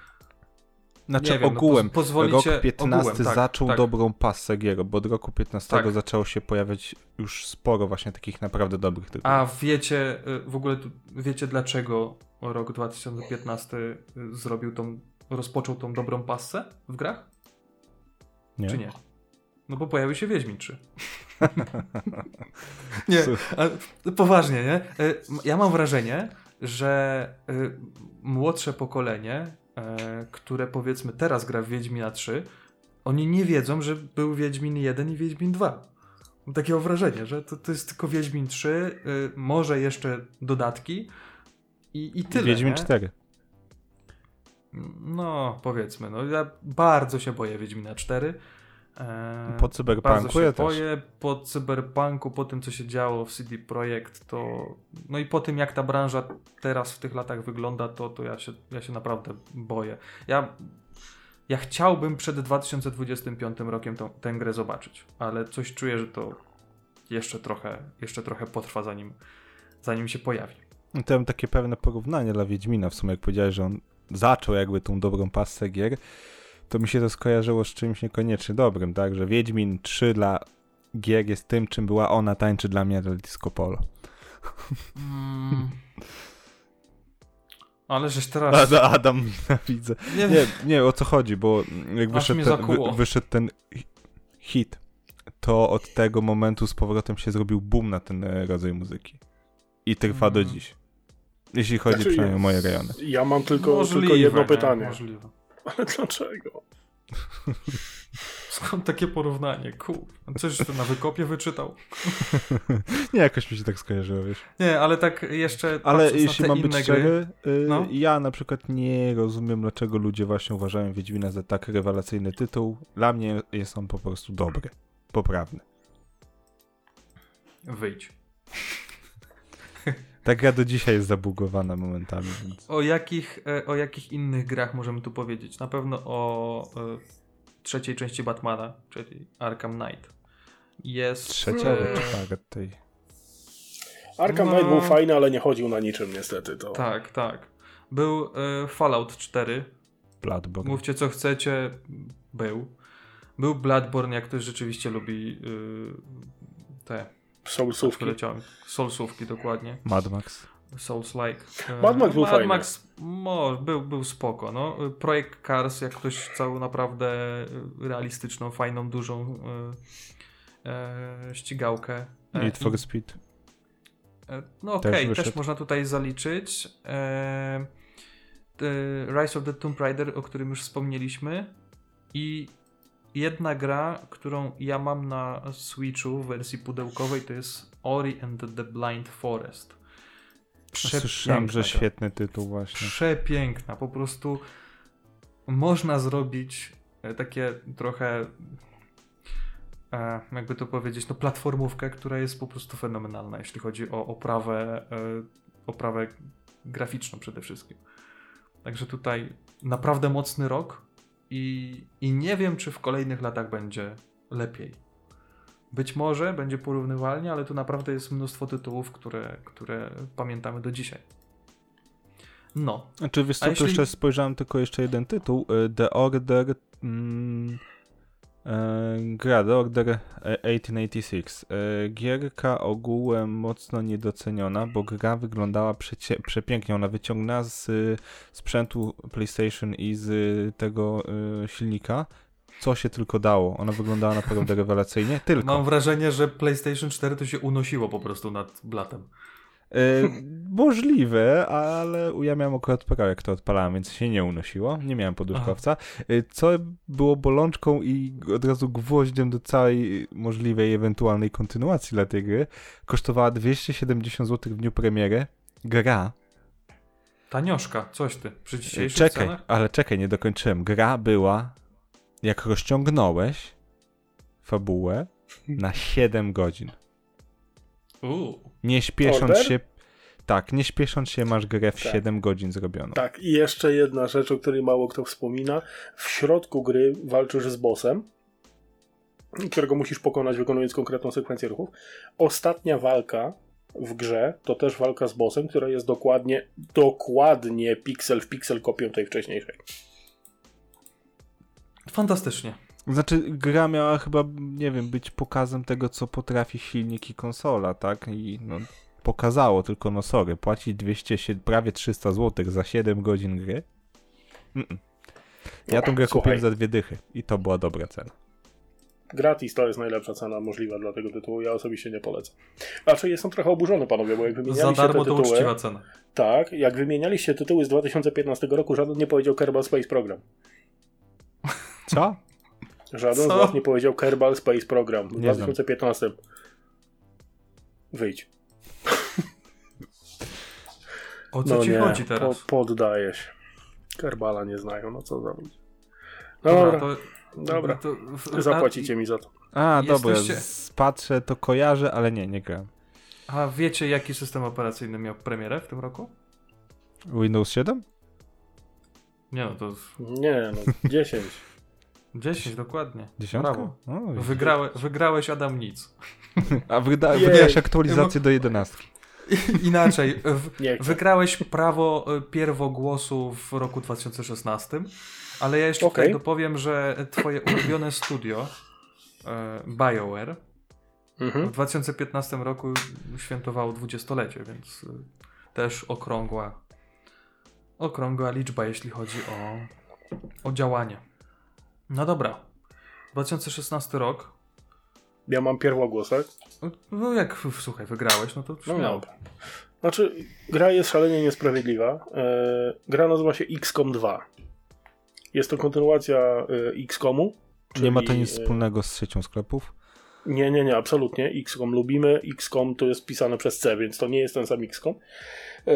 Znaczy Nie wiem, no ogółem, poz- pozwolicie- rok 15 ogółem, tak, zaczął tak. dobrą pasę gier, bo od roku 15 Tak. zaczęło się pojawiać już sporo właśnie takich naprawdę dobrych tytułów. A wiecie, w ogóle wiecie dlaczego rok 2015 y, zrobił tą, rozpoczął tą dobrą passę w grach? nie? Czy nie? No bo pojawił się Wiedźmin 3. nie, ale poważnie, nie? M- Ja mam wrażenie, że y, młodsze pokolenie, e, które powiedzmy teraz gra w Wiedźmina 3, oni nie wiedzą, że był Wiedźmin 1 i Wiedźmin 2. Mam takie wrażenie, że to, to jest tylko Wiedźmin 3, y, może jeszcze dodatki i, i tyle. Wiedźmin nie? 4. No, powiedzmy, no ja bardzo się boję Wiedźmina 4. E, Po Cyberpunku ja też. boję, po Cyberpunku, po tym co się działo w CD Projekt, to no i po tym jak ta branża teraz w tych latach wygląda, to, to ja, się, ja się naprawdę boję. Ja, ja chciałbym przed 2025 rokiem tą, tę grę zobaczyć, ale coś czuję, że to jeszcze trochę, jeszcze trochę potrwa zanim, zanim się pojawi. No To ja mam takie pewne porównanie dla Wiedźmina. W sumie jak powiedziałeś, że on zaczął jakby tą dobrą pasę gier, to mi się to skojarzyło z czymś niekoniecznie dobrym, tak? Że Wiedźmin 3 dla gier jest tym, czym była ona tańczy dla mnie dla Disco Polo. Mm. Ale żeś teraz... Adam, Adam widzę. Nie, Nie, nie, o co chodzi, bo jak wyszedł ten, wy, wyszedł ten hi- hit, to od tego momentu z powrotem się zrobił boom na ten e, rodzaj muzyki. I trwa do Mhm. dziś. Jeśli chodzi Znaczy, przynajmniej o moje rejony. Ja mam tylko, Możliwe, tylko jedno nie? pytanie. Możliwe. Ale dlaczego? Skąd takie porównanie? Cool. Coś ty na wykopie wyczytał? nie, jakoś mi się tak skojarzyło, wiesz. Nie, ale tak jeszcze Ale jeśli na te mam być szczery, gry, y, No. ja na przykład nie rozumiem, dlaczego ludzie właśnie uważają Wiedźmina za tak rewelacyjny tytuł. Dla mnie jest on po prostu dobry, poprawny. wyjdź. Ta gra do dzisiaj jest zabugowana momentami, więc... O jakich, e, o jakich innych grach możemy tu powiedzieć? Na pewno o e, trzeciej części Batmana, czyli Arkham Knight. Jest... Trzecia e, albo czwartej. Arkham No. Knight był fajny, ale nie chodził na niczym niestety. To... Tak, tak. Był e, Fallout 4. Bloodborne. Mówcie co chcecie. Był. Był Bloodborne, jak ktoś rzeczywiście lubi y, te, Soulsówki. Soulsówki dokładnie. Mad Max. Souls-like. E, Mad Max był Mad fajny. Max mo, był, był spoko. No. Projekt Cars, jak ktoś całą naprawdę realistyczną, fajną, dużą y, e, ścigałkę. E, Need for Speed. E, No Też okej, też, wyszedł. można tutaj zaliczyć. E, the Rise of the Tomb Raider, o którym już wspomnieliśmy. I jedna gra, którą ja mam na Switchu w wersji pudełkowej, to jest Ori and the Blind Forest. Słyszałem, że świetny tytuł właśnie. Przepiękna, po prostu można zrobić e, takie trochę e, jakby to powiedzieć, no platformówkę, która jest po prostu fenomenalna, jeśli chodzi o oprawę, e, oprawę graficzną przede wszystkim. Także tutaj naprawdę mocny rok i, i nie wiem, czy w kolejnych latach będzie lepiej. Być może będzie porównywalnie, ale tu naprawdę jest mnóstwo tytułów, które, które pamiętamy do dzisiaj. No, Znaczy, wiesz co, jeśli- jeszcze spojrzałem tylko jeszcze jeden tytuł. y, The Order... Mm, gra The Order e, 1886. E, gierka ogółem mocno niedoceniona, bo gra wyglądała przecie- przepięknie. Ona wyciągnęła z y, sprzętu PlayStation i z tego y, silnika co się tylko dało. Ona wyglądała naprawdę rewelacyjnie. Tylko. Mam wrażenie, że PlayStation 4 to się unosiło po prostu nad blatem. E, możliwe, ale ja miałem akurat Pro, jak to odpalałem, więc się nie unosiło. Nie miałem poduszkowca. E, co było bolączką i od razu gwoździem do całej możliwej ewentualnej kontynuacji dla tej gry. Kosztowała 270 zł w dniu premiery. Gra. Tanioszka, coś ty, przy dzisiejszych Czekaj, cenach? ale czekaj, nie dokończyłem. Gra była, jak rozciągnąłeś fabułę na 7 godzin. Nie śpiesząc Order? się. Tak, nie śpiesząc się, masz grę w Tak. 7 godzin zrobioną. Tak, i jeszcze jedna rzecz, o której mało kto wspomina. W środku gry walczysz z bossem, którego musisz pokonać wykonując konkretną sekwencję ruchów. Ostatnia walka w grze to też walka z bossem, która jest dokładnie, dokładnie piksel w piksel kopią tej wcześniejszej. Fantastycznie. Znaczy, gra miała chyba, nie wiem, być pokazem tego, co potrafi silnik i konsola, tak? I no, pokazało, tylko no sorry, płacić 200, sie- prawie 300 zł za 7 godzin gry? Mm-mm. Ja tą grę Słuchaj. kupiłem za dwie dychy i to była dobra cena. Gratis to jest najlepsza cena możliwa dla tego tytułu. Ja osobiście nie polecam. Znaczy, jestem trochę oburzony, panowie, bo jak Za wymienialiście darmo te to tytuły... uczciwa cena. Tak, jak wymienialiście tytuły z 2015 roku, żaden nie powiedział Kerbal Space Program. Co? Żaden Co? z was nie powiedział Kerbal Space Program w Nie znam. 2015. Wyjdź. O co ci nie, chodzi teraz? Po, poddaję się. Kerbala nie znają, no co. No Dobra, dobra, to, dobra. to, w- zapłacicie mi za to. A, dobra, Jesteście- z- patrzę, to kojarzę, ale nie, nie grałem. A wiecie, jaki system operacyjny miał premierę w tym roku? Windows 7? Nie no, to Nie, no 10. 10 dokładnie. Dziesiątka? Brawo. O. Wygrałe, wygrałeś Adam nic. A wyda- Jej. wydałeś aktualizację do 11. Inaczej. W, wygrałeś prawo e, pierwogłosu w roku 2016, ale ja jeszcze tutaj dopowiem, że twoje ulubione studio e, BioWare w Mhm. 2015 roku świętowało dwudziestolecie, więc y, też okrągła okrągła liczba, jeśli chodzi o, o działanie. No dobra. 2016 rok. Ja mam pierwogłos, tak? No jak, w- słuchaj, wygrałeś, no to No śmiało. dobra. Znaczy, gra jest szalenie niesprawiedliwa. E, gra nazywa się XCOM 2. Jest to kontynuacja e, XCOMu. Nie ma to czyli, nic e, wspólnego z siecią sklepów. Nie, nie, nie, absolutnie. XCOM lubimy. XCOM to jest pisane przez C, więc to nie jest ten sam XCOM. E,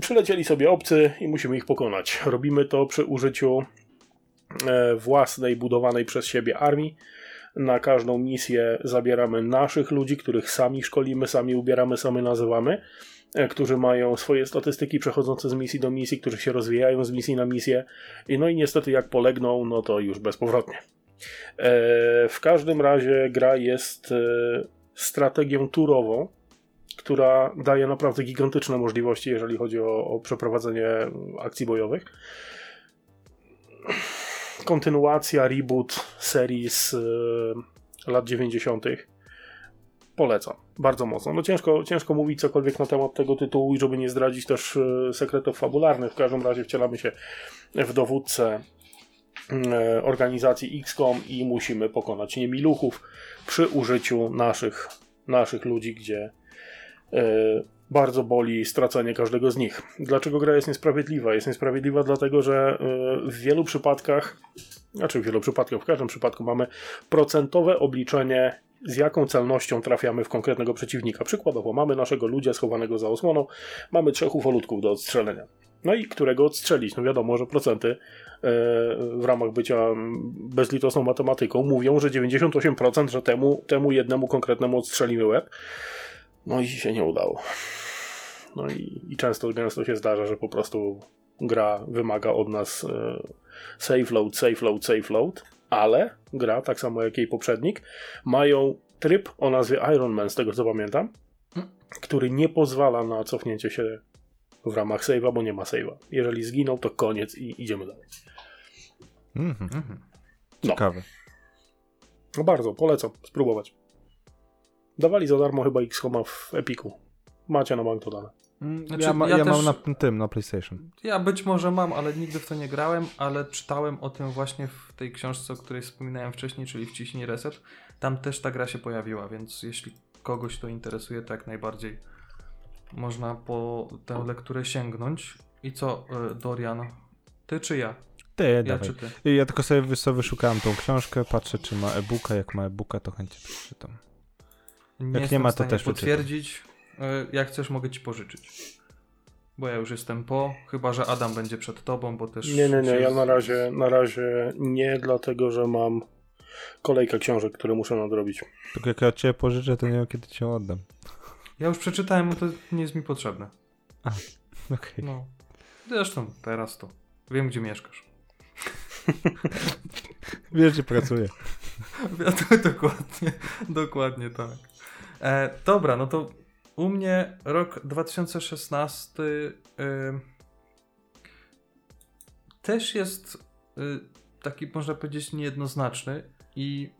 przylecieli sobie obcy i musimy ich pokonać. Robimy to przy użyciu własnej, budowanej przez siebie armii. Na każdą misję zabieramy naszych ludzi, których sami szkolimy, sami ubieramy, sami nazywamy, e, którzy mają swoje statystyki przechodzące z misji do misji, którzy się rozwijają z misji na misję. I no i niestety jak polegną, no to już bezpowrotnie. E, W każdym razie gra jest e, strategią turową, która daje naprawdę gigantyczne możliwości, jeżeli chodzi o, o przeprowadzenie akcji bojowych. Kontynuacja, reboot serii z e, lat 90. Polecam bardzo mocno. No ciężko, ciężko mówić cokolwiek na temat tego tytułu i żeby nie zdradzić też e, sekretów fabularnych. W każdym razie wcielamy się w dowódcę e, organizacji XCOM i musimy pokonać niemiluchów przy użyciu naszych, naszych ludzi, gdzie bardzo boli stracenie każdego z nich. Dlaczego gra jest niesprawiedliwa? Jest niesprawiedliwa dlatego, że e, w wielu przypadkach, znaczy w wielu przypadkach, w każdym przypadku mamy procentowe obliczenie z jaką celnością trafiamy w konkretnego przeciwnika. Przykładowo, mamy naszego ludzia schowanego za osłoną, mamy trzech ufolutków do odstrzelenia. No i którego odstrzelić? No wiadomo, że procenty e, w ramach bycia bezlitosną matematyką mówią, że 98%, że temu, temu jednemu konkretnemu odstrzelimy łeb. No i się nie udało. No i, i często, często się zdarza, że po prostu gra wymaga od nas e, save load, save load, save load, ale gra, tak samo jak jej poprzednik, mają tryb o nazwie Iron Man, z tego co pamiętam, który nie pozwala na cofnięcie się w ramach save'a, bo nie ma save'a. Jeżeli zginął, to koniec i idziemy dalej. Mhm. Mhm. No. Ciekawe. No bardzo, polecam spróbować. Dawali za darmo chyba X-Homa w Epiku. Macie na bank to dane. Mm, Znaczy, ja ma, ja ja też- mam na tym, na PlayStation. Ja być może mam, ale nigdy w to nie grałem, ale czytałem o tym właśnie w tej książce, o której wspominałem wcześniej, czyli Wciśnij Reset. Tam też ta gra się pojawiła, więc jeśli kogoś to interesuje, to jak najbardziej można po tę lekturę sięgnąć. I co, y, Dorian? Ty czy ja? Ty, Ja dawaj. czy ty? Ja tylko sobie, wiesz co, wyszukałem tą książkę, patrzę czy ma e-booka, jak ma e-booka to chętnie przeczytam. Nie jestem ma, w to też potwierdzić. Y, Jak chcesz, mogę ci pożyczyć. Bo ja już jestem po, chyba że Adam będzie przed tobą, bo też. Nie, nie, nie, ja na razie, na razie nie, dlatego że mam kolejkę książek, które muszę nadrobić. Tylko jak ja cię pożyczę, to nie wiem kiedy cię oddam. Ja już przeczytałem, no to nie jest mi potrzebne. Okej. No. Zresztą teraz to. Wiem, gdzie mieszkasz. Wiesz, gdzie pracuję. dokładnie, dokładnie tak. E, dobra, no to u mnie rok 2016 y, też jest y, taki, można powiedzieć, niejednoznaczny i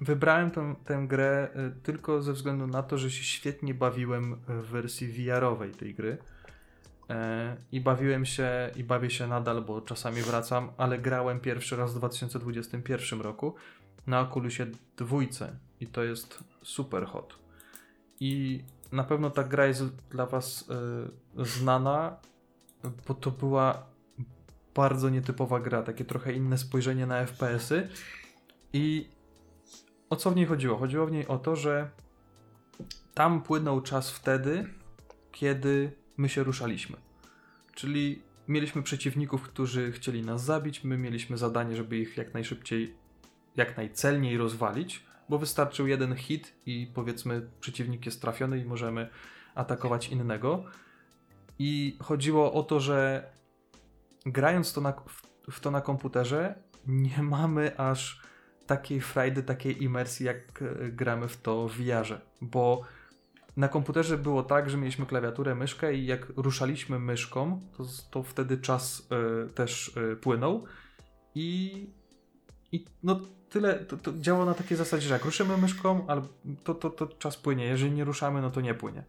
wybrałem tę, tę grę y, tylko ze względu na to, że się świetnie bawiłem w wersji VR-owej tej gry. E, I bawiłem się i bawię się nadal, bo czasami wracam, ale grałem pierwszy raz w 2021 roku na Oculusie dwójce i to jest super hot. I na pewno ta gra jest dla Was y, znana, bo to była bardzo nietypowa gra, takie trochę inne spojrzenie na FPS-y. I o co w niej chodziło? Chodziło w niej o to, że tam płynął czas wtedy, kiedy my się ruszaliśmy. Czyli mieliśmy przeciwników, którzy chcieli nas zabić, my mieliśmy zadanie, żeby ich jak najszybciej, jak najcelniej rozwalić, bo wystarczył jeden hit i powiedzmy przeciwnik jest trafiony i możemy atakować innego. I chodziło o to, że grając to na, w, to na komputerze, nie mamy aż takiej frajdy, takiej imersji, jak e, gramy w to w VR-ze, bo na komputerze było tak, że mieliśmy klawiaturę, myszkę i jak ruszaliśmy myszką, to, to wtedy czas y, też y, płynął i, i no tyle, to, to działa na takiej zasadzie, że jak ruszymy myszką, albo to, to, to czas płynie, jeżeli nie ruszamy, no to nie płynie.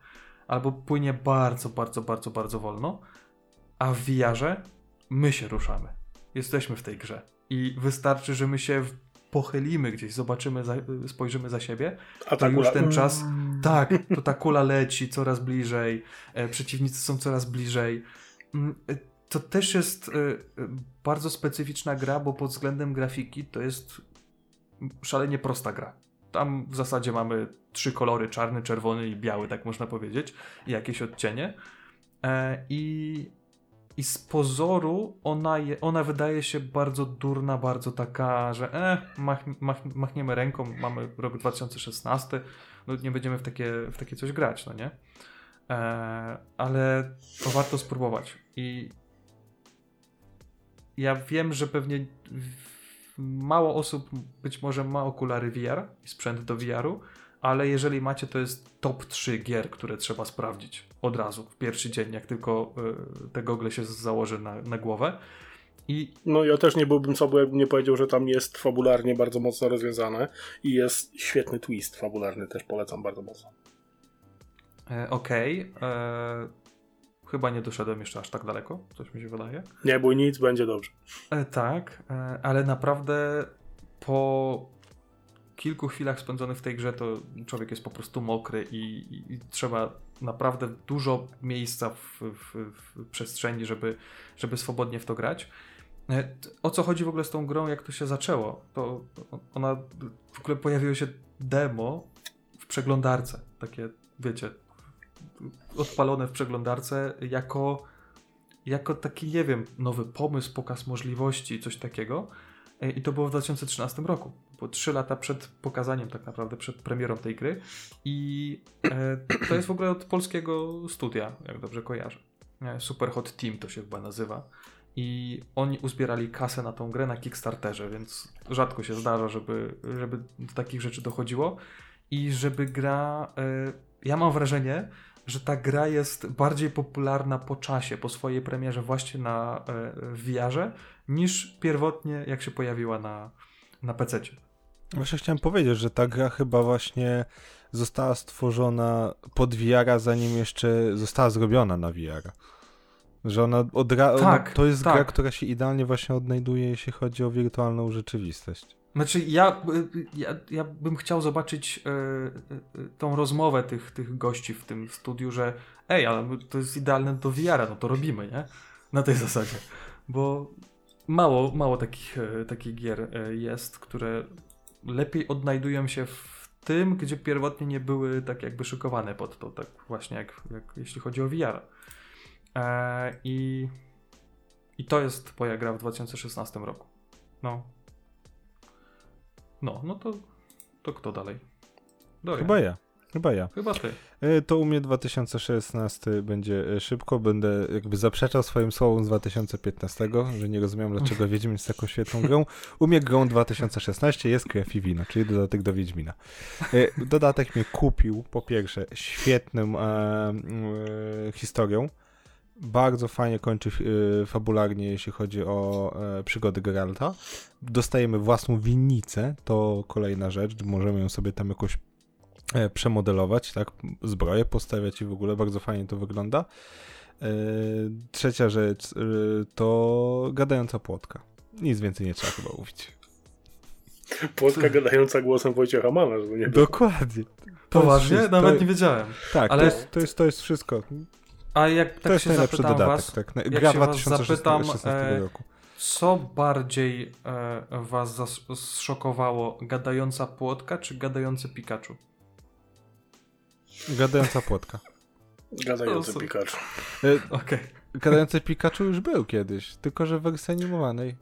Albo płynie bardzo, bardzo, bardzo, bardzo wolno, a w VR-ze my się ruszamy. Jesteśmy w tej grze i wystarczy, że my się pochylimy gdzieś, zobaczymy, za, spojrzymy za siebie, A ta to już ten czas, tak, to ta kula leci coraz bliżej, e, przeciwnicy są coraz bliżej. Mm, e, To też jest e, e, bardzo specyficzna gra, bo pod względem grafiki to jest szalenie prosta gra. Tam w zasadzie mamy trzy kolory, czarny, czerwony i biały, tak można powiedzieć, i jakieś odcienie. E, I, i z pozoru ona, je, ona wydaje się bardzo durna, bardzo taka, że e, mach, mach, machniemy ręką, mamy rok 2016, no nie będziemy w takie, w takie coś grać, no nie? E, ale to warto spróbować. I ja wiem, że pewnie mało osób być może ma okulary VR i sprzęt do VR-u, ale jeżeli macie, to jest top 3 gier, które trzeba sprawdzić od razu, w pierwszy dzień, jak tylko y, te gogle się założy na, na głowę. I No ja też nie byłbym sobą, jakbym nie powiedział, że tam jest fabularnie bardzo mocno rozwiązane i jest świetny twist fabularny, też polecam bardzo mocno. e, okej, e, chyba nie doszedłem jeszcze aż tak daleko, coś mi się wydaje. Nie bój nic, będzie dobrze. E, tak, e, ale naprawdę po kilku chwilach spędzonych w tej grze to człowiek jest po prostu mokry i, i, i trzeba naprawdę dużo miejsca w, w, w przestrzeni, żeby, żeby swobodnie w to grać. E, O co chodzi w ogóle z tą grą, jak to się zaczęło? To ona w ogóle pojawiło się demo w przeglądarce. Takie, wiecie, odpalone w przeglądarce jako jako taki, nie wiem, nowy pomysł, pokaz możliwości, coś takiego. E, I to było w 2013 roku. Było 3 lata przed pokazaniem, tak naprawdę, przed premierą tej gry. I e, to jest w ogóle od polskiego studia, jak dobrze kojarzę. E, Super Hot Team to się chyba nazywa. I oni uzbierali kasę na tą grę na Kickstarterze, więc rzadko się zdarza, żeby, żeby do takich rzeczy dochodziło. I żeby gra. Ja mam wrażenie, że ta gra jest bardziej popularna po czasie, po swojej premierze właśnie na e, VR-ze, niż pierwotnie jak się pojawiła na, na PC. Właśnie chciałem powiedzieć, że ta gra chyba właśnie została stworzona pod VR, zanim jeszcze została zrobiona na VR. Że ona od ra- Tak, to jest tak. gra, która się idealnie właśnie odnajduje, jeśli chodzi o wirtualną rzeczywistość. Znaczy, ja, ja, ja bym chciał zobaczyć e, e, tą rozmowę tych, tych gości w tym studiu, że ej, ale to jest idealne do VR-a, no to robimy, nie? Na tej zasadzie. Bo mało, mało takich, e, takich gier jest, które lepiej odnajdują się w tym, gdzie pierwotnie nie były tak jakby szykowane pod to, tak właśnie jak, jak jeśli chodzi o VR. E, i, I to jest moja gra w 2016 roku. No. No, no to, to kto dalej? Dorian. Chyba ja. Chyba ja. Chyba ty. E, To u mnie 2016 będzie e, szybko. Będę jakby zaprzeczał swoim słowom z 2015, że nie rozumiem, dlaczego Wiedźmin jest taką świetną grą. U mnie grą 2016 jest Krew i Wino, czyli dodatek do Wiedźmina. E, Dodatek mnie kupił, po pierwsze, świetną e, e, historią. Bardzo fajnie kończy e, fabularnie, jeśli chodzi o e, przygody Geralta. Dostajemy własną winnicę, to kolejna rzecz. Możemy ją sobie tam jakoś e, przemodelować, tak, zbroję postawiać i w ogóle bardzo fajnie to wygląda. Trzecia rzecz to gadająca płotka. Nic więcej nie trzeba chyba mówić. Płotka gadająca głosem Wojciecha Mana, żeby nie było. Dokładnie. Poważnie? Nawet To- nie wiedziałem. Tak, Ale- to, jest, to, jest, to jest wszystko. A jak To tak jest się najlepszy zapytam dodatek. was, tak. Gra się was 2016 zapytam, e, roku. co bardziej e, was zszokowało? Gadająca płotka czy gadający Pikachu? Gadająca płotka. Gadający to- Pikachu. E, Okej. Gadający Pikachu już był kiedyś, tylko że w wersji animowanej.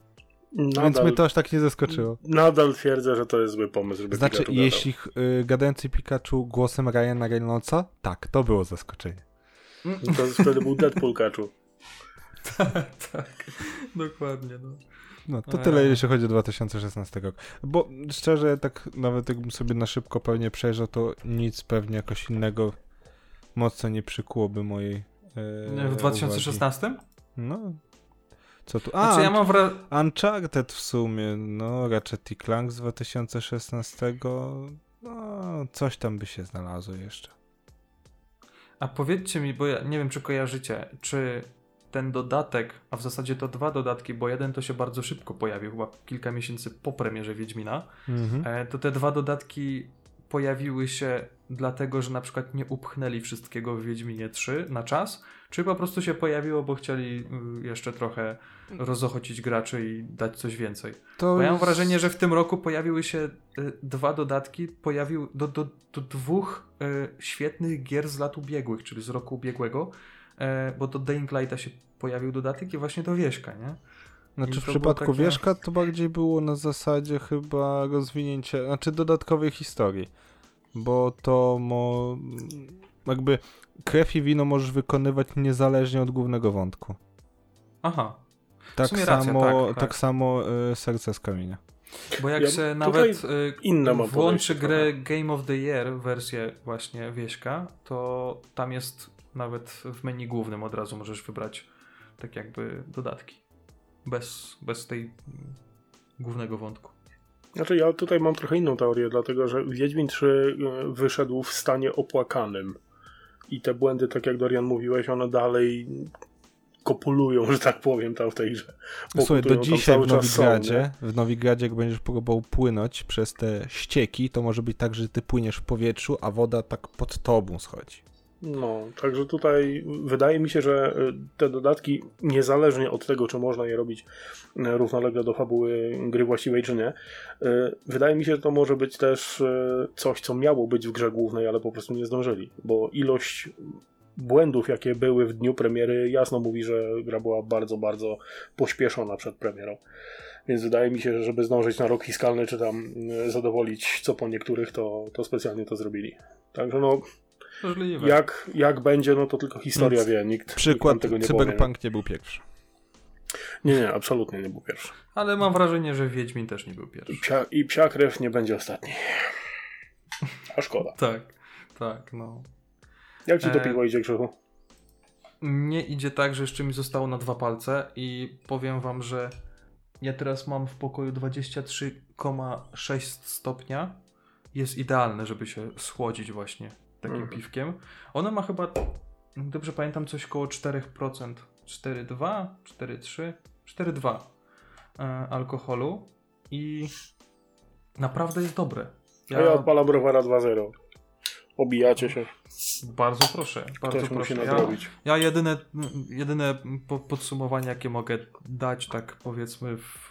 Więc Nadal, mnie to aż tak nie zaskoczyło. nadal twierdzę, że to jest zły pomysł, żeby Znaczy, Pikachu jeśli y, gadający Pikachu głosem Ryana Reynoldsa, tak, to było zaskoczenie. No To wtedy był Deadpool Pikachu. tak, dokładnie. No. No, to tyle, jeśli chodzi o 2016 rok. Bo szczerze, tak nawet jakbym sobie na szybko pewnie przejrzał, to nic pewnie jakoś innego mocno nie przykułoby mojej e, W 2016? Uwagi. No. Co tu? A, znaczy, ja mam wra... Uncharted w sumie, no, Ratchet i Clank z 2016, no, coś tam by się znalazło jeszcze. A powiedzcie mi, bo ja nie wiem, czy kojarzycie, czy ten dodatek, a w zasadzie to dwa dodatki, bo jeden to się bardzo szybko pojawił, chyba kilka miesięcy po premierze Wiedźmina, mhm. to te dwa dodatki pojawiły się dlatego, że na przykład nie upchnęli wszystkiego w Wiedźminie 3 na czas, czy po prostu się pojawiło, bo chcieli y, jeszcze trochę rozochocić graczy i dać coś więcej. To bo ja mam wrażenie, że w tym roku pojawiły się y, dwa dodatki, pojawił do, do, do dwóch y, świetnych gier z lat ubiegłych, czyli z roku ubiegłego, bo do Dying Lighta się pojawił dodatek i właśnie do Wieśka, nie? Znaczy w przypadku takie... Wierzka to bardziej było na zasadzie chyba rozwinięcia, znaczy dodatkowej historii. Bo to mo... jakby krew i wino możesz wykonywać niezależnie od głównego wątku. Aha. Tak samo, racja, tak, tak. tak samo y, serce z kamienia. Bo jak ja się nawet y, inne włączy grę Game of the Year, wersję właśnie Wieśka, to tam jest nawet w menu głównym od razu możesz wybrać tak jakby dodatki bez, bez tej głównego wątku. Znaczy ja tutaj mam trochę inną teorię, dlatego że Wiedźmin 3 e, wyszedł w stanie opłakanym i te błędy, tak jak Dorian mówiłeś, one dalej kopulują, że tak powiem, tam w tej grze. Słuchaj, do dzisiaj w Nowigradzie, są, w Nowigradzie jak będziesz próbował płynąć przez te ścieki, to może być tak, że ty płyniesz w powietrzu, a woda tak pod tobą schodzi. No, także tutaj wydaje mi się, że y, te dodatki, niezależnie od tego, czy można je robić y, równolegle do fabuły gry właściwej, czy nie, y, wydaje mi się, że to może być też coś, co miało być w grze głównej, ale po prostu nie zdążyli, bo ilość błędów, jakie były w dniu premiery, jasno mówi, że gra była bardzo, bardzo pośpieszona przed premierą. Więc wydaje mi się, że żeby zdążyć na rok fiskalny, czy tam zadowolić co po niektórych, to, to specjalnie to zrobili. Także no, Możliwe. Jak, jak będzie, no to tylko historia Więc wie. Nikt, przykład nikt tego nie Cyberpunk powie, nie był pierwszy. Nie, nie, absolutnie nie był pierwszy. Ale mam wrażenie, że Wiedźmin też nie był pierwszy. Psia, I psia krew nie będzie ostatni. A szkoda. tak, tak, no. Jak ci to e... piwo idzie, Krzychu? Nie idzie tak, że jeszcze mi zostało na dwa palce i powiem wam, że ja teraz mam w pokoju 23,6 stopnia. Jest idealne, żeby się schłodzić właśnie takim mhm. piwkiem. Ono ma chyba, dobrze pamiętam, coś koło 4%. 4,2, 4,3, 4,2 alkoholu i naprawdę jest dobre. Ja, ja odpalam browara 2.0. Obijacie się. Bardzo proszę, bardzo Ktoś proszę. Ja, ja, jedyne, jedyne podsumowanie, jakie mogę dać, tak powiedzmy w,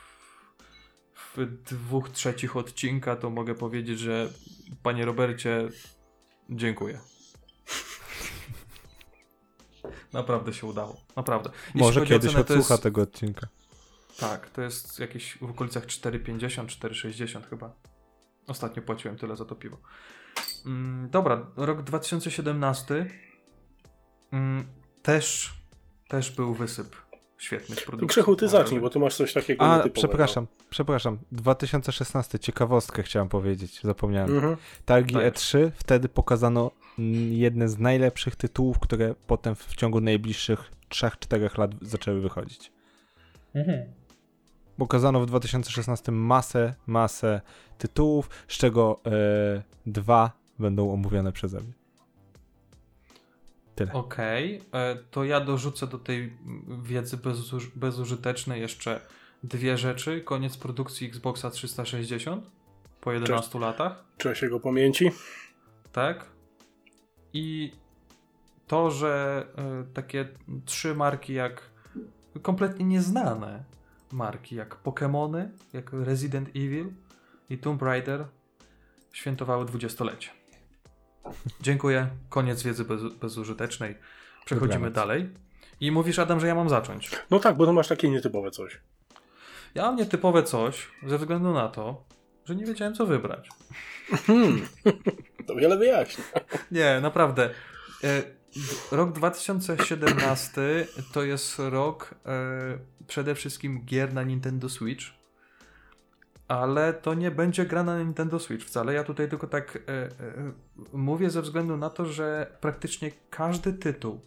w dwóch trzecich odcinka, to mogę powiedzieć, że panie Robercie, Dziękuję. Naprawdę się udało. Naprawdę. Jeśli Może kiedyś cenę, odsłucha jest... tego odcinka. Tak, to jest jakieś w okolicach 4,50, 4,60 chyba. Ostatnio płaciłem tyle za to piwo. Mm, dobra, rok 2017 mm, też, też był wysyp świetnych produktów. Krzechu, ty zacznij, bo tu masz coś takiego A, przepraszam, przepraszam. 2016, ciekawostkę chciałem powiedzieć, zapomniałem. Mhm. Targi tak. E3, wtedy pokazano jedne z najlepszych tytułów, które potem w ciągu najbliższych 3-4 lat zaczęły wychodzić. Mhm. Pokazano w 2016 masę, masę tytułów, z czego e, dwa będą omówione przeze mnie. Tyle. Okej, okay. E, to ja dorzucę do tej wiedzy bezuż bezużytecznej jeszcze dwie rzeczy. Koniec produkcji Xboxa 360 po 11 Cześć. latach. Cześć jego pamięci. Tak. I to, że y, takie trzy marki jak kompletnie nieznane marki, jak Pokémony, jak Resident Evil i Tomb Raider świętowały dwudziestolecie. Dziękuję. Koniec wiedzy bez, bezużytecznej. Przechodzimy dalej. I mówisz, Adam, że ja mam zacząć. No tak, bo to masz takie nietypowe coś. Ja mam nietypowe coś ze względu na to, że nie wiedziałem, co wybrać. Hmm. to wiele wyjaśnia. Nie, naprawdę. E, rok 2017 to jest rok e, przede wszystkim gier na Nintendo Switch. Ale to nie będzie gra na Nintendo Switch wcale. Ja tutaj tylko tak e, e, mówię ze względu na to, że praktycznie każdy tytuł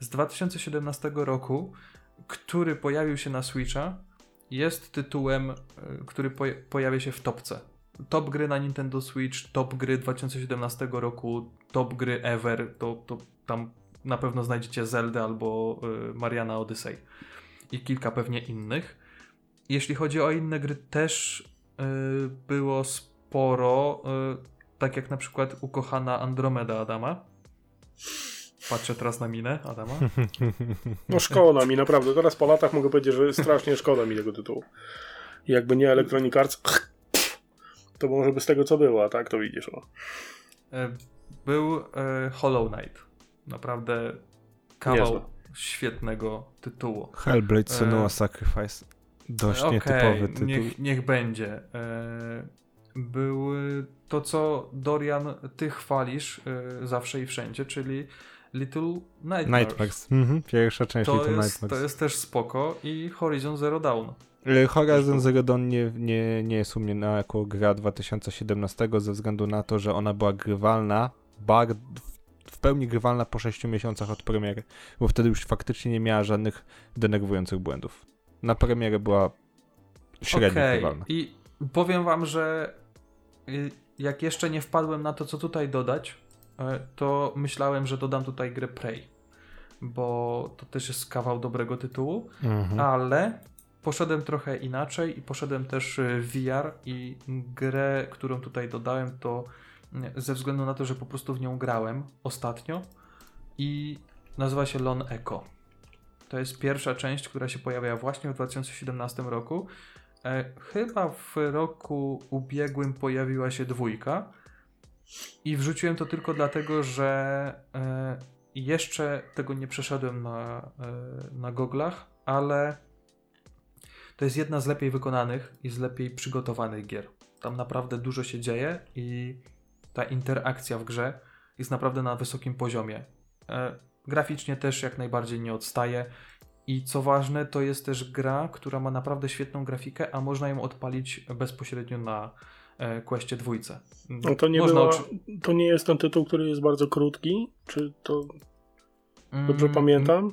z 2017 roku, który pojawił się na Switcha, jest tytułem, e, który po, pojawia się w topce. Top gry na Nintendo Switch, top gry 2017 roku, top gry ever, to, to tam na pewno znajdziecie Zelda albo y, Mariana Odyssey i kilka pewnie innych. Jeśli chodzi o inne gry, też y, było sporo, y, tak jak na przykład ukochana Andromeda Adama. Patrzę teraz na minę Adama. No szkoda mi, naprawdę. Teraz po latach mogę powiedzieć, że strasznie szkoda mi tego tytułu. Jakby nie Electronic Arts, to może by z tego co było, a tak to widzisz. O. Był Hollow Knight. Naprawdę kawał Niezłe. świetnego tytułu. Hellblade Senua e... Sacrifice. Dość okay, nietypowy tytuł. Niech, niech będzie. E... Był to, co Dorian, ty chwalisz e... zawsze i wszędzie, czyli Little Nightmares. Nightmares. Mhm, pierwsza część to Little jest, Nightmares. To jest też spoko i Horizon Zero Dawn. E, Horizon Zero Dawn nie, nie, nie jest u mnie na jako gra 2017 ze względu na to, że ona była grywalna bardzo w pełni grywalna po 6 miesiącach od premiery, bo wtedy już faktycznie nie miała żadnych denerwujących błędów. Na premierę była średnio okay. grywalna. I powiem wam, że y, jak jeszcze nie wpadłem na to, co tutaj dodać, y, to myślałem, że dodam tutaj grę Prey, bo to też jest kawał dobrego tytułu, mhm. ale poszedłem trochę inaczej i poszedłem też w VR i grę, którą tutaj dodałem, to ze względu na to, że po prostu w nią grałem ostatnio i nazywa się Lon Echo. To jest pierwsza część, która się pojawia właśnie w 2017 roku. E, chyba w roku ubiegłym pojawiła się dwójka i wrzuciłem to tylko dlatego, że e, jeszcze tego nie przeszedłem na, e, na goglach, ale to jest jedna z lepiej wykonanych i z lepiej przygotowanych gier. Tam naprawdę dużo się dzieje i ta interakcja w grze jest naprawdę na wysokim poziomie. Graficznie też jak najbardziej nie odstaje. I co ważne, to jest też gra, która ma naprawdę świetną grafikę, a można ją odpalić bezpośrednio na e, Questie dwójce. No to nie, można była, to nie jest ten tytuł, który jest bardzo krótki? Czy to dobrze mm, pamiętam?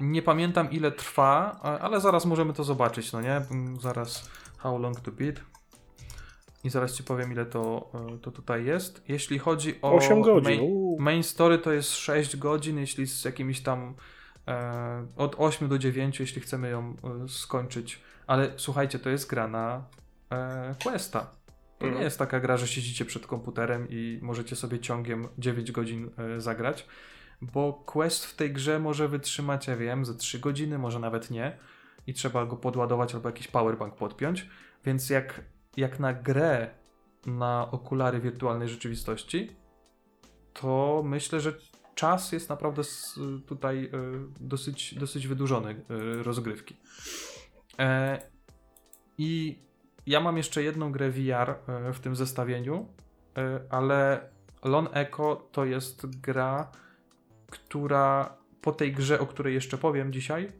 Nie pamiętam ile trwa, ale zaraz możemy to zobaczyć, no nie? Zaraz How Long to Beat. I zaraz ci powiem, ile to, e, to tutaj jest. Jeśli chodzi o 8 godzin. Main, main story, to jest 6 godzin, jeśli z jakimiś tam e, od 8 do 9, jeśli chcemy ją e, skończyć. Ale słuchajcie, to jest gra na e, Questa. To mhm. nie jest taka gra, że siedzicie przed komputerem i możecie sobie ciągiem 9 godzin e, zagrać, bo quest w tej grze może wytrzymać, ja wiem, ze 3 godziny, może nawet nie. I trzeba go podładować albo jakiś powerbank podpiąć. Więc jak jak na grę na okulary wirtualnej rzeczywistości, to myślę, że czas jest naprawdę tutaj e, dosyć, dosyć wydłużony e, rozgrywki. E, I ja mam jeszcze jedną grę VR w tym zestawieniu, ale Lon Echo to jest gra, która po tej grze, o której jeszcze powiem dzisiaj,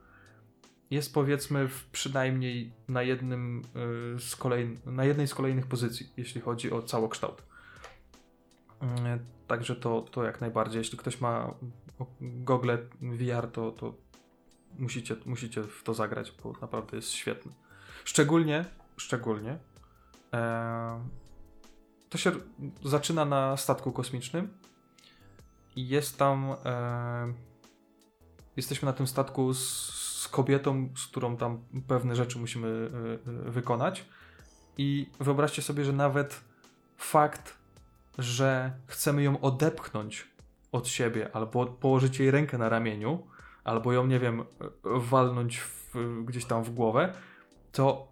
jest powiedzmy w przynajmniej na jednym y, z kolej, na jednej z kolejnych pozycji, jeśli chodzi o całokształt. Y, także to, to jak najbardziej. Jeśli ktoś ma Google VR, to, to musicie, musicie w to zagrać, bo naprawdę jest świetny. Szczególnie, szczególnie e, to się zaczyna na statku kosmicznym i jest tam e, jesteśmy na tym statku z kobietą, z którą tam pewne rzeczy musimy y, y, wykonać. I wyobraźcie sobie, że nawet fakt, że chcemy ją odepchnąć od siebie, albo położyć jej rękę na ramieniu, albo ją, nie wiem, walnąć w, gdzieś tam w głowę, to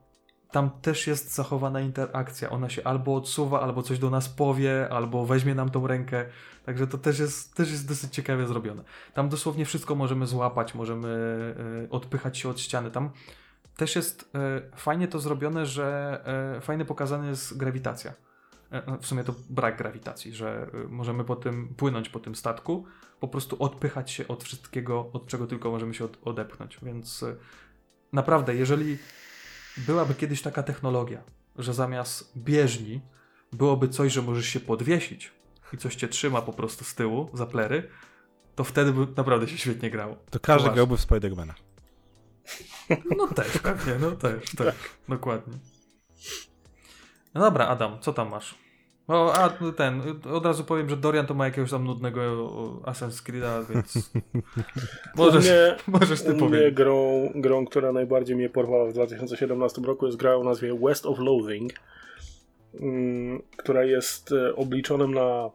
tam też jest zachowana interakcja. Ona się albo odsuwa, albo coś do nas powie, albo weźmie nam tą rękę. Także to też jest, też jest dosyć ciekawie zrobione. Tam dosłownie wszystko możemy złapać, możemy y, odpychać się od ściany. Tam też jest y, fajnie to zrobione, że y, fajnie pokazana jest grawitacja. W sumie to brak grawitacji, że możemy po tym płynąć po tym statku, po prostu odpychać się od wszystkiego, od czego tylko możemy się od, odepchnąć. Więc naprawdę, jeżeli byłaby kiedyś taka technologia, że zamiast bieżni byłoby coś, że możesz się podwiesić i coś cię trzyma po prostu z tyłu, za plery, to wtedy by naprawdę się świetnie grało. To każdy Poważnie. grałby w Spidermana. No też, pewnie, no też, tak, dokładnie. No dobra, Adam, co tam masz? O, a ten, od razu powiem, że Dorian to ma jakiegoś tam nudnego Assassin's Creed'a, więc możesz, mnie, możesz ty powiedzieć. grą, grą, która najbardziej mnie porwała w 2017 roku jest gra o nazwie West of Loathing, mm, która jest e, obliczonym na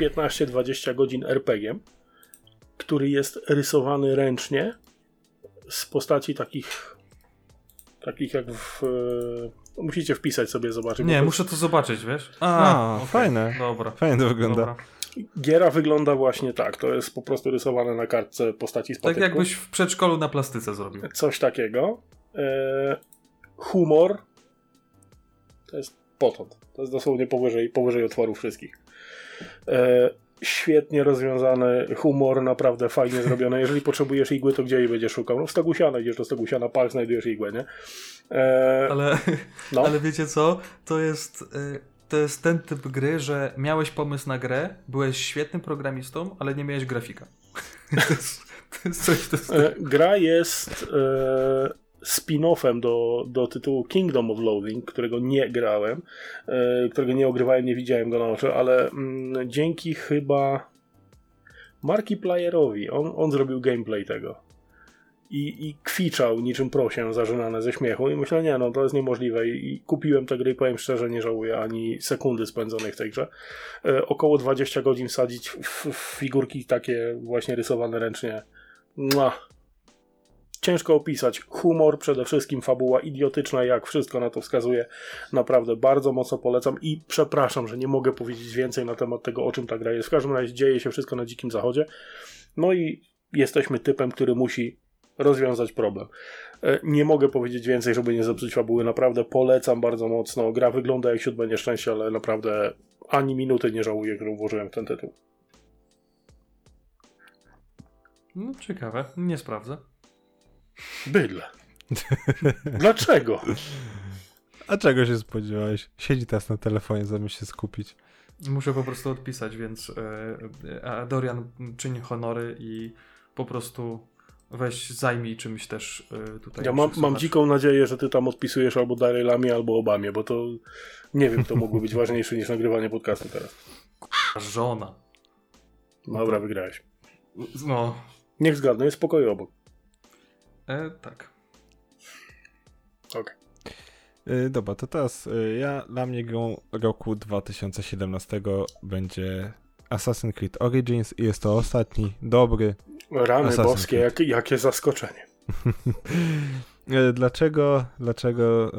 15-20 godzin RPG, który jest rysowany ręcznie z postaci takich takich jak w... Musicie wpisać sobie, zobaczyć. Nie, to- muszę to zobaczyć, wiesz? A, okej, fajne. Dobra. Fajnie to wygląda. Dobra. Giera wygląda właśnie tak. To jest po prostu rysowane na kartce postaci z Tak jakbyś w przedszkolu na plastyce zrobił. Coś takiego. E, humor to jest potąd. To jest dosłownie powyżej, powyżej otworów wszystkich. E, świetnie rozwiązany humor, naprawdę fajnie zrobione. Jeżeli potrzebujesz igły, to gdzie jej będziesz szukał? No w Stogusiana, idziesz do Stogusiana, park, znajdujesz igłę, nie? E, Ale, no. ale wiecie co? To jest, y, to jest ten typ gry, że miałeś pomysł na grę, byłeś świetnym programistą, ale nie miałeś grafika. to, jest, to jest coś, to jest E, gra jest e, spin-offem do, do tytułu Kingdom of Loathing, którego nie grałem, e, którego nie ogrywałem, nie widziałem go na oczy, ale mm, dzięki chyba Markiplierowi, on, on zrobił gameplay tego. I, I kwiczał niczym prosię zażynane ze śmiechu i myślę, nie no, to jest niemożliwe I, kupiłem tę grę i powiem szczerze, nie żałuję ani sekundy spędzonej w tej grze. E, około 20 godzin wsadzić w, w figurki takie właśnie rysowane ręcznie. Mua. Ciężko opisać. Humor, przede wszystkim fabuła idiotyczna, jak wszystko na to wskazuje. Naprawdę bardzo mocno polecam i przepraszam, że nie mogę powiedzieć więcej na temat tego, o czym ta gra jest. W każdym razie dzieje się wszystko na dzikim zachodzie. No i jesteśmy typem, który musi rozwiązać problem. E, Nie mogę powiedzieć więcej, żeby nie zepsuć fabuły. Naprawdę polecam bardzo mocno. Gra wygląda jak siódme nieszczęście, ale naprawdę ani minuty nie żałuję, którą włożyłem w ten tytuł. no, ciekawe, nie sprawdzę. Bydle. Dlaczego? A czego się spodziewałeś? Siedzi teraz na telefonie, zamiast się skupić. Muszę po prostu odpisać, więc e, a Dorian czyń honory i po prostu weź zajmij czymś też e, tutaj. Ja mam, mam dziką nadzieję, że ty tam odpisujesz albo Dalai Lamie, albo Obamie, bo to nie wiem, to mogło być ważniejsze niż nagrywanie podcastu teraz. Żona. Dobra, wygrałeś. No, Niech zgadnę, jest pokoju obok. E, tak. Okej. Yy, dobra, to teraz yy, ja dla mnie grą roku 2017 będzie Assassin's Creed Origins i jest to ostatni dobry. Rany Assassin's boskie, jak, jakie zaskoczenie. Yy, dlaczego dlaczego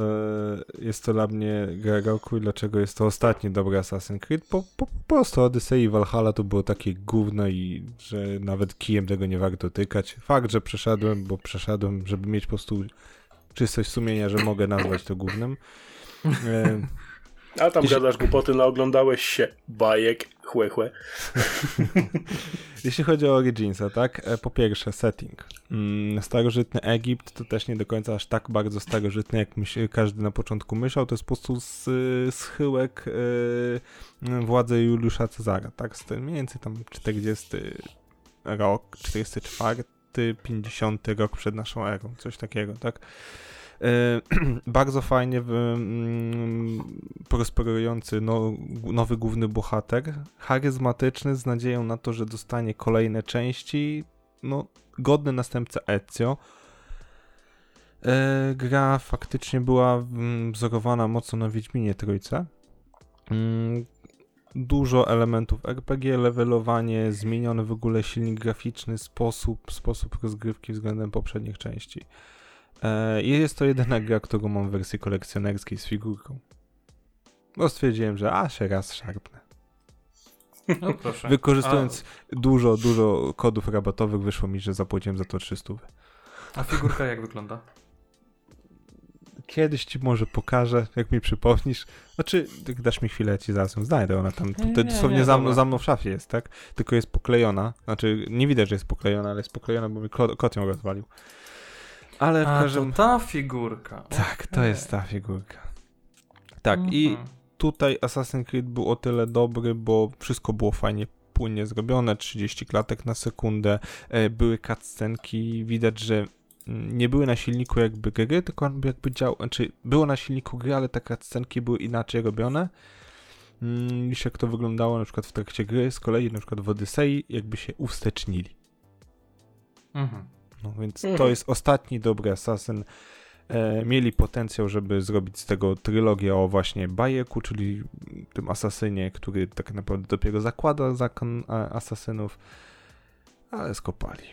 yy, jest to dla mnie gra roku i dlaczego jest to ostatni dobry Assassin's Creed? Po, po, po prostu Odyssey i Valhalla to było takie gówno i że nawet kijem tego nie warto tykać. Fakt, że przeszedłem, bo przeszedłem, żeby mieć po prostu czystość sumienia, że mogę nazwać to gównem. A tam Jeśli- gadasz głupoty, naoglądałeś się bajek, chłe, chłe. Jeśli chodzi o Originsa, tak? E, Po pierwsze, setting. Mm, Starożytny Egipt to też nie do końca aż tak bardzo starożytny, jak myśl, każdy na początku myślał. To jest po prostu z, schyłek yy, władzy Juliusza Cezara, tak? Z tym mniej więcej tam 40 rok, 44, 50 rok przed naszą erą, coś takiego, tak? E, bardzo fajnie mm, prosperujący no, nowy główny bohater, charyzmatyczny, z nadzieją na to, że dostanie kolejne części, no, godny następca Ezio. E, gra faktycznie była mm, wzorowana mocno na Wiedźminie Trójce. Mm, Dużo elementów RPG, levelowanie, zmieniony w ogóle silnik graficzny, sposób, sposób rozgrywki względem poprzednich części. E, I jest to jedyna gra, którą mam w wersji kolekcjonerskiej z figurką. Bo stwierdziłem, że a się raz szarpnę. No proszę. Wykorzystując dużo, dużo kodów rabatowych, wyszło mi, że zapłaciłem za to 300. A, a figurka jak wygląda? Kiedyś ci może pokażę, jak mi przypomnisz. Znaczy, jak dasz mi chwilę, ja ci zaraz ją znajdę. Ona tam tutaj nie, dosłownie nie, za, mną, za mną w szafie jest, tak? Tylko jest poklejona. Znaczy, nie widać, że jest poklejona, ale jest poklejona, bo mi kot, kot ją rozwalił. Ale w A, każdym... to ta figurka. Tak, to jest ta figurka. Tak, i Mhm. tutaj Assassin's Creed był o tyle dobry, bo wszystko było fajnie płynnie zrobione, 30 klatek na sekundę, e, były cutscenki, widać, że mm, nie były na silniku jakby gry, tylko jakby dział, znaczy było na silniku gry, ale te cutscenki były inaczej robione mm, niż jak to wyglądało na przykład w trakcie gry, z kolei na przykład w Odyssey jakby się uwstecznili. Mhm. No więc Mhm. to jest ostatni dobry Assassin. E, mieli potencjał, żeby zrobić z tego trylogię o właśnie Bajeku, czyli tym asasynie, który tak naprawdę dopiero zakłada zakon e, asasynów, ale skopali.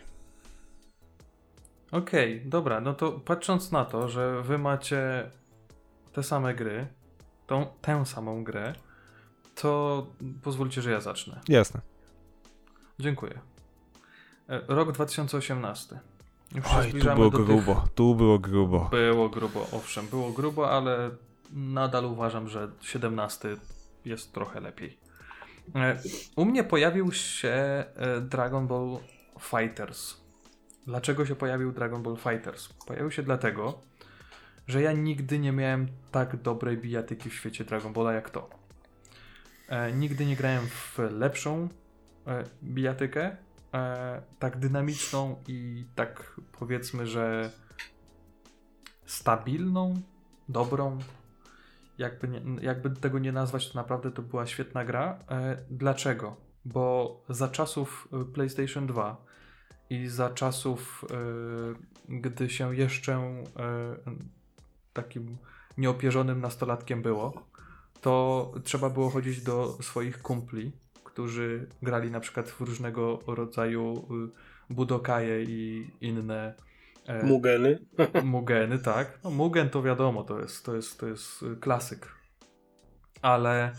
Okej, dobra, no to patrząc na to, że wy macie te same gry, tą, tę samą grę, to pozwólcie, że ja zacznę. Jasne. Dziękuję. E, Rok 2018. Już Oj, tu było do tych- grubo, tu było grubo. Było grubo, owszem, było grubo, ale nadal uważam, że 17 jest trochę lepiej. E, U mnie pojawił się e, Dragon Ball Fighters. Dlaczego się pojawił Dragon Ball Fighters? Pojawił się dlatego, że ja nigdy nie miałem tak dobrej bijatyki w świecie Dragon Balla jak to. E, nigdy nie grałem w lepszą bijatykę, e, tak dynamiczną i tak powiedzmy, że stabilną, dobrą. Jakby, nie, jakby tego nie nazwać, to naprawdę to była świetna gra. E, dlaczego? Bo za czasów e, PlayStation 2 i za czasów, e, gdy się jeszcze e, takim nieopierzonym nastolatkiem było, to trzeba było chodzić do swoich kumpli, którzy grali na przykład w różnego rodzaju y, budokaje i inne e, Mugeny. Mugeny, tak. No, Mugen to wiadomo, to jest, to jest, to jest y, klasyk. Ale,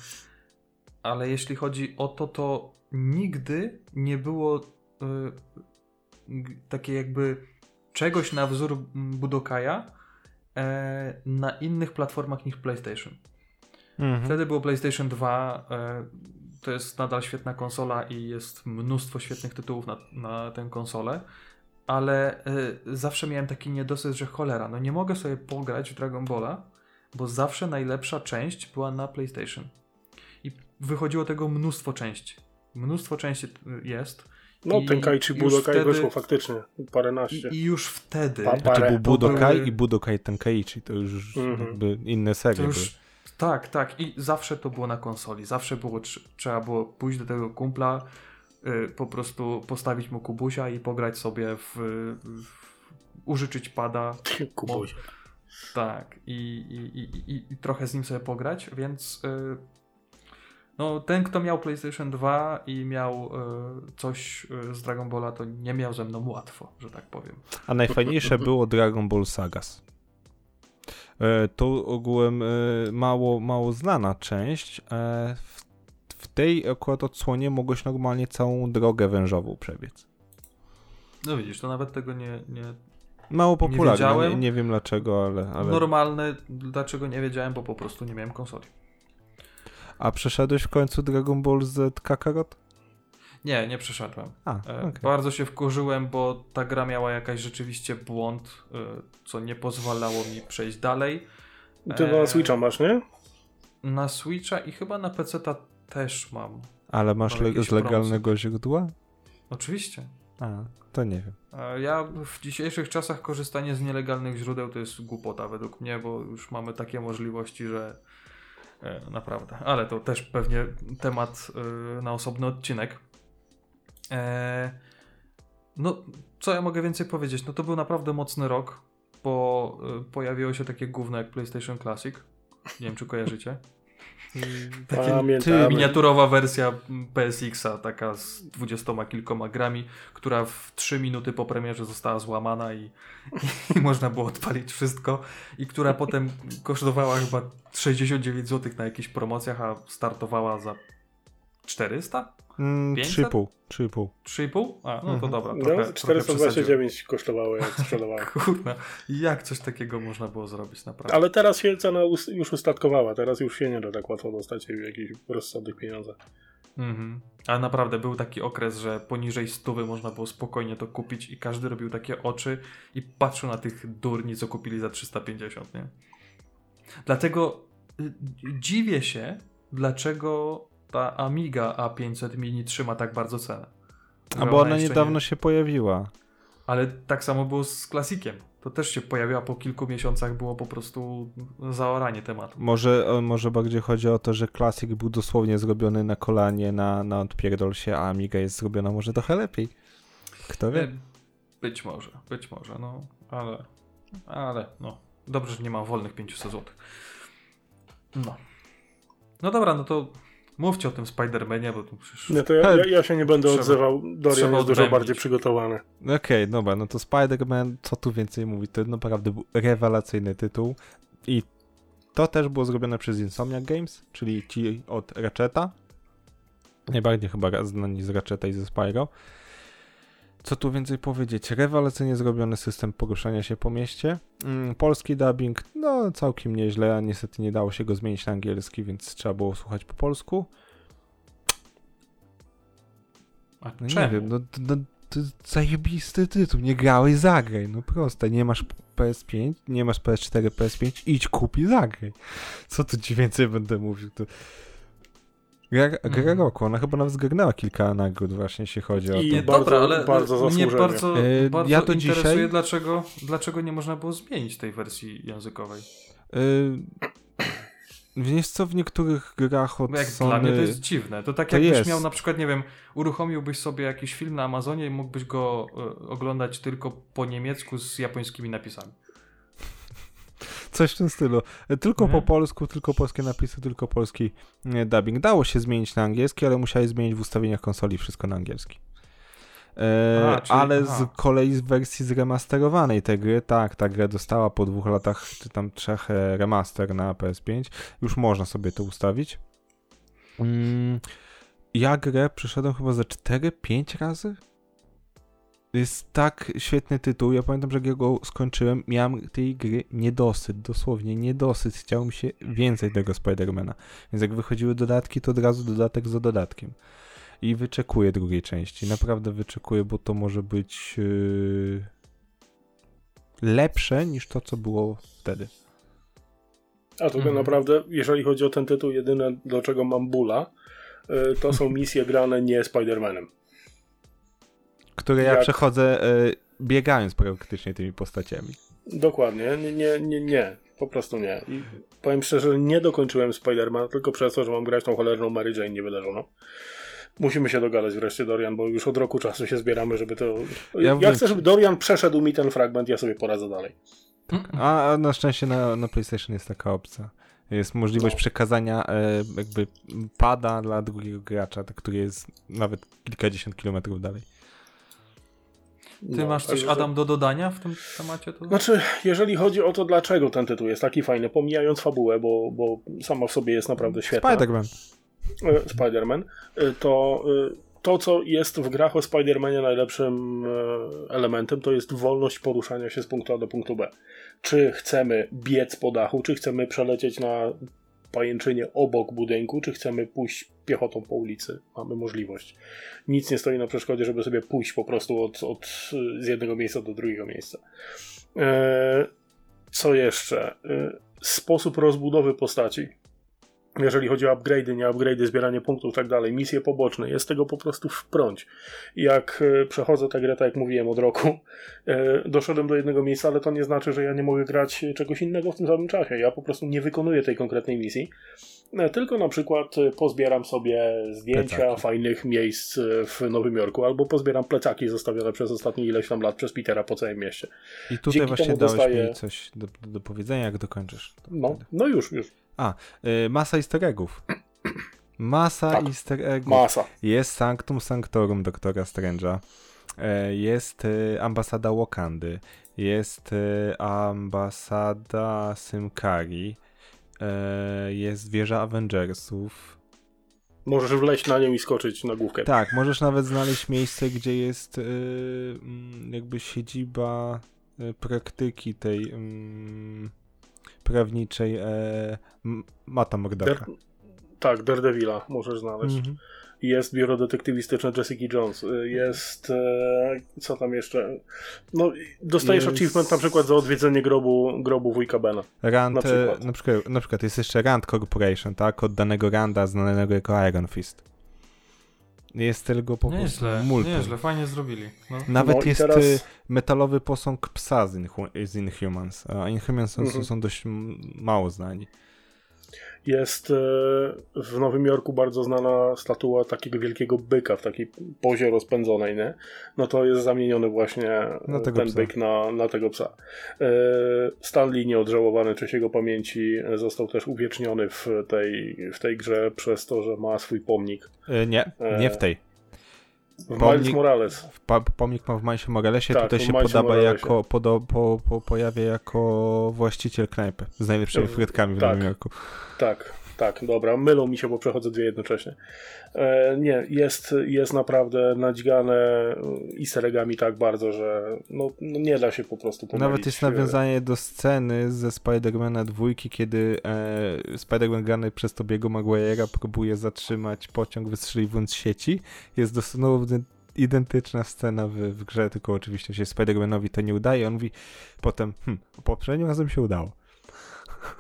ale jeśli chodzi o to, to nigdy nie było y, takie jakby czegoś na wzór Budokaja e, na innych platformach niż PlayStation. Mhm. Wtedy było PlayStation 2. E, to jest nadal świetna konsola i jest mnóstwo świetnych tytułów na, na tę konsolę. Ale e, zawsze miałem taki niedosyt, że cholera, no nie mogę sobie pograć w Dragon Balla, bo zawsze najlepsza część była na PlayStation. I wychodziło tego mnóstwo części. Mnóstwo części y, jest. No, I ten Kaichi już Budokai wtedy- wyszło faktycznie. Paręnaście. I, I już wtedy. Pa- Znaczy parę. był Budokai były- i Budokai Tenkaichi, to już Mhm. jakby inne serie To były. już, tak, tak. I zawsze to było na konsoli. Zawsze było, tr- trzeba było pójść do tego kumpla, y, po prostu postawić mu kubusia i pograć sobie w, w użyczyć pada. Kubuś. Tak. I, i, i, i, trochę z nim sobie pograć, więc y, no, ten, kto miał PlayStation 2 i miał y, coś y, z Dragon Balla, to nie miał ze mną łatwo, że tak powiem. A najfajniejsze było Dragon Ball Sagas. E, To ogółem e, mało, mało znana część. E, W, w tej akurat odsłonie mogłeś normalnie całą drogę wężową przebiec. No widzisz, to nawet tego nie, nie, Mało popularne, nie, wiedziałem. nie wiem dlaczego, ale... ale... Normalne, dlaczego nie wiedziałem, bo po prostu nie miałem konsoli. A przeszedłeś w końcu Dragon Ball Z Kakarot? Nie, nie przeszedłem. A, E, okej. Bardzo się wkurzyłem, bo ta gra miała jakaś rzeczywiście błąd, e, co nie pozwalało mi przejść dalej. Ty na Switcha masz, nie? Na Switcha i chyba na PC też mam. Ale masz Mam le- z legalnego źródła? Oczywiście. A, to nie wiem. E, Ja w dzisiejszych czasach korzystanie z nielegalnych źródeł to jest głupota według mnie, bo już mamy takie możliwości, że e, naprawdę. Ale to też pewnie temat e, na osobny odcinek. E, no, co ja mogę więcej powiedzieć? No to był naprawdę mocny rok, bo e, pojawiło się takie gówno jak PlayStation Classic. Nie wiem, czy kojarzycie. Pamiętam. miniaturowa wersja PSX-a, taka z dwudziestoma kilkoma grami, która w 3 minuty po premierze została złamana i, i można było odpalić wszystko i która potem kosztowała chyba 69 zł na jakichś promocjach, a startowała za 400? Mm, 500? 3,5. 3,5. 3,5? A, no to Mhm. dobra, trochę, No, trochę przesadziłem. 429 kosztowało jak sprzedawałem. Kurna, jak coś takiego można było zrobić naprawdę? Ale teraz się cena już ustatkowała, teraz już się nie da tak łatwo dostać w jakichś rozsądnych pieniądzach. Mhm. A naprawdę był taki okres, że poniżej stówy można było spokojnie to kupić i każdy robił takie oczy i patrzył na tych durni, co kupili za 350, nie? Dlatego y, dziwię się, dlaczego ta Amiga A500 Mini trzyma tak bardzo cenę. A bo ona jeszcze niedawno nie- się pojawiła. Ale tak samo było z klasikiem. To też się pojawiła po kilku miesiącach, było po prostu zaoranie tematu. Może, może bardziej chodzi o to, że Classic był dosłownie zrobiony na kolanie, na, na odpierdol się, a Amiga jest zrobiona może trochę lepiej. Kto wie? E, Być może, być może, no, ale, ale, no, dobrze, że nie mam wolnych 500 zł. No. No dobra, no to mówcie o tym Spider-Manie, bo tu przecież... Nie, to ja, ja, ja się nie będę Trzeba- odzywał. Dorian trzeba jest dużo bardziej przygotowany. Okej, dobra, no to Spider-Man, co tu więcej mówić, to naprawdę był rewelacyjny tytuł i to też było zrobione przez Insomniac Games, czyli ci od Ratcheta. Najbardziej chyba znani z Ratcheta i ze Spyro. Co tu więcej powiedzieć? Rewelacyjnie zrobiony system poruszania się po mieście. Mm, polski dubbing, no całkiem nieźle, a niestety nie dało się go zmienić na angielski, więc trzeba było słuchać po polsku. A No czemu? nie wiem, no, no to zajebisty tytuł, nie grałeś, zagraj, no proste, nie masz PS5, nie masz PS4, PS5, idź kup i zagraj. Co tu ci więcej będę mówił, to... Gra, gra Mhm. roku, ona chyba nawet zgarnęła kilka nagród właśnie, jeśli chodzi o I to. Nie, bardzo- dobra, ale bardzo mnie bardzo, Yy, bardzo ja to interesuje, dzisiaj- dlaczego, dlaczego nie można było zmienić tej wersji językowej. Y... Wiesz co, w niektórych grach od Bo jak Sony... dla mnie to jest dziwne. To tak To jakbyś jest. miał na przykład, nie wiem, uruchomiłbyś sobie jakiś film na Amazonie i mógłbyś go e, oglądać tylko po niemiecku z japońskimi napisami. Coś w tym stylu. E, Tylko po polsku, tylko polskie napisy, tylko polski e, dubbing. Dało się zmienić na angielski, ale musiałeś zmienić w ustawieniach konsoli wszystko na angielski. E, A, czyli- ale aha. z kolei z wersji zremasterowanej tej gry, tak, ta gra dostała po dwóch latach, czy tam trzech e, remaster na PS5. Już można sobie to ustawić. Mm, ja grę przeszedłem chyba ze 4-5 razy. Jest tak świetny tytuł. Ja pamiętam, że jak ja go skończyłem, miałem tej gry niedosyt, dosłownie niedosyt. Chciało mi się więcej tego Spidermana. Więc jak wychodziły dodatki, to od razu dodatek za dodatkiem. I wyczekuję drugiej części. Naprawdę wyczekuję, bo to może być yy, lepsze niż to, co było wtedy. A to Mhm. naprawdę, jeżeli chodzi o ten tytuł, jedyne do czego mam bóla, y, to są misje grane nie Spider-Manem. Które ja Jak- przechodzę yy, biegając praktycznie tymi postaciami. Dokładnie, nie, nie, nie, nie. po prostu nie. I powiem szczerze, nie dokończyłem Spider-Man tylko przez to, że mam grać tą cholerną Mary Jane niewyleżoną. Musimy się dogadać wreszcie, Dorian, bo już od roku czasu się zbieramy, żeby to... Ja Ja, chcę, żeby Dorian przeszedł mi ten fragment, ja sobie poradzę dalej. A, a na szczęście na, na PlayStation jest taka opcja. Jest możliwość No. przekazania e, jakby pada dla drugiego gracza, tak, który jest nawet kilkadziesiąt kilometrów dalej. Ty No, masz coś, także- Adam, do dodania w tym temacie? To... Znaczy, jeżeli chodzi o to, dlaczego ten tytuł jest taki fajny, pomijając fabułę, bo, bo sama w sobie jest naprawdę świetna. Spider-Man. e, Spider-Man, e, to e, to, co jest w grach o Spider-Manie najlepszym elementem, to jest wolność poruszania się z punktu A do punktu B. Czy chcemy biec po dachu, czy chcemy przelecieć na pajęczynie obok budynku, czy chcemy pójść piechotą po ulicy. Mamy możliwość. Nic nie stoi na przeszkodzie, żeby sobie pójść po prostu od, od, z jednego miejsca do drugiego miejsca. E, co jeszcze? E, sposób rozbudowy postaci jeżeli chodzi o upgrade'y, nie upgrade'y, zbieranie punktów i tak dalej, misje poboczne, jest tego po prostu w. Jak e, przechodzę tę grę, tak jak mówiłem, od roku, e, doszedłem do jednego miejsca, ale to nie znaczy, że ja nie mogę grać czegoś innego w tym samym czasie. Ja po prostu nie wykonuję tej konkretnej misji, e, tylko na przykład pozbieram sobie zdjęcia Plecaki. fajnych miejsc w Nowym Jorku, albo pozbieram plecaki zostawione przez ostatnie ileś tam lat przez Petera po całym mieście. I tutaj Dzięki właśnie dałeś dostaję- mi coś do, do powiedzenia, jak dokończysz. No, no już, już. Y, masa easter eggów. Masa Tak. easter eggów. Masa. Jest Sanctum Sanctorum Doktora Strange'a. E, Jest e, ambasada Wakandy. Jest e, ambasada Symkari. E, Jest wieża Avengersów. Możesz wleźć na nią i skoczyć na główkę. Tak, możesz nawet znaleźć miejsce, gdzie jest e, mm, jakby siedziba praktyki tej mm, prawniczej e, Mata Mordaka. Der- Tak, Daredevila możesz znaleźć. Mhm. Jest biuro detektywistyczne Jessica Jones. Y, Jest. E, co tam jeszcze? No, dostajesz Jest- achievement na przykład za odwiedzenie grobu, grobu wujka Bena. Rand, Na przykład. przykład. Na, przykład, na przykład jest jeszcze Rand Corporation, tak? Od danego Randa, znanego jako Iron Fist. Jest tylko po prostu Nieźle, multum. nieźle, fajnie zrobili. No. Nawet No jest teraz- y, metalowy posąg psa z, Inhu- z Inhumans, a Inhumans są, Mhm. są dość mało znani. Jest e, w Nowym Jorku bardzo znana statua takiego wielkiego byka w takiej pozie rozpędzonej, nie? No to jest zamieniony właśnie Na tego ten psa. byk na, na tego psa. E, Stanley, nieodżałowany czesiego pamięci, e, został też uwieczniony w tej, w tej grze przez to, że ma swój pomnik. Y, nie, E, nie w tej. W Pomnik- Miles Morales. W pa- pomnik ma w Milesie Moralesie, Tak, tutaj się Moralesie. jako, podo, po, po, pojawia jako właściciel knajpy z najlepszymi E, frytkami w tak. Nowym Jorku. Tak, tak, dobra. Mylą mi się, bo przechodzę dwie jednocześnie. E, nie, jest, jest naprawdę nadźgane easter eggami tak bardzo, że no, no nie da się po prostu pomylić. Nawet jest nawiązanie do sceny ze Spider-Mana dwójki, kiedy e, Spider-Man grany przez Tobiego Maguire'a próbuje zatrzymać pociąg wystrzeliwując sieci. Jest dosłownie identyczna scena w, w grze, tylko oczywiście się Spider-Manowi to nie udaje. On mówi potem, hm, poprzednim razem się udało.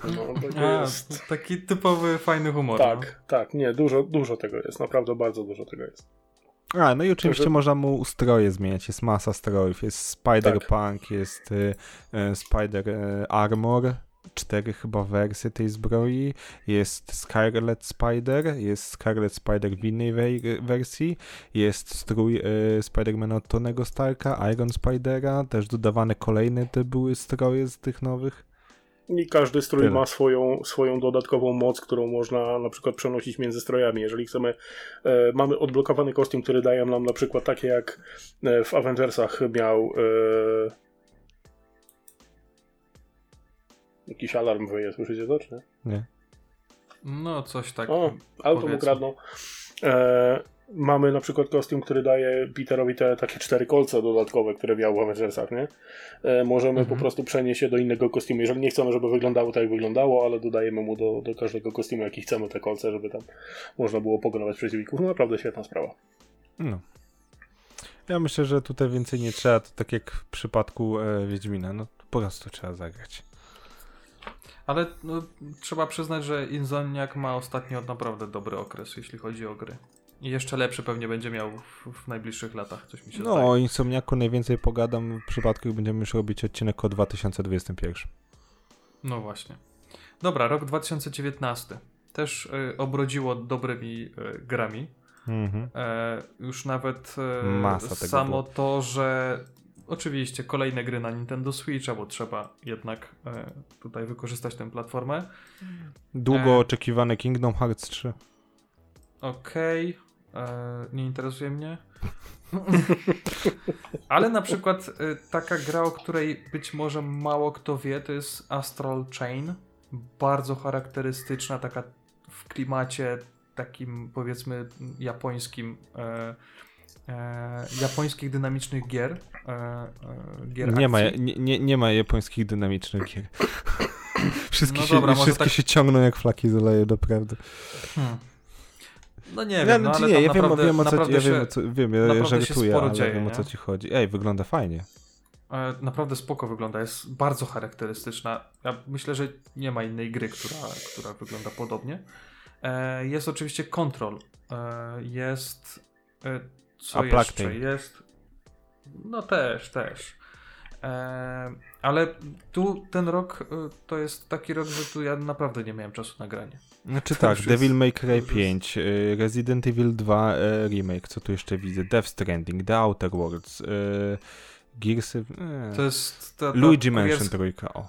No, to A, jest... taki typowy, fajny humor. no. Tak, tak, nie, dużo, dużo tego jest, naprawdę bardzo dużo tego jest. A, no i oczywiście Także- można mu ustroje zmieniać. Jest masa strojów. Jest Spider-Punk, jest y, y, Spider y, Armor, cztery chyba wersje tej zbroi. Jest Scarlet Spider, jest Scarlet Spider w innej wej- wersji. Jest strój y, Spidermana od Tonego Starka, Iron Spidera. Też dodawane kolejne te były stroje z tych nowych. I każdy strój Tyle. ma swoją, swoją dodatkową moc, którą można na przykład przenosić między strojami. Jeżeli chcemy, e, mamy odblokowany kostium, który daje nam na przykład takie jak e, w Avengersach miał e, jakiś alarm wyje, słyszycie to, czy nie? Nie. No, coś tak. O, auto mu kradną. E, mamy na przykład kostium, który daje Peterowi te takie cztery kolce dodatkowe, które miał w Avengersach, nie? E, możemy Mhm. po prostu przenieść się do innego kostiumu. Jeżeli nie chcemy, żeby wyglądało tak, jak wyglądało, ale dodajemy mu do, do każdego kostiumu, jaki chcemy te kolce, żeby tam można było pogrywać przeciwników. No naprawdę świetna sprawa. No. Ja myślę, że tutaj więcej nie trzeba, to tak jak w przypadku e, Wiedźmina, no po prostu trzeba zagrać. Ale no, trzeba przyznać, że Insomniac ma ostatnio naprawdę dobry okres, jeśli chodzi o gry. I jeszcze lepszy pewnie będzie miał w, w najbliższych latach, coś mi się No, zdaje. o Insomniaku najwięcej pogadam w przypadku, jak będziemy już robić odcinek o 2021. No właśnie. Dobra, rok 2019 też y, obrodziło dobrymi y, grami. Mhm. E, już nawet e, Masa tego samo było. to, że oczywiście kolejne gry na Nintendo Switcha, bo trzeba jednak e, tutaj wykorzystać tę platformę. Długo E. oczekiwane Kingdom Hearts 3. Okej, e, nie interesuje mnie. Ale na przykład e, taka gra, o której być może mało kto wie, to jest Astral Chain. Bardzo charakterystyczna, taka w klimacie takim powiedzmy japońskim. E, e, japońskich dynamicznych gier. E, e, gier Nie ma, nie, nie, nie ma japońskich dynamicznych gier. wszystkie No się, dobra, może wszystkie tak- się ciągną jak flaki z oleju, naprawdę. Hmm. No nie Nie, wiem, no, no, ale nie, ja wiem, naprawdę, wiem o co, naprawdę ja się, wiem co, wiem, ja żartuję, sporo ale dzieje, wiem o co nie? ci chodzi. Ej, wygląda fajnie. E, Naprawdę spoko wygląda, jest bardzo charakterystyczna. Ja myślę, że nie ma innej gry, która, która wygląda podobnie. E, Jest oczywiście Control. E, Jest. e, Co A jeszcze? Jest. No też, też. E, Ale tu ten rok to jest taki rok, że tu ja naprawdę nie miałem czasu na granie. Znaczy tak, Devil May Cry to już jest- 5, y, Resident Evil 2 y, remake, co tu jeszcze widzę, Death Stranding, The Outer Worlds, y, Gearsy, y, To jest. Ta, ta Luigi Mansion kurierska- trójka, o.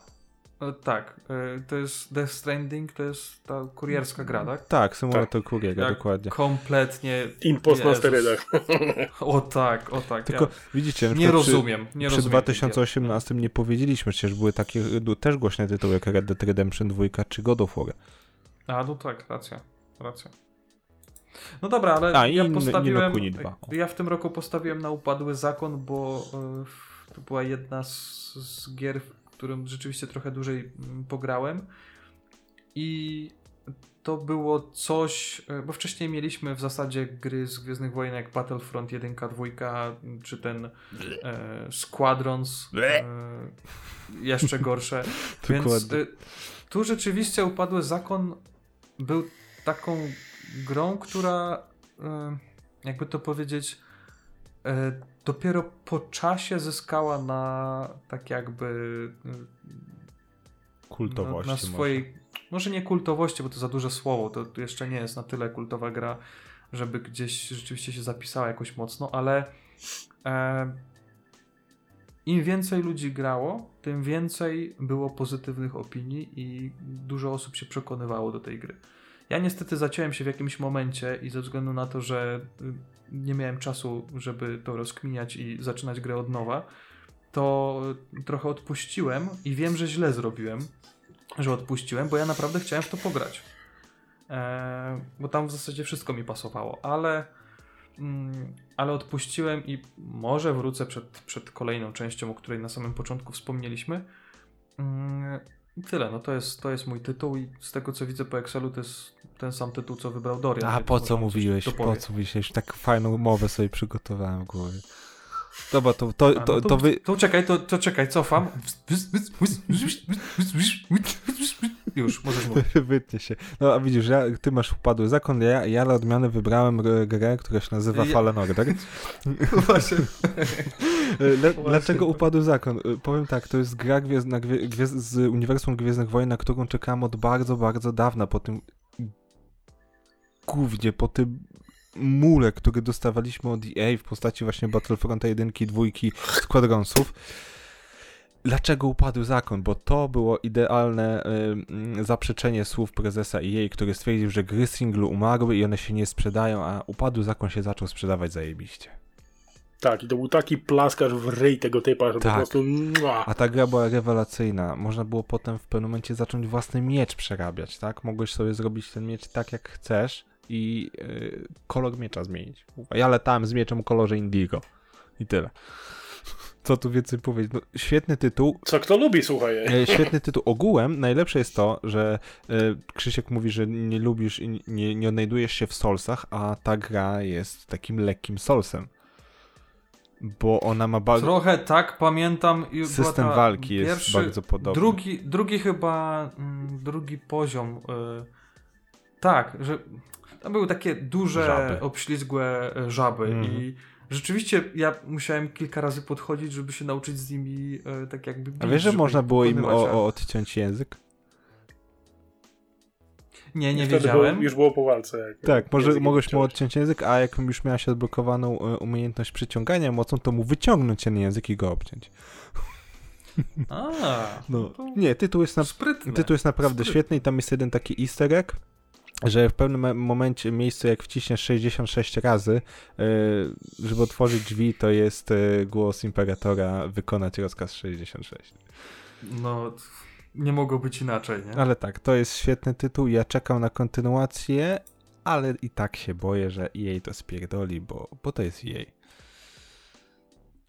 e, Tak, e, to jest Death Stranding, to jest ta kurierska gra, tak? Tak, symulator kuriera, Jak dokładnie. Kompletnie. Impost na sterydach. O tak, o tak. Tylko ja widzicie, nie przykład przy- rozumiem. Nie Przy rozumiem 2018 nie powiedzieliśmy, przecież były takie też głośne tytuły jak Red Dead Redemption 2 czy God of War. A, no tak, racja, racja. No dobra, ale A, i ja postawiłem, Ni Kuni 2. O. ja w tym roku postawiłem na upadły zakon, bo y, to była jedna z, z gier, w którym rzeczywiście trochę dłużej mm, pograłem i to było coś, e, bo wcześniej mieliśmy w zasadzie gry z Gwiezdnych Wojen jak Battlefront 1, 2, czy ten e, Squadrons, e, jeszcze gorsze. Więc e, tu rzeczywiście Upadły Zakon był taką grą, która e, jakby to powiedzieć e, dopiero po czasie zyskała na tak jakby kultowości. Na, na swojej, może. może. nie kultowości, bo to za duże słowo, to, to jeszcze nie jest na tyle kultowa gra, żeby gdzieś rzeczywiście się zapisała jakoś mocno, ale e, im więcej ludzi grało, tym więcej było pozytywnych opinii i dużo osób się przekonywało do tej gry. Ja niestety zaciąłem się w jakimś momencie i ze względu na to, że y, nie miałem czasu, żeby to rozkminiać i zaczynać grę od nowa, to trochę odpuściłem i wiem, że źle zrobiłem, że odpuściłem, bo ja naprawdę chciałem w to pograć. Eee, bo tam w zasadzie wszystko mi pasowało, ale, ale odpuściłem i może wrócę przed, przed kolejną częścią, o której na samym początku wspomnieliśmy. Mm, i tyle, no to jest, to jest mój tytuł i z tego co widzę po Excelu to jest ten sam tytuł, co wybrał Dorian. A po co mówiłeś, po co mówiłeś? Tak fajną mowę sobie przygotowałem w głowie. Dobra, to, to, to, to, to, wy... to czekaj, to, to czekaj, cofam. Już, możesz mówić. Wytnie się. No a widzisz, ja, ty masz upadły zakon, ja, ja dla odmiany wybrałem grę, która się nazywa ja... Fallen Order. Właśnie. Dlaczego upadł zakon? Powiem tak, to jest gra gwiezd, na, gwiezd, z Uniwersum Gwiezdnych Wojen, na którą czekałem od bardzo, bardzo dawna, po tym głównie po tym mule, który dostawaliśmy od EA w postaci właśnie Battlefronta 1, 2, Squadronsów. Dlaczego upadł zakon? Bo to było idealne y, zaprzeczenie słów prezesa EA, który stwierdził, że gry singlu umarły i one się nie sprzedają, a upadł zakon się zaczął sprzedawać zajebiście. Tak, i to był taki plaskacz w ryj tego typa, że tak. po prostu... A ta gra była rewelacyjna. Można było potem w pewnym momencie zacząć własny miecz przerabiać, tak? Mogłeś sobie zrobić ten miecz tak jak chcesz i yy, kolor miecza zmienić. Ja latałem z mieczem o kolorze indigo. I tyle. Co tu więcej powiedzieć? No, świetny tytuł. Co kto lubi, słuchaj. E, świetny tytuł. Ogółem najlepsze jest to, że e, Krzysiek mówi, że nie lubisz i nie, nie odnajdujesz się w Solsach, a ta gra jest takim lekkim Solsem. Bo ona ma bardzo. Trochę tak, pamiętam. System walki jest pierwszy, bardzo podobny. Drugi, drugi chyba, mm, drugi poziom. Yy, tak, że tam były takie duże, żaby. obślizgłe e, żaby mm. i rzeczywiście ja musiałem kilka razy podchodzić, żeby się nauczyć z nimi e, tak jakby bić, A wiesz, że można było im o, o odciąć język? Nie, nie wiedziałem. Było, już było po walce. Jak, tak, może mogłeś mu odciąć język, a jak już miałeś odblokowaną e, umiejętność przyciągania mocą, to mu wyciągnąć ten język i go obciąć. A, no. Nie, tytuł jest, na, tytuł jest naprawdę Sprytne. świetny i tam jest jeden taki easter egg, że w pewnym momencie miejscu, jak wciśniesz 66 razy, yy, żeby otworzyć drzwi, to jest yy, głos imperatora wykonać rozkaz 66. No, nie mogło być inaczej, nie? Ale tak, to jest świetny tytuł. Ja czekam na kontynuację, ale i tak się boję, że EA to spierdoli, bo, bo to jest EA.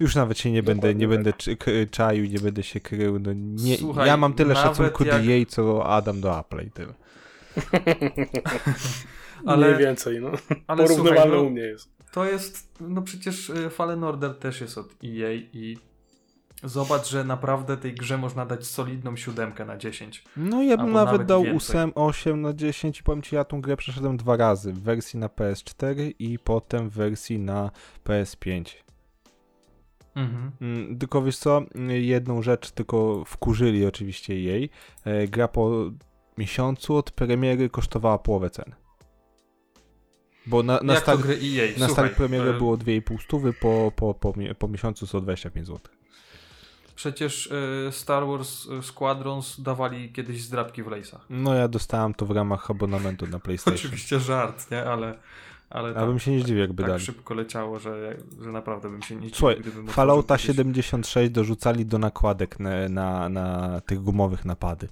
Już nawet się nie Dokładnie będę, nie tak. będę czaił, nie będę się krył. No nie, Słuchaj, ja mam tyle szacunku jak... do EA, co Adam do Apple i tyle. ale, Mniej więcej, no. Ale Porównywalne słuchaj, no, u mnie jest. To jest, no przecież y, Fallen Order też jest od EA i zobacz, że naprawdę tej grze można dać solidną siódemkę na 10. No ja bym nawet, nawet dał 8, 8 na 10 i powiem Ci, ja tą grę przeszedłem dwa razy. W wersji na PS4 i potem w wersji na PS5. Mhm. Mm, tylko wiesz co, jedną rzecz tylko wkurzyli oczywiście jej. E, gra po miesiącu od premiery kosztowała połowę ceny. Bo na, na, start, na start premiery e... było 2,5 stówy, po, po, po, po miesiącu są 25 zł. Przecież y, Star Wars e, Squadrons dawali kiedyś zdrabki w lejsach. No ja dostałem to w ramach abonamentu na PlayStation. Oczywiście żart, nie? Ale... Ale tak, bym się nie zdziwił, jakby tak dali. szybko leciało, że, że naprawdę bym się nie zdziwił. Słuchaj, Fallouta 76 dorzucali do nakładek na, na, na tych gumowych napady.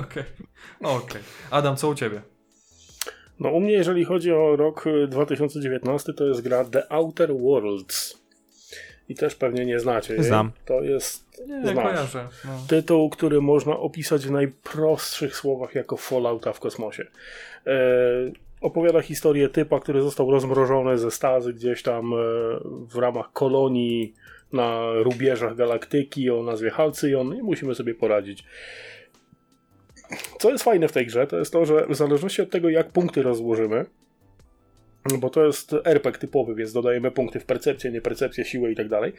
Okej. Okay. okay. Adam, co u ciebie? No u mnie, jeżeli chodzi o rok 2019, to jest gra The Outer Worlds. I też pewnie nie znacie. Znam. To jest Nie, Znasz. kojarzę. No. Tytuł, który można opisać w najprostszych słowach jako Fallouta w kosmosie. E, opowiada historię typa, który został rozmrożony ze stazy gdzieś tam e, w ramach kolonii na rubieżach galaktyki o nazwie Halcyon i musimy sobie poradzić. Co jest fajne w tej grze, to jest to, że w zależności od tego, jak punkty rozłożymy, bo to jest RPG typowy, więc dodajemy punkty w percepcję, niepercepcję, siłę i tak dalej.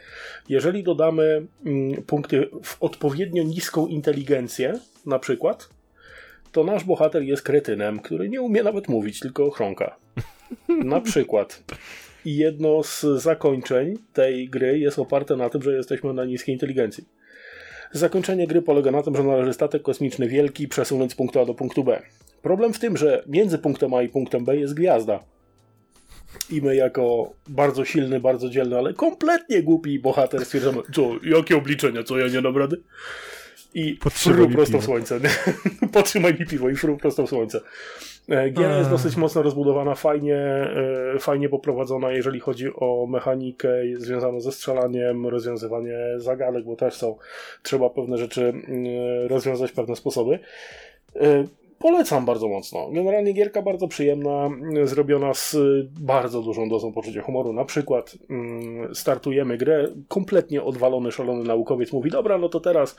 Jeżeli dodamy mm, punkty w odpowiednio niską inteligencję, na przykład, to nasz bohater jest kretynem, który nie umie nawet mówić, tylko chrząka. Na przykład. I jedno z zakończeń tej gry jest oparte na tym, że jesteśmy na niskiej inteligencji. Zakończenie gry polega na tym, że należy statek kosmiczny wielki przesunąć z punktu A do punktu B. Problem w tym, że między punktem A i punktem B jest gwiazda. I my jako bardzo silny, bardzo dzielny, ale kompletnie głupi bohater stwierdzamy, co, jakie obliczenia, co ja nie dam rady? I fru prosto w słońce. Potrzymaj mi piwo i fru prosto w słońce. E, Giera jest Ech. dosyć mocno rozbudowana, fajnie, e, fajnie poprowadzona, jeżeli chodzi o mechanikę związaną ze strzelaniem, rozwiązywanie zagadek, bo też są, trzeba pewne rzeczy mm, rozwiązać w pewne sposoby. E, Polecam bardzo mocno. Generalnie gierka bardzo przyjemna, mm, zrobiona z bardzo dużą dozą poczucia humoru. Na przykład mm, startujemy grę, kompletnie odwalony, szalony naukowiec mówi, dobra, no to teraz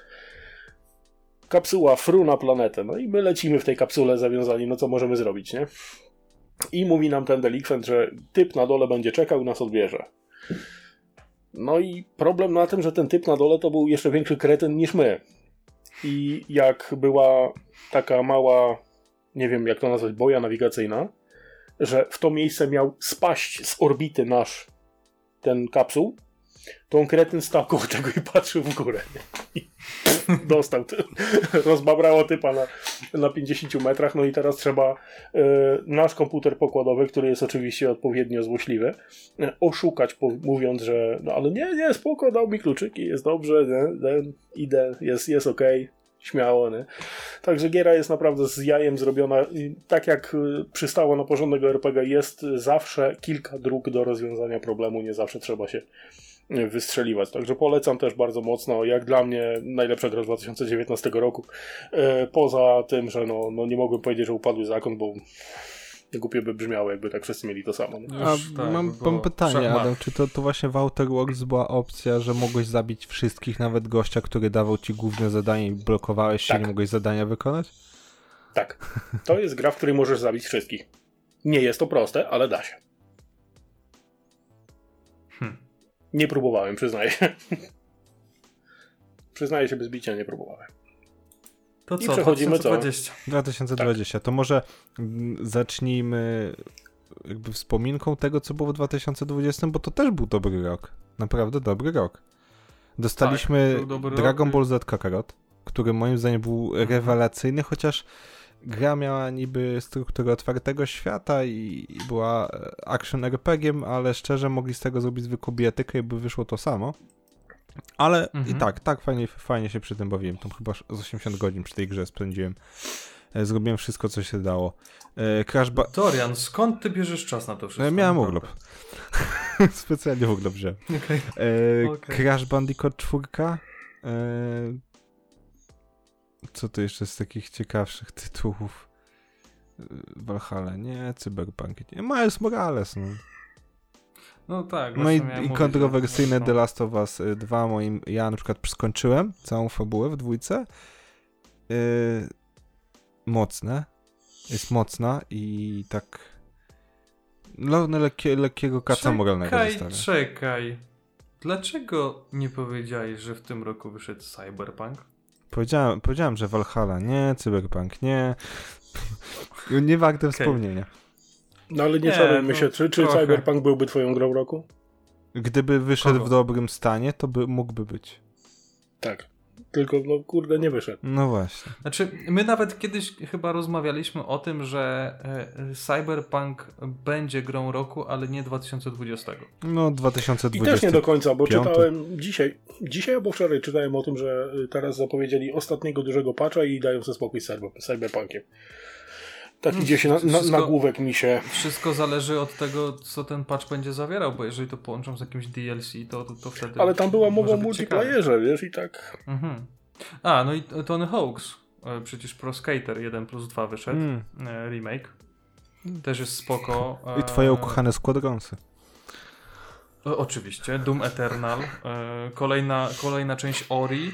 kapsuła fru na planetę. No i my lecimy w tej kapsule zawiązani, no co możemy zrobić, nie? I mówi nam ten delikwent, że typ na dole będzie czekał i nas odbierze. No i problem na tym, że ten typ na dole to był jeszcze większy kretyn niż my. I jak była taka mała, nie wiem jak to nazwać, boja nawigacyjna, że w to miejsce miał spaść z orbity nasz ten kapsuł, to on kretyn stał koło tego i patrzył w górę. I dostał. Rozbabrało typa na, na 50 metrach, no i teraz trzeba e, nasz komputer pokładowy, który jest oczywiście odpowiednio złośliwy, e, oszukać, po, mówiąc, że no ale nie, nie, spoko, dał mi kluczyki, jest dobrze, nie, nie, idę, jest, jest okej, śmiało, nie. Także giera jest naprawdę z jajem zrobiona. I tak jak y, przystało na porządnego RPG, jest zawsze kilka dróg do rozwiązania problemu, nie zawsze trzeba się y, wystrzeliwać. Także polecam też bardzo mocno. Jak dla mnie najlepsza gra z 2019 roku. E, Poza tym, że no, no nie mogłem powiedzieć, że upadły zakon, bo głupie by brzmiało, jakby tak wszyscy mieli to samo. nie? A Już tak, mam, mam pytanie. Adam, czy to, to właśnie w Outer Worlds była opcja, że mogłeś zabić wszystkich, nawet gościa, który dawał ci główne zadanie i blokowałeś się, Tak. nie mogłeś zadania wykonać? Tak. To jest gra, w której możesz zabić wszystkich. Nie jest to proste, ale da się. Nie próbowałem, przyznaję przyznaję się bez bicia, nie próbowałem. To I co, przechodzimy co? 2020. 2020. To może mm, zacznijmy jakby wspominką tego, co było w 2020, bo to też był dobry rok. Naprawdę dobry rok. Dostaliśmy Tak, Dragon rok. Ball Z Kakarot, który moim zdaniem był Mhm. rewelacyjny, chociaż gra miała niby strukturę otwartego świata i i była e, action RPG-iem, ale szczerze mogli z tego zrobić zwykłą bijatykę i by wyszło to samo. Ale i Mhm. tak, tak fajnie, fajnie się przy tym bawiłem. Tam chyba z 80 godzin przy tej grze spędziłem. E, Zrobiłem wszystko, co się dało. E, Crash ba- Dorian, skąd ty bierzesz czas na to wszystko? Miałem urlop. Specjalnie urlop wziąłem. Okej. E, Okej. Crash Bandicoot 4. E, co to jeszcze z takich ciekawszych tytułów? E, Valhalla, nie, Cyberpunk, nie, Miles Morales, no. No tak. No i, i mówić, kontrowersyjne The Last of Us y, 2 moim, ja na przykład skończyłem całą fabułę w dwójce. Yy, mocne. Jest mocna i tak no, no lekkie, lekkiego kaca moralnego Czekaj, czekaj. Dlaczego nie powiedziałeś, że w tym roku wyszedł Cyberpunk? Powiedziałem, powiedziałem, że Valhalla nie, Cyberpunk nie. nie warte wspomnienia. No ale nie Nie, czarujmy no, się, czy, czy trochę. Cyberpunk byłby twoją grą roku? Gdyby wyszedł Kogo? w dobrym stanie, to by, mógłby być. Tak. Tylko, no kurde, nie wyszedł. No właśnie. Znaczy, my nawet kiedyś chyba rozmawialiśmy o tym, że e, Cyberpunk będzie grą roku, ale nie 2020. No I 2020. też nie do końca, bo piąty. czytałem dzisiaj, dzisiaj albo wczoraj czytałem o tym, że y, teraz zapowiedzieli ostatniego dużego patcha i dają sobie spokój z cyber- cyberpunkiem. Taki gdzieś na, na, Wszystko- nagłówek mi się... Wszystko zależy od tego, co ten patch będzie zawierał, bo jeżeli to połączą z jakimś DLC, to, to, to wtedy. Ale tam była mowa o multiplayerze, wiesz, i tak... Mhm. A, no i Tony Hawk's. e, Przecież Pro Skater 1 plus 2 wyszedł. Mm. e, Remake. Też jest spoko. I twoje e, ukochane Squadronsy. E, Oczywiście, Doom Eternal, kolejna, kolejna część Ori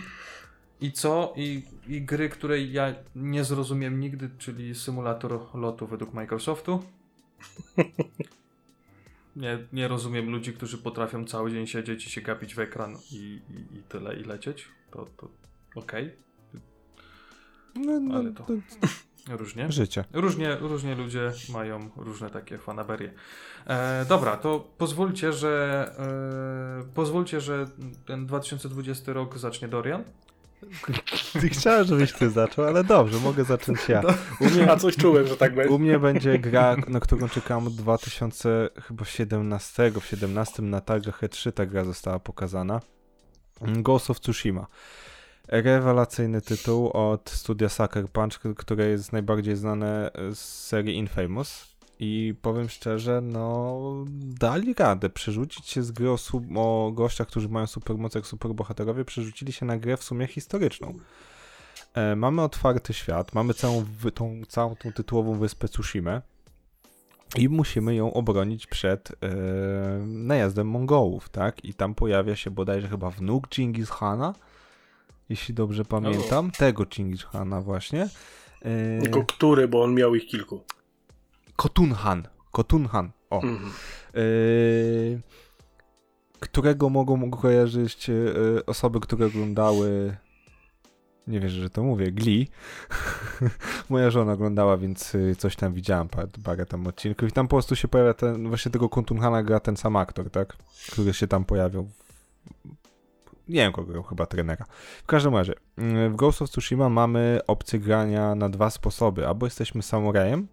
i co? I, I gry, której ja nie zrozumiem nigdy, czyli symulator lotu według Microsoftu. Nie, nie rozumiem ludzi, którzy potrafią cały dzień siedzieć i się gapić w ekran i, i, i tyle, i lecieć. To, to okej, No, no, Ale to- to różnie. życie. Różnie, różnie ludzie mają różne takie fanaberie. E, dobra, to pozwólcie, że e, pozwólcie, że ten 2020 rok zacznie Dorian. Chciałem, żebyś ty zaczął, ale dobrze, mogę zacząć ja. U mnie, A coś czułem, że tak będzie. u mnie będzie gra, na którą czekam od 2017. W 17 na targach E3 ta gra została pokazana. Ghost of Tsushima. Rewelacyjny tytuł od studia Sucker Punch, które jest najbardziej znane z serii Infamous. I powiem szczerze, no dali radę przerzucić się z gry o, o gościach, którzy mają supermoce jak superbohaterowie, przerzucili się na grę w sumie historyczną. E, mamy otwarty świat, mamy całą, tą, całą tą tytułową wyspę Tsushima i musimy ją obronić przed e, najazdem Mongołów, tak? I tam pojawia się bodajże chyba wnuk Genghis Khana, jeśli dobrze pamiętam, tego Genghis Khana właśnie. E, Tylko który, bo on miał ich kilku. Kotunhan. Kotunhan. O. Mhm. Yy, którego mogą kojarzyć yy, osoby, które oglądały. Nie wierzę, że to mówię, Glee. Moja żona oglądała, więc yy, coś tam widziałam, parę, tam odcinków. I tam po prostu się pojawia ten, właśnie tego Kontunhana gra ten sam aktor, tak? Który się tam pojawił. Nie wiem kogo, chyba trenera. W każdym razie, w Ghost of Tsushima mamy opcję grania na dwa sposoby. Albo jesteśmy samurajem,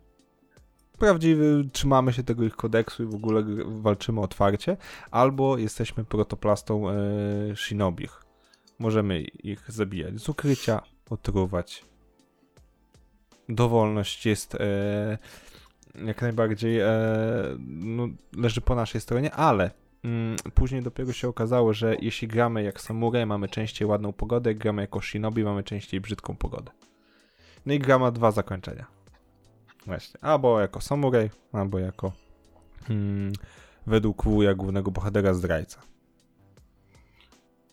prawdziwy, trzymamy się tego ich kodeksu i w ogóle walczymy otwarcie, albo jesteśmy protoplastą e, shinobich. Możemy ich zabijać z ukrycia, otruwać. Dowolność jest e, jak najbardziej e, no, leży po naszej stronie, ale mm, później dopiero się okazało, że jeśli gramy jak samuraj, mamy częściej ładną pogodę, jak gramy jako shinobi, mamy częściej brzydką pogodę. No i gra ma dwa zakończenia. Właśnie. Albo jako samuraj, albo jako hmm, według wuja głównego bohatera zdrajca.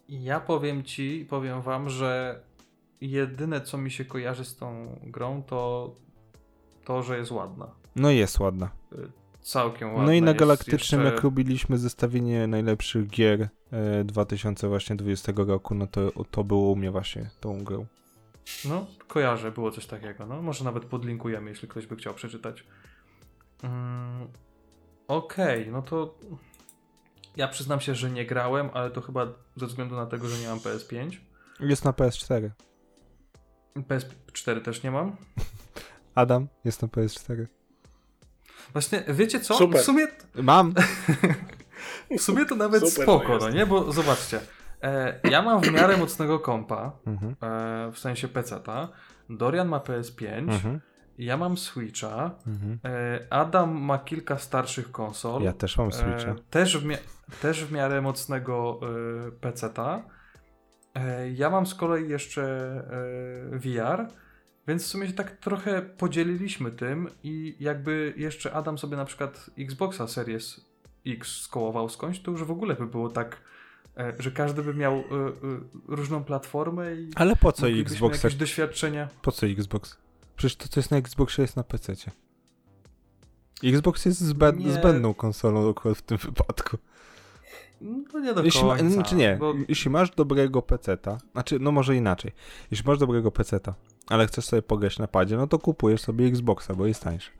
Ja powiem ci, powiem wam, że jedyne co mi się kojarzy z tą grą to to, że jest ładna. No i jest ładna. Całkiem ładna. No i na Galaktycznym, jeszcze- jak robiliśmy zestawienie najlepszych gier e, 2020 roku, no to, to było u mnie właśnie tą grą. No, kojarzę, było coś takiego. No, może nawet podlinkujemy, jeśli ktoś by chciał przeczytać. Mm, Okej, no to ja przyznam się, że nie grałem, ale to chyba ze względu na tego, że nie mam PS5. Jest na PS4. PS4 też nie mam. Adam, jest na PS4. Właśnie, wiecie co? Super. W sumie, Mam! w sumie to nawet Super spoko, jest. no nie? Bo zobaczcie, ja mam w miarę mocnego kompa, Mhm. e, w sensie PC-ta. Dorian ma PS5, Mhm. ja mam Switcha, Mhm. e, Adam ma kilka starszych konsol. Ja też mam Switcha. E, też, w też w miarę mocnego e, PC-ta. E, ja mam z kolei jeszcze e, VR, więc w sumie się tak trochę podzieliliśmy tym i jakby jeszcze Adam sobie na przykład Xboxa Series X skołował skądś, to już w ogóle by było tak, e, że każdy by miał e, e, różną platformę i Ale po co Xbox? jakieś doświadczenia. Po co Xbox? Przecież to, co jest na Xboxie, jest na PC. Xbox jest zbęd, Nie. zbędną konsolą akurat w tym wypadku. No nie do Jeśli, ma, końca. znaczy nie, bo- jeśli masz dobrego peceta, znaczy no może inaczej, jeśli masz dobrego peceta, ale chcesz sobie pograć na padzie, no to kupujesz sobie Xboxa, bo jest tańszy.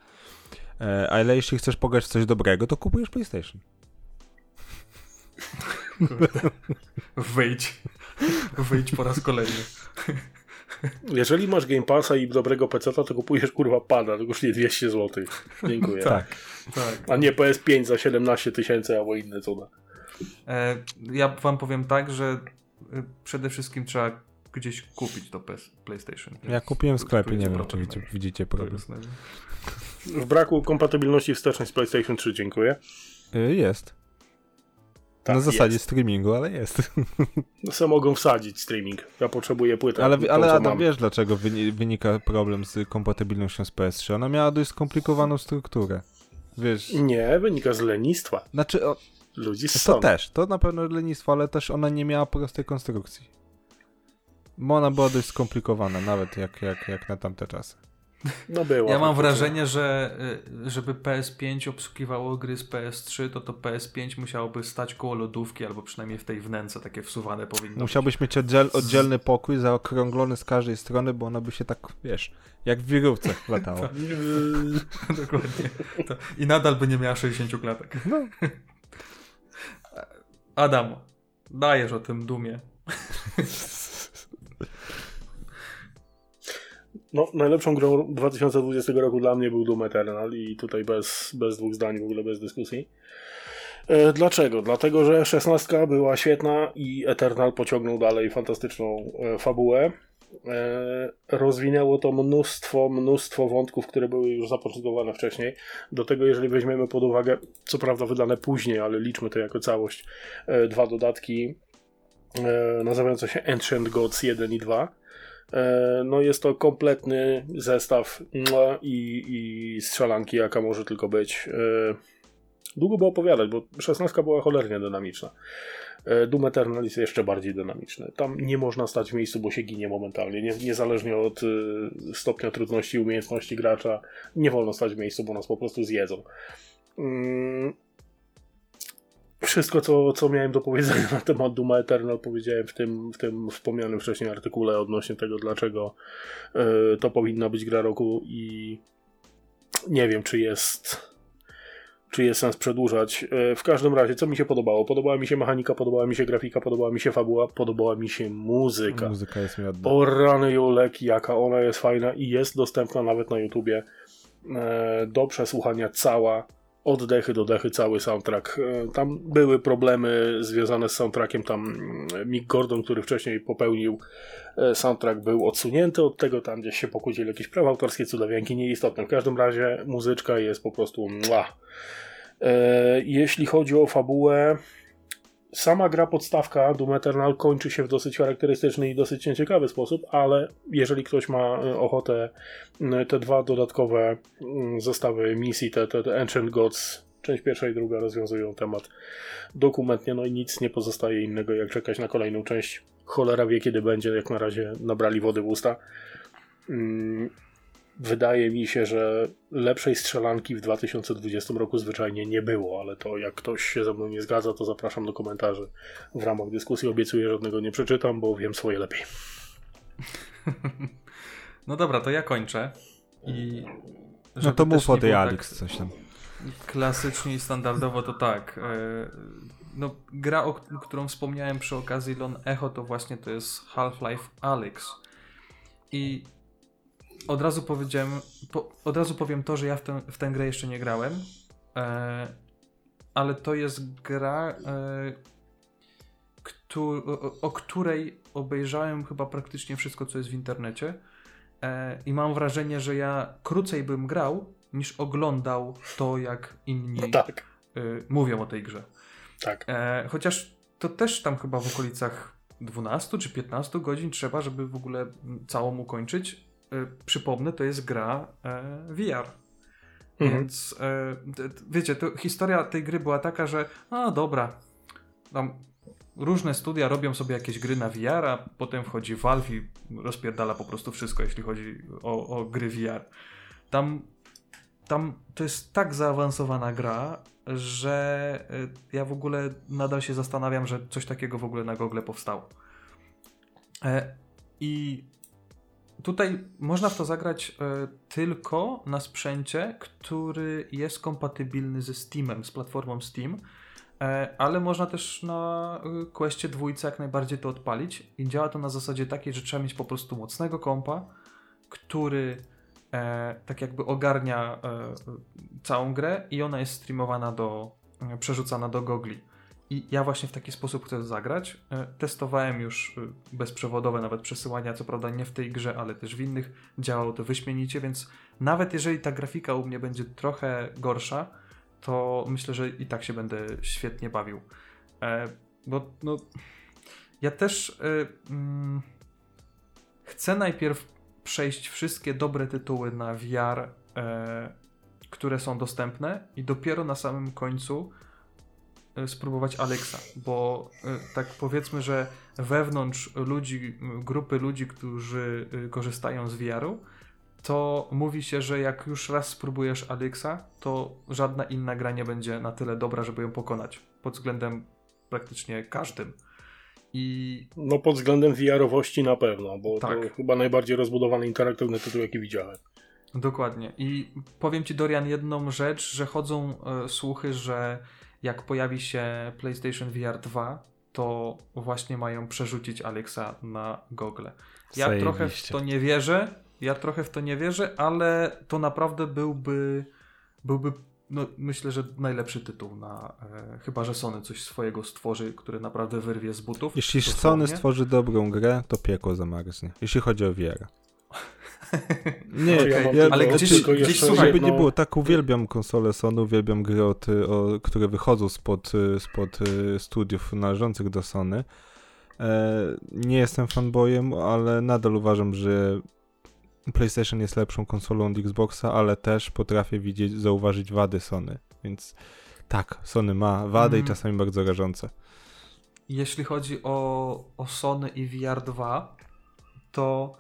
E, ale jeśli chcesz pograć w coś dobrego, to kupujesz PlayStation. Wyjdź. Wyjdź po raz kolejny. Jeżeli masz Game Passa i dobrego PC-ta, to kupujesz kurwa pada, tylko już nie 200 zł. Dziękuję. Tak. Tak. A nie PS5 za 17 tysięcy albo inne cuda. E, ja wam powiem tak, że e, przede wszystkim trzeba gdzieś kupić do PS, PlayStation. Ja kupiłem w sklepie, nie wiem, czy widzicie, widzicie To problem. W braku kompatybilności wstecznej z PlayStation 3, dziękuję. Y, Jest. Tak, Na zasadzie jest. streamingu, ale jest. Se mogą wsadzić streaming. Ja potrzebuję płytę. Ale, tą, ale Adam, wiesz dlaczego wyni- wynika problem z kompatybilnością z PS3? Ona miała dość skomplikowaną strukturę. Wiesz, Nie, wynika z lenistwa. znaczy o, Ludzi z to też, to na pewno lenistwo, ale też ona nie miała prostej konstrukcji. Bo ona była dość skomplikowana, nawet jak, jak, jak na tamte czasy. No była. Ja mam wrażenie, że y, żeby PS5 obsługiwało gry z PS3, to to PS5 musiałoby stać koło lodówki, albo przynajmniej w tej wnęce takie wsuwane powinno Musiałbyś mieć oddziel, oddzielny pokój, zaokrąglony z każdej strony, bo ona by się tak, wiesz, jak w wirówce latało. być. Dokładnie. To. I nadal by nie miała 60 klatek. No. Adam, dajesz o tym dumie. No, najlepszą grą 2020 roku dla mnie był Doom Eternal i tutaj bez, bez dwóch zdań, w ogóle bez dyskusji. E, Dlaczego? Dlatego, że 16 była świetna i Eternal pociągnął dalej fantastyczną e, fabułę. E, Rozwinęło to mnóstwo, mnóstwo wątków, które były już zapoczątkowane wcześniej. Do tego, jeżeli weźmiemy pod uwagę, co prawda wydane później, ale liczmy to jako całość, dwa dodatki nazywające się Ancient Gods 1 i 2. E, No jest to kompletny zestaw i, i strzelanki, jaka może tylko być. E, Długo było opowiadać, bo 16 była cholernie dynamiczna. E, Doom Eternal jest jeszcze bardziej dynamiczny. Tam nie można stać w miejscu, bo się ginie momentalnie. Nie, niezależnie od stopnia trudności i umiejętności gracza, nie wolno stać w miejscu, bo nas po prostu zjedzą. Mm, wszystko, co, co miałem do powiedzenia na temat Duma Eternal, powiedziałem w tym, w tym wspomnianym wcześniej artykule odnośnie tego, dlaczego e, to powinna być gra roku i nie wiem, czy jest czy jest sens przedłużać. E, W każdym razie, co mi się podobało? Podobała mi się mechanika, podobała mi się grafika, podobała mi się fabuła, podobała mi się muzyka. Muzyka jest mi oddana. O rany Julek, jaka ona jest fajna i jest dostępna nawet na YouTubie e, do przesłuchania cała, od dechy do dechy cały soundtrack. E, Tam były problemy związane z soundtrackiem, tam mm, Mick Gordon, który wcześniej popełnił e, soundtrack był odsunięty od tego, tam gdzieś się pokłócili jakieś prawa autorskie, cudawianki, nieistotne. W każdym razie muzyczka jest po prostu mła. E, Jeśli chodzi o fabułę, sama gra podstawka Doom Eternal kończy się w dosyć charakterystyczny i dosyć nieciekawy sposób, ale jeżeli ktoś ma e, ochotę te dwa dodatkowe mm, zestawy misji, te, te, te Ancient Gods, część pierwsza i druga rozwiązują temat dokumentnie, no i nic nie pozostaje innego jak czekać na kolejną część. Cholera wie kiedy będzie, jak na razie nabrali wody w usta. Wydaje mi się, że lepszej strzelanki w 2020 roku zwyczajnie nie było, ale to jak ktoś się ze mną nie zgadza, to zapraszam do komentarzy w ramach dyskusji. Obiecuję, że żadnego nie przeczytam, bo wiem swoje lepiej. No dobra, to ja kończę. I No to mów o tej było Alex, tak coś tam. Klasycznie i standardowo to tak. e, No, gra, o którą wspomniałem przy okazji Lon Echo, to właśnie to jest Half-Life Alyx. I od razu powiedziałem, po, od razu powiem to, że ja w, tę w tę grę jeszcze nie grałem, e, ale to jest gra, e, któ- o, o której obejrzałem chyba praktycznie wszystko, co jest w internecie. E, I mam wrażenie, że ja krócej bym grał, niż oglądał to, jak inni No tak, y, mówią o tej grze. tak. E, chociaż to też tam chyba w okolicach 12 czy 15 godzin trzeba, żeby w ogóle całą ukończyć. E, przypomnę, to jest gra e, VR. Mhm. Więc e, wiecie, to historia tej gry była taka, że a dobra, tam różne studia robią sobie jakieś gry na VR, a potem wchodzi Valve i rozpierdala po prostu wszystko, jeśli chodzi o, o gry VR. Tam, tam to jest tak zaawansowana gra, że ja w ogóle nadal się zastanawiam, że coś takiego w ogóle na Google powstało. I tutaj można w to zagrać e, tylko na sprzęcie, który jest kompatybilny ze Steamem, z platformą Steam. E, ale można też na y, Questie dwójce jak najbardziej to odpalić i działa to na zasadzie takiej, że trzeba mieć po prostu mocnego kompa, który e, tak jakby ogarnia e, całą grę i ona jest streamowana do, e, przerzucana do gogli. I ja właśnie w taki sposób chcę zagrać. E, testowałem już e, bezprzewodowe nawet przesyłania, co prawda nie w tej grze, ale też w innych. Działało to wyśmienicie, więc nawet jeżeli ta grafika u mnie będzie trochę gorsza, to myślę, że i tak się będę świetnie bawił. E, bo no, ja też mm, chcę najpierw przejść wszystkie dobre tytuły na VR, które są dostępne i dopiero na samym końcu spróbować Alexa, bo e, tak powiedzmy, że wewnątrz ludzi, grupy ludzi, którzy e, korzystają z VR-u, to mówi się, że jak już raz spróbujesz Alexa, to żadna inna gra nie będzie na tyle dobra, żeby ją pokonać. Pod względem praktycznie każdym. I... No pod względem VR-owości na pewno, bo tak. to chyba najbardziej rozbudowany interaktywny tytuł, jaki widziałem. Dokładnie. I powiem Ci, Dorian, jedną rzecz, że chodzą e, słuchy, że jak pojawi się PlayStation VR 2, to właśnie mają przerzucić Alexa na Google. Ja Zajebiście. trochę w to nie wierzę, ja trochę w to nie wierzę, ale to naprawdę byłby byłby no, myślę, że najlepszy tytuł na e, chyba, że Sony coś swojego stworzy, które naprawdę wyrwie z butów. Jeśli Sony stworzy dobrą grę, to piekło zamarznie. Jeśli chodzi o VR. Nie, okay. ja, ale gdzieś, gdzieś słuchaj, żeby no... nie było, tak uwielbiam konsole Sony, uwielbiam gry, o, o, które wychodzą spod, spod e, studiów należących do Sony. E, nie jestem fanboyem, ale nadal uważam, że PlayStation jest lepszą konsolą od Xboxa, ale też potrafię widzieć, zauważyć wady Sony, więc tak, Sony ma wady mm. i czasami bardzo rażące. Jeśli chodzi o, o Sony i VR 2, to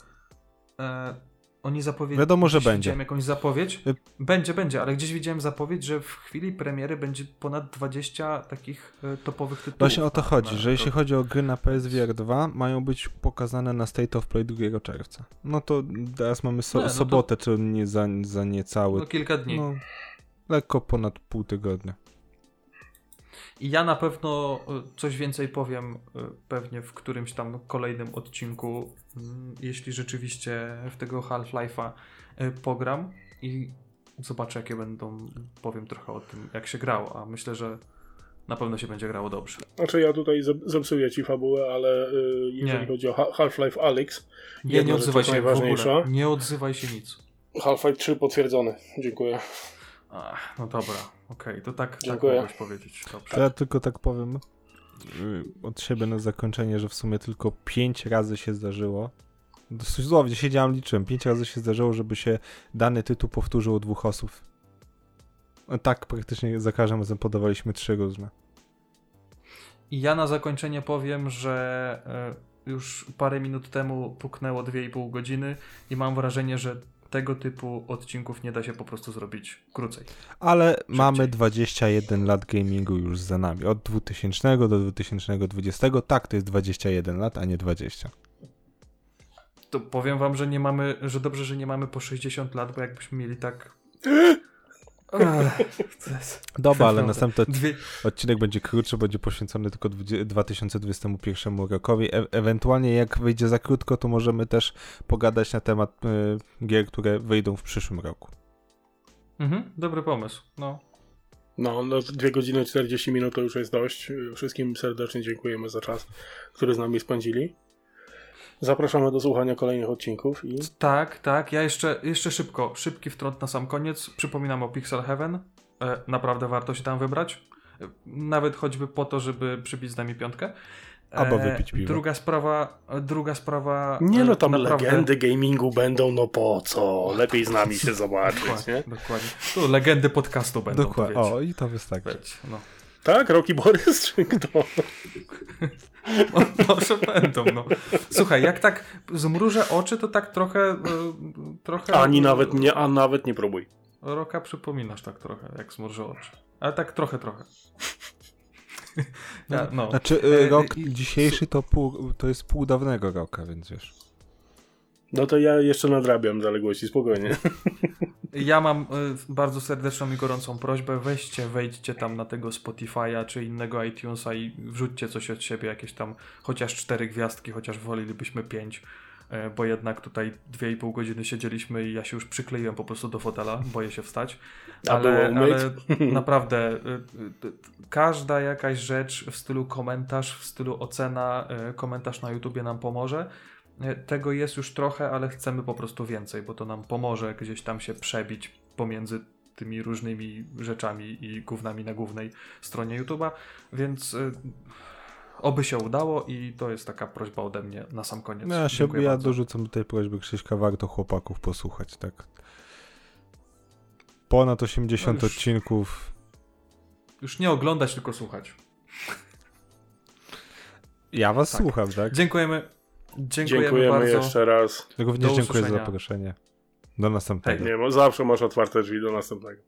e, oni zapowiedzieli. Wiadomo, że będzie. Widziałem jakąś zapowiedź. Y- będzie, będzie, ale gdzieś widziałem zapowiedź, że w chwili premiery będzie ponad 20 takich e, topowych tytułów. Właśnie o to na, chodzi, na, że jeśli chodzi o gry na PSVR 2, mają być pokazane na State of Play 2 czerwca. No to teraz mamy so, nie, no sobotę, to... czy nie za, za niecały. No kilka dni. No, lekko ponad pół tygodnia. I ja na pewno e, coś więcej powiem pewnie w którymś tam kolejnym odcinku, jeśli rzeczywiście w tego Half-Life'a e, pogram i zobaczę jakie będą, powiem trochę o tym jak się grało, a myślę, że na pewno się będzie grało dobrze. Znaczy ja tutaj zepsuję ci fabułę, ale yy, jeżeli nie. chodzi o Half-Life Alyx, nie, nie odzywaj się najważniejsza. Nie odzywaj się nic. Half-Life 3 potwierdzony. Dziękuję. Ach, no dobra, okej, okay, to tak, tak mogłeś powiedzieć. Dobrze. Ja tylko tak powiem od siebie na zakończenie, że w sumie tylko pięć razy się zdarzyło. Dosłownie siedziałem, liczyłem. Pięć razy się zdarzyło, żeby się dany tytuł powtórzył u dwóch osób. Tak, praktycznie za każdym razem podawaliśmy trzy różne. I ja na zakończenie powiem, że e, już parę minut temu puknęło 2,5 godziny i mam wrażenie, że tego typu odcinków nie da się po prostu zrobić krócej. Ale Szybciej. mamy 21 lat gamingu już za nami. Od 2000 do 2020. Tak, to jest 21 lat, a nie 20. To powiem wam, że nie mamy, że dobrze, że nie mamy po 60 lat, bo jakbyśmy mieli tak Dobra, ale następny odcinek będzie krótszy, będzie poświęcony tylko 2021 rokowi. E ewentualnie jak wyjdzie za krótko, to możemy też pogadać na temat y, gier, które wyjdą w przyszłym roku. Mhm, dobry pomysł. No. No, no, 2 godziny 40 minut to już jest dość. Wszystkim serdecznie dziękujemy za czas, który z nami spędzili. Zapraszamy do słuchania kolejnych odcinków. I... Tak, tak. Ja jeszcze, jeszcze szybko, szybki wtrąd na sam koniec. Przypominam o Pixel Heaven. E, naprawdę warto się tam wybrać. E, nawet choćby po to, żeby przybić z nami piątkę. E, Albo wypić piwo. Druga sprawa, druga sprawa. Nie no, tam naprawdę... legendy gamingu będą, no po co? Lepiej z nami się zobaczyć, dokładnie, nie? Dokładnie. Tu legendy podcastu będą. Dokładnie. O, i to wystarczy. no. Tak? Roki Borys czy kto? Może będą, no. Słuchaj, jak tak zmrużę oczy, to tak trochę... E, trochę Ani nawet nie, a nawet nie próbuj. Roka przypominasz tak trochę, jak zmrużę oczy. Ale tak trochę, trochę. No. Znaczy, e, rok dzisiejszy to, pół, to jest pół dawnego roka, więc wiesz. No to ja jeszcze nadrabiam zaległości, spokojnie. Ja mam y, bardzo serdeczną i gorącą prośbę, weźcie, wejdźcie tam na tego Spotify'a czy innego iTunesa i wrzućcie coś od siebie, jakieś tam chociaż cztery gwiazdki, chociaż wolelibyśmy pięć, e, bo jednak tutaj 2,5 godziny siedzieliśmy i ja się już przykleiłem po prostu do fotela, boję się wstać. Ale, ale naprawdę y, y, y, każda jakaś rzecz w stylu komentarz, w stylu ocena, y, komentarz na YouTubie nam pomoże. Y, Tego jest już trochę, ale chcemy po prostu więcej, bo to nam pomoże gdzieś tam się przebić pomiędzy tymi różnymi rzeczami i gównami na głównej stronie YouTube'a, więc y, oby się udało i to jest taka prośba ode mnie na sam koniec. No, ja się, Dziękuję ja bardzo. dorzucam do tej prośby Krzyśka, warto chłopaków posłuchać, tak. Ponad 80 No już- odcinków. Już nie oglądać, tylko słuchać. Ja was Tak. słucham, tak? Dziękujemy. Dziękujemy, Dziękujemy bardzo. jeszcze raz. Również dziękuję za zaproszenie. Do następnego. Nie, bo zawsze masz otwarte drzwi do następnego.